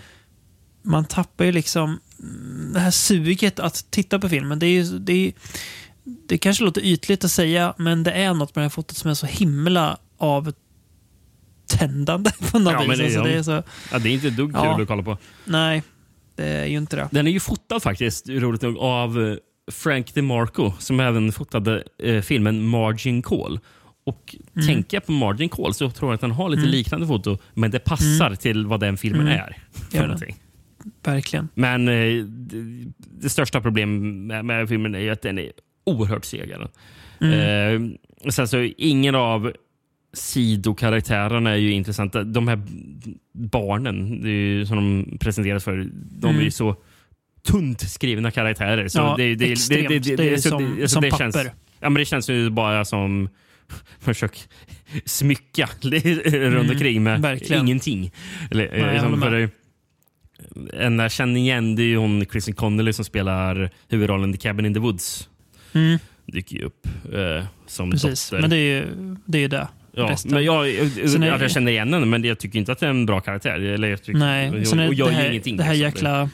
man tappar ju liksom mm, det här suget att titta på filmen. Det är ju, det, är, det kanske låter ytligt att säga, men det är något med det här fotot som är så himla avtändande på något Ja, vis. men det- alltså, det är så, ja, det är inte ett dugg kul Ja. att kolla på. nej, det är ju inte det. Den är ju fotad faktiskt, roligt nog, av eh, Frank DeMarco som även fotade eh, filmen Margin Call. Och Mm. Tänker jag på Margin Call så tror jag att den har lite Mm. liknande foto, men det passar Mm. till vad den filmen Mm. är. För någonting. Verkligen. Men eh, det, det största problemet med, med filmen är att den är oerhört seg. Mm. Eh, sen så ingen av sidokaraktärerna är ju intressanta. De här barnen det är ju, som de presenteras för, de är Mm. ju så tunt skrivna karaktärer. Så Ja, det, det, extremt. Det, det, Det är det, så som- så som det papper. Känns, ja, men det känns ju bara som försök smycka runt Mm, omkring med verkligen. ingenting. Eller, Nej, liksom, för det- en jag känner igen det är ju hon Kristen Connolly som spelar huvudrollen i Cabin in the Woods. Mm. Dyker ju upp eh, som Precis, dotter. men det är ju det. Är ju det. ja, resten. men jag, jag, är- jag, jag känner igen henne, men jag tycker inte att det är en bra karaktär. Eller jag tycker, Nej, och, är och jag det här, ingenting. det här liksom. jäkla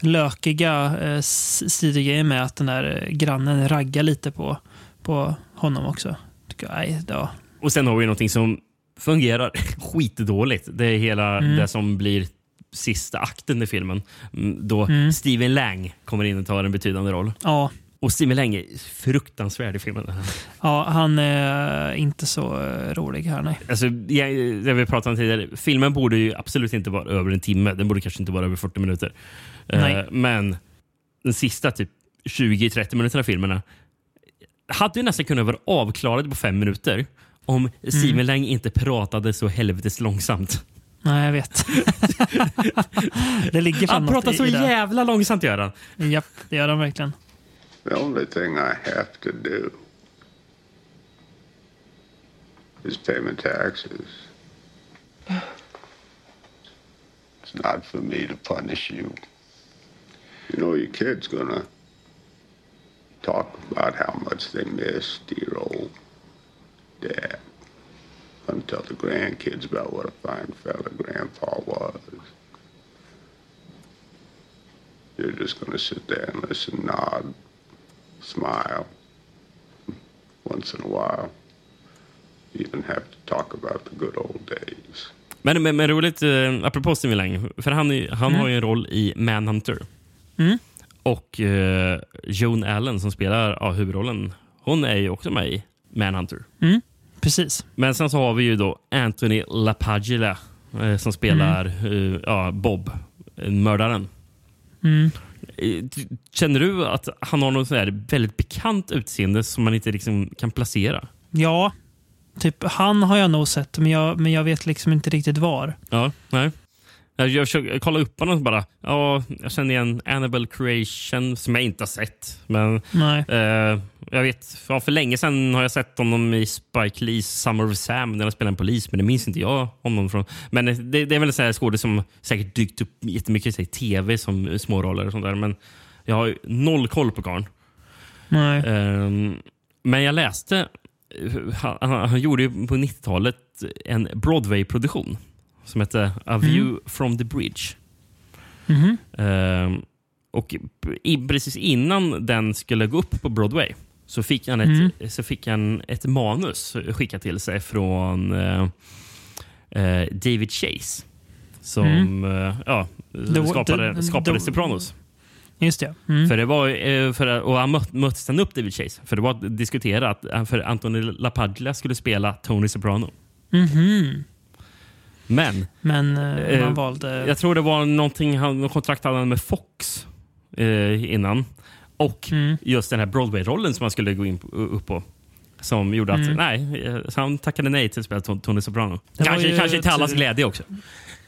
lökiga eh, sidogrejen med att den där eh, grannen raggar lite på, på honom också. Tycker jag, nej, ja. Och sen har vi någonting som fungerar skitdåligt. Det är hela Mm. det som blir sista akten i filmen. Mm, Då Mm. Steven Lang kommer in och tar en betydande roll. Ja, Och Steven Lang är fruktansvärd i filmen. ja, han är inte så eh, rolig här, nej. Alltså, jag, det vi pratade om tidigare, filmen borde ju absolut inte vara över en timme. Den borde kanske inte vara över 40 minuter. Eh, Nej. men den sista typ 20-30 minuterna av filmerna hade ju nästan kunnat vara avklarade på fem minuter om Steven Mm. Lang inte pratade så helvetes långsamt. Nej, jag vet. det ligger Han pratar så jävla långsamt gör han. Japp, det gör han verkligen. The only thing I have to do is pay my taxes. It's not for me to punish you. You know, your kid's gonna talk about how much they miss dear old dad. Gonna tell the grandkids about what a fine fella Grandpa was. You're just going to sit there and listen, nod, smile. Once in a while, you even have to talk about the good old days. Men, men, men roligt, eh, apropå Stephen Lang, för han, han Mm. har ju en roll i Manhunter. Mm. Och eh, Joan Allen som spelar ja, huvudrollen, hon är ju också med i Manhunter. Mm. Precis. Men sen så har vi ju då Anthony LaPaglia eh, som spelar eh, ja, Bob, eh, mördaren. Mm. Känner du att han har något sån här väldigt bekant utseende som man inte liksom kan placera? Ja, typ han har jag nog sett, men jag, men jag vet liksom inte riktigt var. Ja, nej. Jag, försöker kolla upp honom bara, ja, jag känner igen Annabelle Creation som jag inte har sett. Men eh, jag vet, ja, för länge sedan har jag sett honom i Spike Lees Summer of Sam där han spelar en polis, men det minns inte jag honom från. Men eh, det, det är väl en skådis som säkert dykt upp jättemycket i tv som småroller och sånt där. Men jag har noll koll på karln. Ehm, men jag läste, han, han, han gjorde ju på 90-talet en Broadway-produktion som hette A View from the Bridge. Mhm. Ehm, och i, precis innan den skulle gå upp på Broadway så fick han ett, så fick han ett manus skickat till sig från eh, eh, David Chase som eh, ja, skapade, the- skapade the- Sopranos. Just det. Mm. För det var, eh, för, och han mött, möttes han upp David Chase. För det var diskuterat att för Anthony LaPaglia skulle spela Tony Soprano. Mhm. Men Men eh, Eh, man valde... jag tror det var någonting han, kontrakt hade med Fox eh, innan. Och Mm. just den här Broadway-rollen som han skulle gå in på, upp på. Som gjorde att Mm. nej, eh, så han tackade nej till att spela Ton- Tony Soprano. Det Kanske, ju kanske till allas glädje också.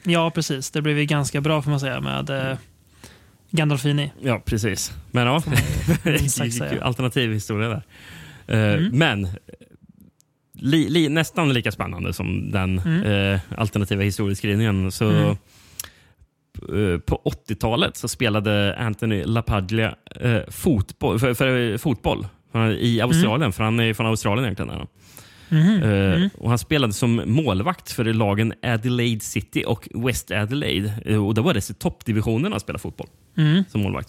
Ja, precis. Det blev ju ganska bra får man säga med eh, Gandolfini. Ja, precis. Men ja, alternativ historia där. Eh, Mm. Men li, li, nästan lika spännande som den Mm. eh, alternativa historieskrivningen. Så, Mm. eh, på 80-talet så spelade Anthony LaPaglia eh, fotboll, för, för, fotboll i Australien, för han är från Australien egentligen. Mhm. Eh, Mm. och han spelade som målvakt för lagen Adelaide City och West Adelaide. Eh, och det var det toppdivisionen han spelade fotboll Mm. som målvakt.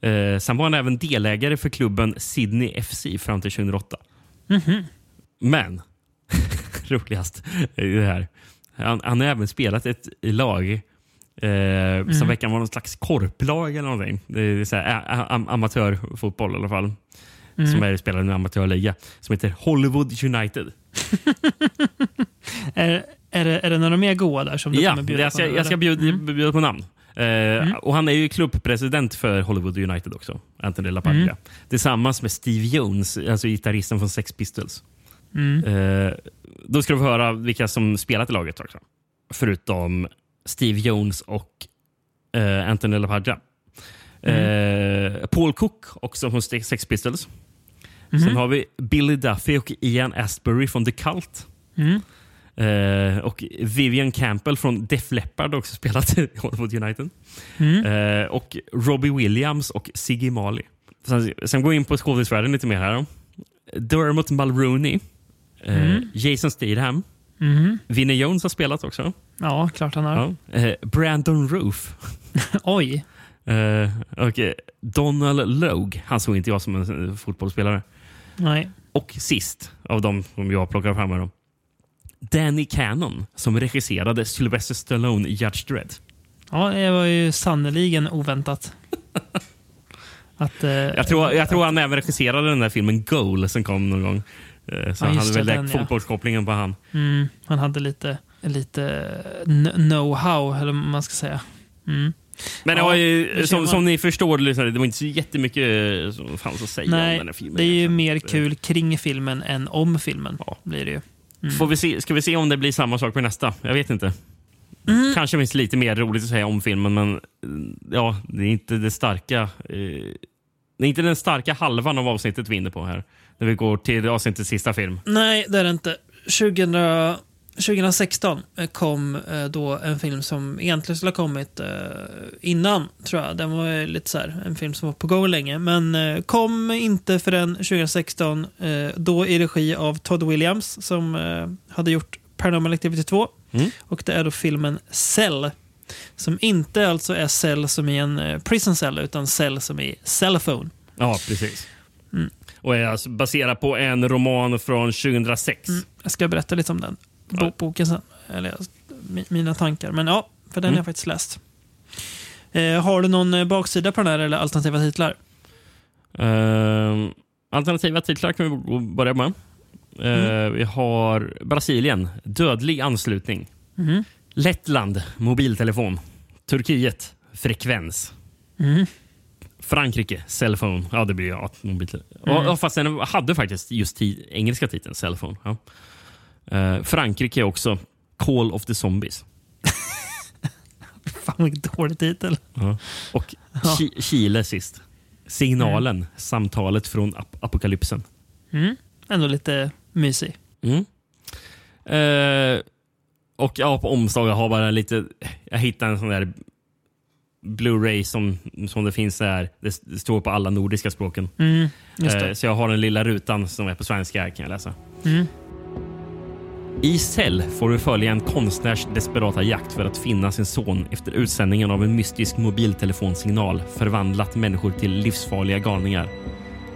Eh, sen var han även delägare för klubben Sydney FC fram till 2008. Mhm. Men, roligast är ju det här. Han, han har även spelat ett lag eh, som verkar vara någon slags korplag eller någonting. Det är så här, am- amatörfotboll i alla fall. Mm. Som är spelad i en amatörliga. Som heter Hollywood United. Är, är, det, är det några mer goa där som du Ja, kommer bjuda jag på ska, nu, jag ska bjuda, Mm. bjuda på namn. Eh, Och Han är ju klubbpresident för Hollywood United också, Anthony LaPaglia. Mm. Tillsammans med Steve Jones, alltså gitarristen från Sex Pistols. Mm. Eh, då ska du få höra vilka som spelat i laget också. Förutom Steve Jones och eh, Anthony LaPaglia. Mm. Eh, Paul Cook, också från Sex Pistols. Mhm. Sen har vi Billy Duffy och Ian Astbury från The Cult. Mm. Eh, och Vivian Campbell från Def Leppard har också spelat i Hollywood United. Mm. Eh, och Robbie Williams och Siggy Marley. Sen, sen går vi in på skådisvärlden lite mer här. Dermot Mulrooney. Eh, Mm. Jason Statham. Mhm. Vinnie Jones har spelat också. Ja, klart han har. Ja. Eh, Brandon Roof. Oj. Eh, och eh, Donald Logue. Han såg inte jag som en eh, fotbollsspelare. Nej. Och sist av dem som jag plockar fram här. Då. Danny Cannon som regisserade Sylvester Stallone i Judge Dredd. Ja, det var ju sannerligen oväntat. Att, eh, Jag tror, jag tror han även regisserade den där filmen Goal som kom någon gång. Eh, Så Ja, han hade väl den, ja. fotbollskopplingen på han. Mm, han hade lite, lite kn- know-how, eller vad man ska säga. Mm. Men det Ja, ju, som, som ni förstår, lyssnare, det var inte så jättemycket eh, som fanns att säga om Nej, den här filmen. det är ju mer kul kring filmen än om filmen. Blir det ju. Mm. Får vi se, ska vi se om det blir samma sak med nästa? Jag vet inte. Mm. Kanske finns lite mer roligt att säga om filmen, men eh, ja, det är inte det starka. Eh, det är inte den starka halvan av avsnittet vi är inne på här. När vi går till avsnittets sista film. Nej, det är det inte. 2000, 2016 kom eh, då en film som egentligen skulle ha kommit eh, innan, tror jag. Den var lite så här, en film som var på gång länge, men eh, kom inte förrän 2016. Eh, då i regi av Todd Williams som hade gjort Paranormal Activity 2. Mm. Och det är då filmen Cell. Som inte alltså är cell som i en prison cell, utan cell som i cellphone. Ja, precis. Mm. Och är alltså baserad på en roman från 2006. Mm. Jag ska berätta lite om den bo- boken sen. Eller mi- mina tankar. Men ja, för den Mm. har jag faktiskt läst. Eh, har du någon eh, baksida på den här eller alternativa titlar? Ehm, alternativa titlar kan vi börja med. Eh, Vi har Brasilien, dödlig anslutning. Mhm. Lettland, mobiltelefon. Turkiet, frekvens. Mm. Frankrike, cellphone. Ja, det blir ju ja, mobiltelefon. Mm. Ja, fast den hade faktiskt just engelska titeln, cellphone. Ja. Eh, Frankrike också, Call of the Zombies. Fan vilken dålig titel. Ja. Och Ja. Chi- Chile sist. Signalen, samtalet från ap- apokalypsen. Mm. Ändå lite mysig. Mm. Eh, och ja, på omslaget har bara lite... Jag hittade en sån där Blu-ray som, som det finns där. Det, står på alla nordiska språken. Mm. Eh, så jag har den lilla rutan som är på svenska här kan jag läsa. Mm. I Cell får vi följa en konstnärs desperata jakt för att finna sin son efter utsändningen av en mystisk mobiltelefonsignal förvandlat människor till livsfarliga galningar.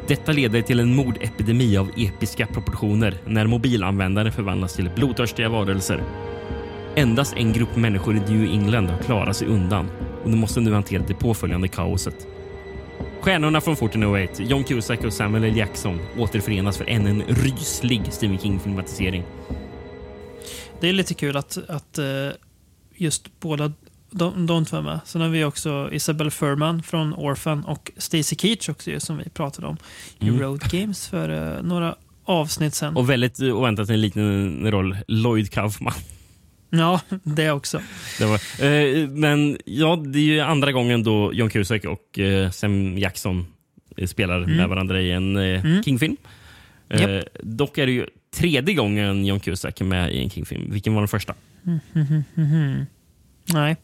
Detta leder till en mordepidemi av episka proportioner när mobilanvändare förvandlas till blodtörstiga varelser. Endast en grupp människor i New England har klarat sig undan och de måste nu hantera det påföljande kaoset. Stjärnorna från 1408, John Cusack och Samuel L. Jackson återförenas för än en ryslig Stephen King-filmatisering. Det är lite kul att, att eh, just båda de, de två är med. Sen har vi också Isabel Furman från Orphan och Stacy Keach också som vi pratade om i Mm. Road Games för eh, några avsnitt sen. Och väldigt oväntat en liten roll, Lloyd Kaufman. Ja, det också. Det var, eh, men ja, det är ju andra gången då John Cusack och eh, Sam Jackson eh, spelar Mm. med varandra i en eh, Mm. King-film. Eh, Japp. Dock är det ju tredje gången John Cusack är med i en King-film. Vilken var den första? Mhm, mhm. Nej.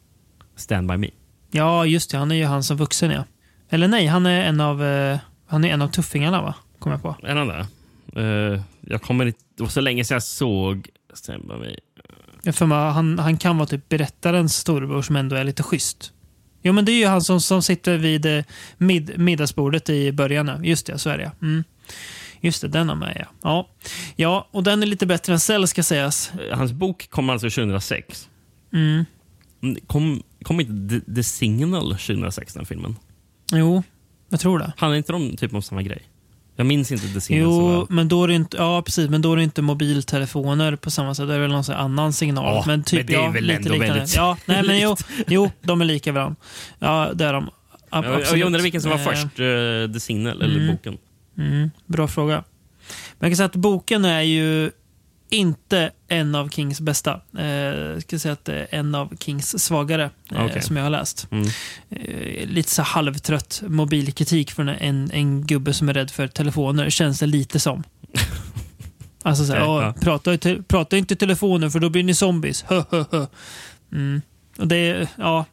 Stand By Me. Ja, just det. Han är ju han som vuxen, ja. Eller nej, han är en av, eh, han är en av tuffingarna, va? Kommer jag på. Är han det? Eh, jag kommer inte... Det var så länge sedan jag såg Stand By Me. För mig, han, han kan vara typ berättarens storebror som ändå är lite schysst. Jo, men det är ju han som, som sitter vid eh, mid, middagsbordet i början. ja. Just det, så är det. Mm. Just det, den har med ja. ja. Ja, och den är lite bättre än Cell ska sägas. Eh, Hans bok kom alltså 2006. Mm. Mm, Kom, kom inte The, The Signal 2006, den filmen? Jo, jag tror det. Handlar inte de typ om samma grej? Jag minns inte The Signal Jo, men då är det inte, ja, precis, men då är det inte mobiltelefoner på samma sätt. Det är väl någon annan signal. Ja, men, typ, men det är ja, väl ändå liknande. väldigt Ja, nej, men jo, jo, de är lika varandra. Ja, det är de. Ab- Jag, jag absolut. undrar vilken som var Eh, först, uh, The Signal eller mm. boken. Mm, bra fråga. Men jag kan säga att boken är ju inte en av Kings bästa. Eh, jag ska säga att det är en av Kings svagare eh, Okej. som jag har läst. Mm. Eh, lite så halvtrött mobilkritik från en, en gubbe som är rädd för telefoner, känns det lite som. Alltså så här, Okej, "Åh, ja. prata, te- prata inte i telefonen för då blir ni zombies. Hö, hö, hö." Mm. Och det är, ja.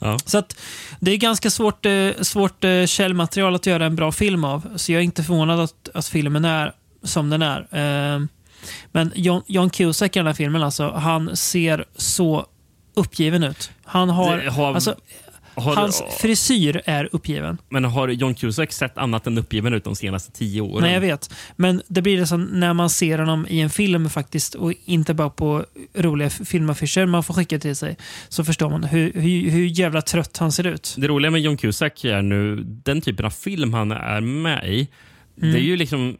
Ja. Så att det är ganska svårt, eh, svårt eh, källmaterial att göra en bra film av. Så jag är inte förvånad att, att filmen är som den är. Eh, men John, John Cusack i den här filmen, alltså, han ser så uppgiven ut. Han har, Det har- alltså, har- hans frisyr är uppgiven. Men har John Cusack sett annat än uppgiven ut de senaste tio åren? Nej, jag vet. Men det blir det som när man ser honom i en film faktiskt och inte bara på roliga filmaffischer man får skicka till sig. Så förstår man hur, hur, hur jävla trött han ser ut. Det roliga med John Cusack är nu, den typen av film han är med i, Mm. det är ju liksom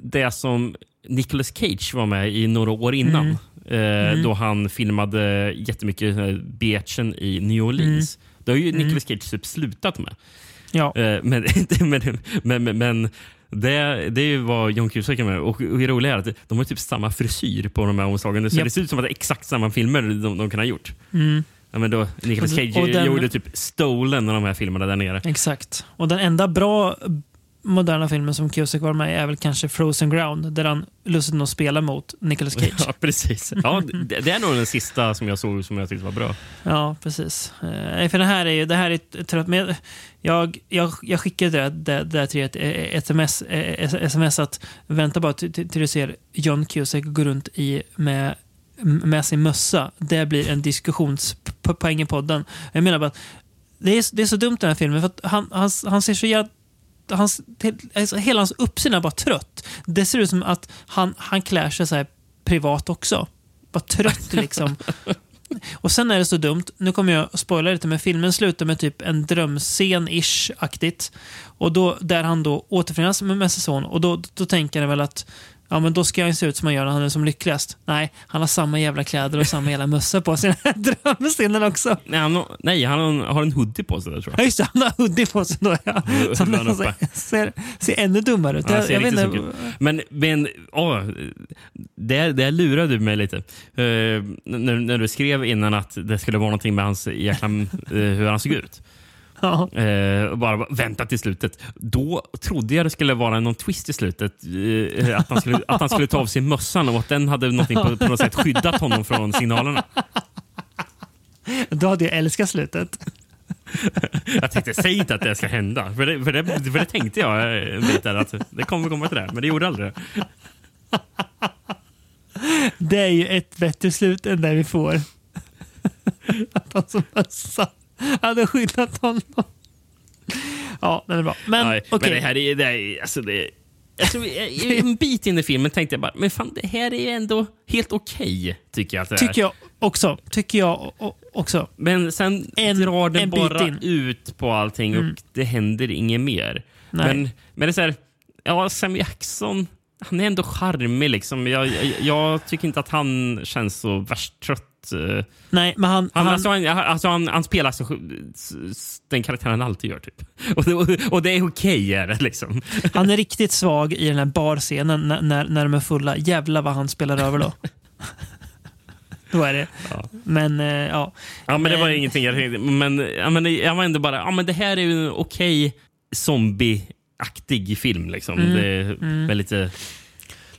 det som Nicolas Cage var med i några år innan. Mm. Eh, Mm. Då han filmade jättemycket eh, Beachen i New Orleans. Det har ju Mm. Nicolas Cage typ slutat med. Ja. Eh, men, men, men, men, men det, det vad John Cusack med och, och det roliga är att de har typ samma frisyr på de här omslagen. Så Japp. det ser ut som att det är exakt samma filmer de, de kan ha gjort. Mm. Ja, men då, Nicolas Cage och den- gjorde typ Stolen av de här filmerna där nere. Exakt. Och den enda bra moderna filmen som Cusack var med i är väl kanske Frozen Ground, där han lustigt nog spelar mot Nicolas Cage. Ja, precis. Ja, det, det är nog den sista som jag såg som jag tyckte var bra. Ja, precis. Eh, för det här är ju det här är trött med. Jag, jag, jag skickade det, det, det till ett, ett sms, eh, sms att vänta bara till, till du ser John Cusack gå runt i med med sin mössa, det blir en diskussionspoäng i podden. Jag menar bara att det är, det är så dumt den här filmen, för att han, han, han ser så jävla Hans, alltså, hela hans uppsyn är bara trött. Det ser ut som att han, han klär sig så här privat också. Bara trött liksom. Och sen är det så dumt, nu kommer jag att spoila lite, men filmen slutar med typ en drömscen-ish-aktigt. Och då, där han då återförenas med, med sin son. Och då, då tänker han väl att ja, men då ska han se ut som han gör när han är som lyckligast. Nej, han har samma jävla kläder och samma jävla mössa på sig i också. Nej, han, har- nej, han har en- hoodie på sig där tror Ja, jag. just det, han har hoodie på sig då. Ja. Huvud han uppe. ser, ser ännu dummare ut. Ja, Jag, ser jag vet inte. Men, men åh, där, där lurade du mig lite. Eh, när, när du skrev innan att det skulle vara någonting med hans jäkla, eh, hur han såg ut. Ja. Eh, bara vänta till slutet. Då trodde jag det skulle vara någon twist i slutet. Eh, att, han skulle, att han skulle ta av sig mössan och att den hade någonting på, på något sätt skyddat honom från signalerna. Då hade jag älskat slutet. Jag tänkte, säg inte att det ska hända. För det, för det, för det tänkte jag en bit där, att det kommer komma till det. Men det gjorde aldrig det. Det är ju ett bättre slut än det vi får. Att han som mössa hade skyddat honom. Ja, den är bra. Men Nej, okej. Men det här är... Det är alltså det, alltså, en bit in i filmen tänkte jag bara, men fan det här är ju ändå helt okej. tycker jag att det är. Tycker jag också. Tycker jag också. Men sen En- drar den bara in. ut på allting Mm. och det händer inget mer. Nej. Men, men det är så här, ja, Sam Jackson, han är ändå charmig. Liksom. Jag, jag, jag tycker inte att han känns så värst trött. Eh. Nej, men han... Han, han, alltså, han, alltså, han, han spelar så, den karaktären han alltid gör. Typ. Och, det, och, och det är okej. det, liksom. han är riktigt svag i den här barscenen när, när, när de är fulla. Jävlar vad han spelar över då. då är det. Ja. Men eh, ja. Ja, men det var Men- ingenting jag tänkte. Men, ja, men jag var ändå bara, ja, men det här är ju en okej zombie-aktig film. Liksom. Mm, Det är mm. lite...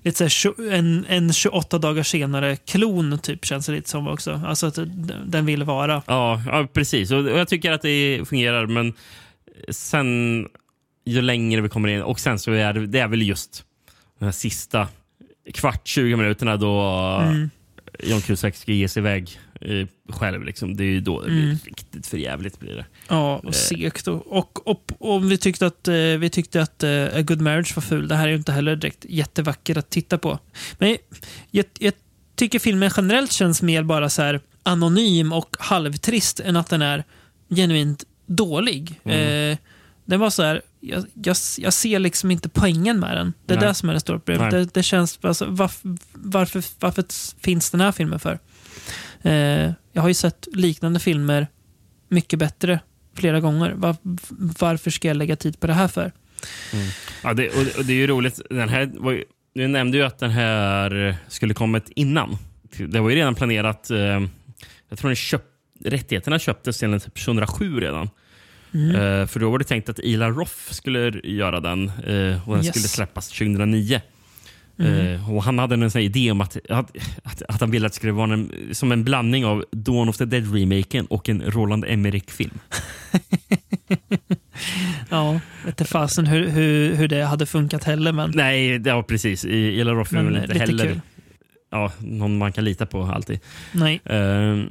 Lite så här, en, en 28 dagar senare klon typ känns det lite som också. Alltså att den vill vara. Ja, ja precis. Och, jag tycker att det fungerar, men sen ju längre vi kommer in och sen så är det, det är väl just de här sista kvart, 20 minuterna då Mm. John Cusack ska ge sig iväg eh, själv. Liksom. Det är ju då det blir Mm. riktigt för jävligt blir det. Ja, Eh. och segt. Och, och, och, och vi tyckte att, eh, vi tyckte att eh, A Good Marriage var ful. Det här är ju inte heller direkt jättevacker att titta på. Men jag, jag tycker filmen generellt känns mer bara så här anonym och halvtrist än att den är genuint dålig. Mm. Den var så här, jag, jag, jag ser liksom inte poängen med den. Det är Nej. det som är det stora problemet. Det, det känns, alltså, varför, varför, varför finns den här filmen för? Eh, jag har ju sett liknande filmer mycket bättre flera gånger. Var, varför ska jag lägga tid på det här för? Ja, det, och, och det är ju roligt. Den här var du nämnde ju att den här skulle kommit innan. Det var ju redan planerat. Eh, jag tror den köp, rättigheterna köptes sedan typ 2007 redan. Mm. Eh, för då var det tänkt att Ila Roth skulle göra den eh, och den Yes. skulle släppas 2009. Mm. Eh, och han hade en sån idé om att, att, att, att han ville att det skulle vara en, som en blandning av Dawn of the Dead-remaken och en Roland Emmerich-film. Ja, inte fasen hur, hur, hur det hade funkat heller, men Nej, var precis. I- Ila Roth är Men, väl eh, inte heller kul. ja, någon man kan lita på alltid. nej. Eh,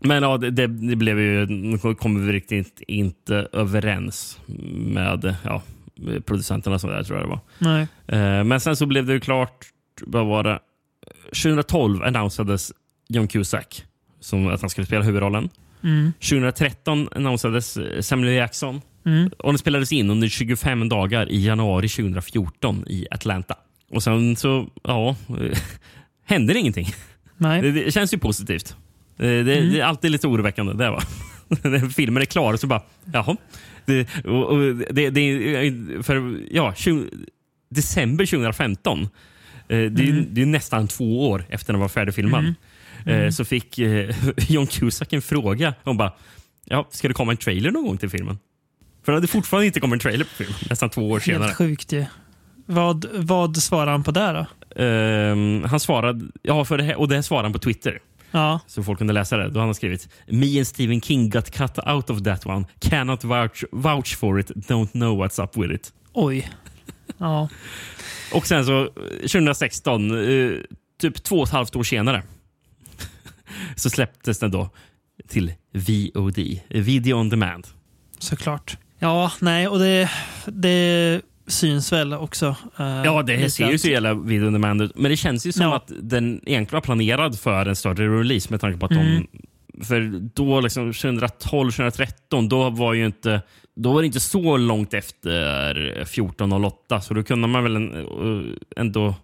men ja, det, det, blev ju, kom vi riktigt inte överens med ja, producenterna som det där, tror jag det var. nej. Eh, men sen så blev det ju klart, vad var det? 2012 annonsades John Cusack som att han skulle spela huvudrollen. Mm. 2013 annonsades eh, Samuel Jackson Mm. och den spelades in under 25 dagar i januari 2014 i Atlanta. Och sen så, ja, händer ingenting. Nej. Det, det känns ju positivt. Eh, Det, det, Mm. det är alltid lite oroväckande. Det va? När filmen är klar så bara, jaha. Det, och, och det, det, för, ja, 20, december 2015, eh, det, är, Mm. det är nästan två år efter den var färdigfilmad, Mm. eh, Mm. så fick eh, John Cusack en fråga. Hon bara, ja, ska det komma en trailer någon gång till filmen? För det hade fortfarande inte kommit en trailer på filmen, nästan två år senare. Helt sjukt ju. Vad, vad svarar han på det då? Ehm, han svarade, ja, för det här, och det här svarade han på Twitter. Ja. Så folk kunde läsa det. Då han skrivit Me and Stephen King got cut out of that one. Cannot vouch, vouch for it. Don't know what's up with it. Oj. Ja. Och sen så eh, 2016, eh, typ två och ett halvt år senare, så släpptes den då till VOD, Video on Demand. Såklart. Ja, nej, och det, det syns väl också. eh, Ja, det ser ju så jävla Demand ut. Men det känns ju som Ja. att den egentligen var planerad för en större release med tanke på att Mm. de... För då, liksom 2012, 2013, då var ju inte... Då var det inte så långt efter 1408, så då kunde man väl eh, ändå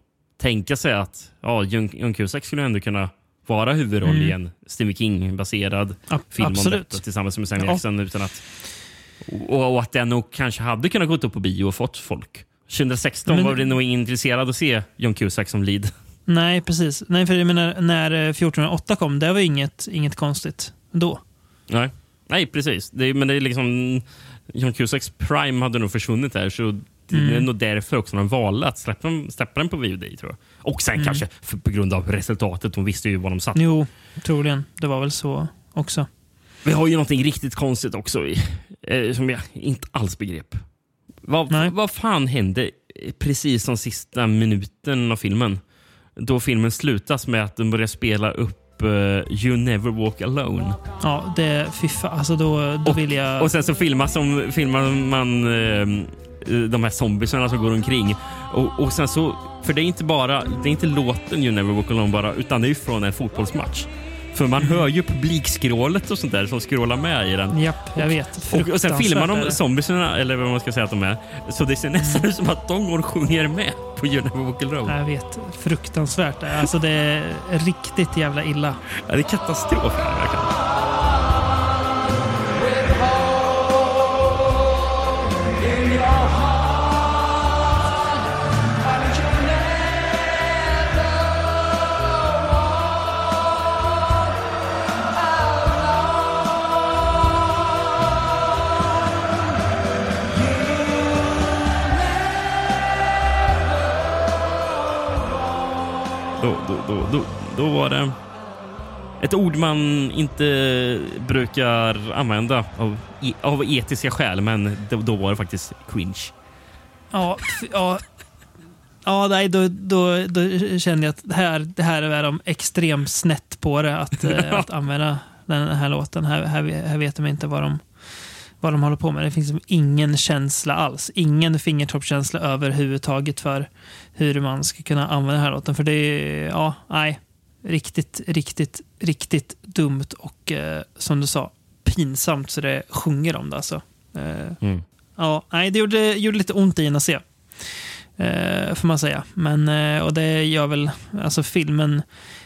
tänka sig att ja, John, John Cusack skulle ändå kunna vara huvudroll Mm. i en Stephen King-baserad Ja, film om absolut. detta tillsammans med Sam Ja. Jackson. Utan att, och, och att den nog kanske hade kunnat gå upp på bio och fått folk. 2016 Men- var det nog ingen intresserad att se John Cusack som lead. Nej, precis. Nej, för jag menar, när eh, 1408 kom, det var inget, inget konstigt då. Nej, Nej precis. Det, men det är liksom... John Cusacks prime hade nog försvunnit där. Så det är Mm. nog därför också de valde att släppa, släppa den på VOD. Tror jag. Och sen Mm. kanske för, på grund av resultatet. De visste ju vad de satt. Jo, troligen. Det var väl så också. Vi har ju någonting riktigt konstigt också i, eh, som jag inte alls begrep. Vad, vad fan hände precis som sista minuten av filmen? Då filmen slutas med att den börjar spela upp eh, You never walk alone. Ja, det... Fy fan, alltså då, då vill jag... Och sen så filmas som, filmar man eh, de här zombiesarna som går omkring. Och, och sen så, för det är inte bara, det är inte låten You never walk alone bara, utan det är från en fotbollsmatch. För man hör ju publikskrålet och sånt där som skrålar med i den. Japp, jag vet. Och, och sen filmar de zombiesarna, eller vad man ska säga att de är. Så det ser nästan ut som att de går och sjunger med på You never walk alone. Jag vet. Fruktansvärt. Alltså det är riktigt jävla illa. Ja, det är katastrof här, verkligen. Då, då, då, var det ett ord man inte brukar använda av, e- av etiska skäl, men då, då var det faktiskt cringe. Ja, ja. Ja, nej, då, då, då kände jag att det här, det här är de extremt snett på det, att, eh, att använda den här låten. Här, här, här vet de inte vad de, vad de håller på med. Det finns liksom ingen känsla alls. Ingen fingertoppskänsla överhuvudtaget för hur man ska kunna använda den här låten. För det är, ja, nej. Riktigt, riktigt, riktigt dumt och eh, som du sa, pinsamt så det sjunger om det alltså. Eh, Mm. Ja, nej, det gjorde, gjorde lite ont i en att se. Eh, får man säga. Men, eh, och det gör väl, alltså filmen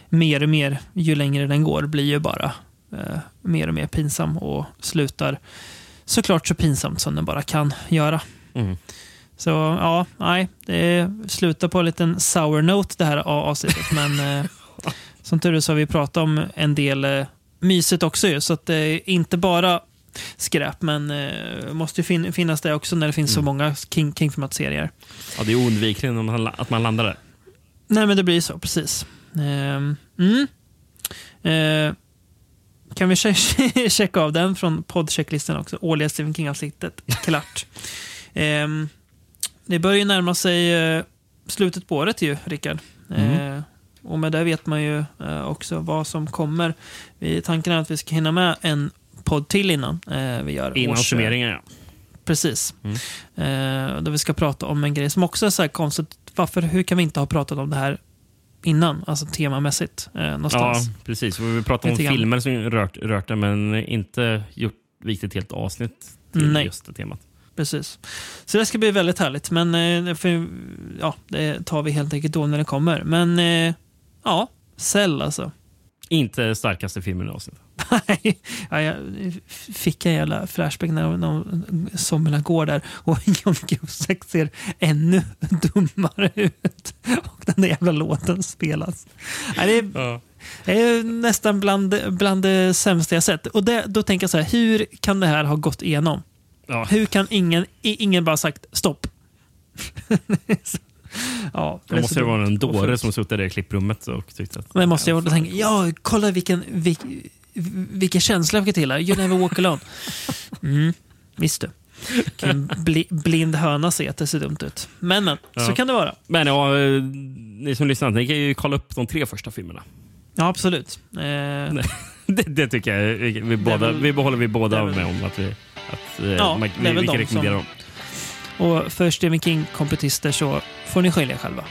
mer och mer, ju längre den går, blir ju bara eh, mer och mer pinsam och slutar såklart så pinsamt som den bara kan göra. Mm. Så ja, nej, det slutar på en liten sour note det här avsnittet. men eh, som tur är så har vi pratat om en del eh, mysigt också ju, så att det är inte bara skräp, men eh, måste ju fin finnas det också när det finns så många King King-format-serier. Ja, det är oundvikligen att man landar där. Nej, men det blir så, precis. Ehm, mm. Kan vi che- checka av den från poddchecklistan också? Årliga Stephen King-avsnittet. Klart. Ehm, det börjar ju närma sig eh, slutet på året ju, Rickard. Mm. Eh, och med det vet man ju eh, också vad som kommer. Vi, tanken är att vi ska hinna med en podd till innan vi gör Innan års- summeringen, ja. Precis. Mm. Där vi ska prata om en grej som också är så här konstigt. Varför, hur kan vi inte ha pratat om det här innan? Alltså temamässigt eh, Ja, någonstans. precis. Vi pratar om filmer som rört, rört det, men inte gjort viktigt helt avsnitt till Nej. just det temat. Precis. Så det ska bli väldigt härligt. Men eh, för, ja, det tar vi helt enkelt då när det kommer. Men eh, ja, Cell alltså. Inte starkaste filmen i avsnittet. Nej, ja, jag fick en jävla flashback när, när zombierna går där och John Cusack ser ännu dummare ut. Och den där jävla låten spelas. Nej, det, är, Ja. det är nästan bland, bland det sämsta jag sett. Och det, då tänker jag så här, hur kan det här ha gått igenom? Ja. Hur kan ingen, ingen bara sagt stopp? ja, Då måste det vara en dåre som suttit där i klipprummet och tyckte att... det måste jag ha tänkt, ja, kolla vilken, vilk, vilka känslor jag fick till här. You never walk alone. Mm, visst du. Kan bli, blind höna se att det ser dumt ut. Men, men. Ja. Så kan det vara. Men ja, eh, ni som lyssnar, ni kan ju kolla upp de tre första filmerna. Ja, absolut. Eh... Det, det, tycker jag. Vi, vi båda, väl, vi behåller vi båda med om att vi, att, eh, ja, man, vi, vi kan rekommendera dem. Och för Stephen King-kompetister så får ni skilja er själva.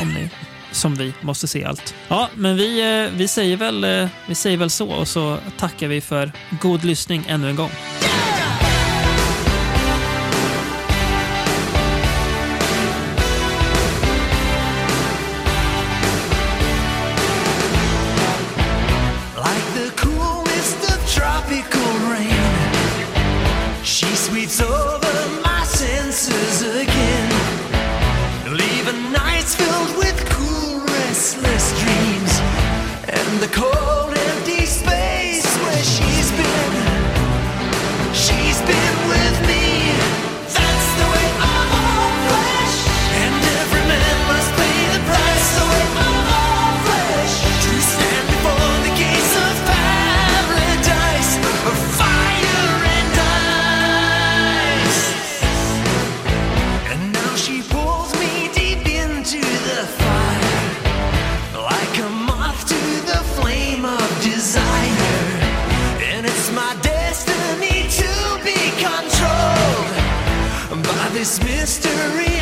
Om ni som vi måste se allt. Ja, men vi, eh, vi, säger, väl, eh, vi säger väl så och så tackar vi för god lyssning ännu en gång. this mystery.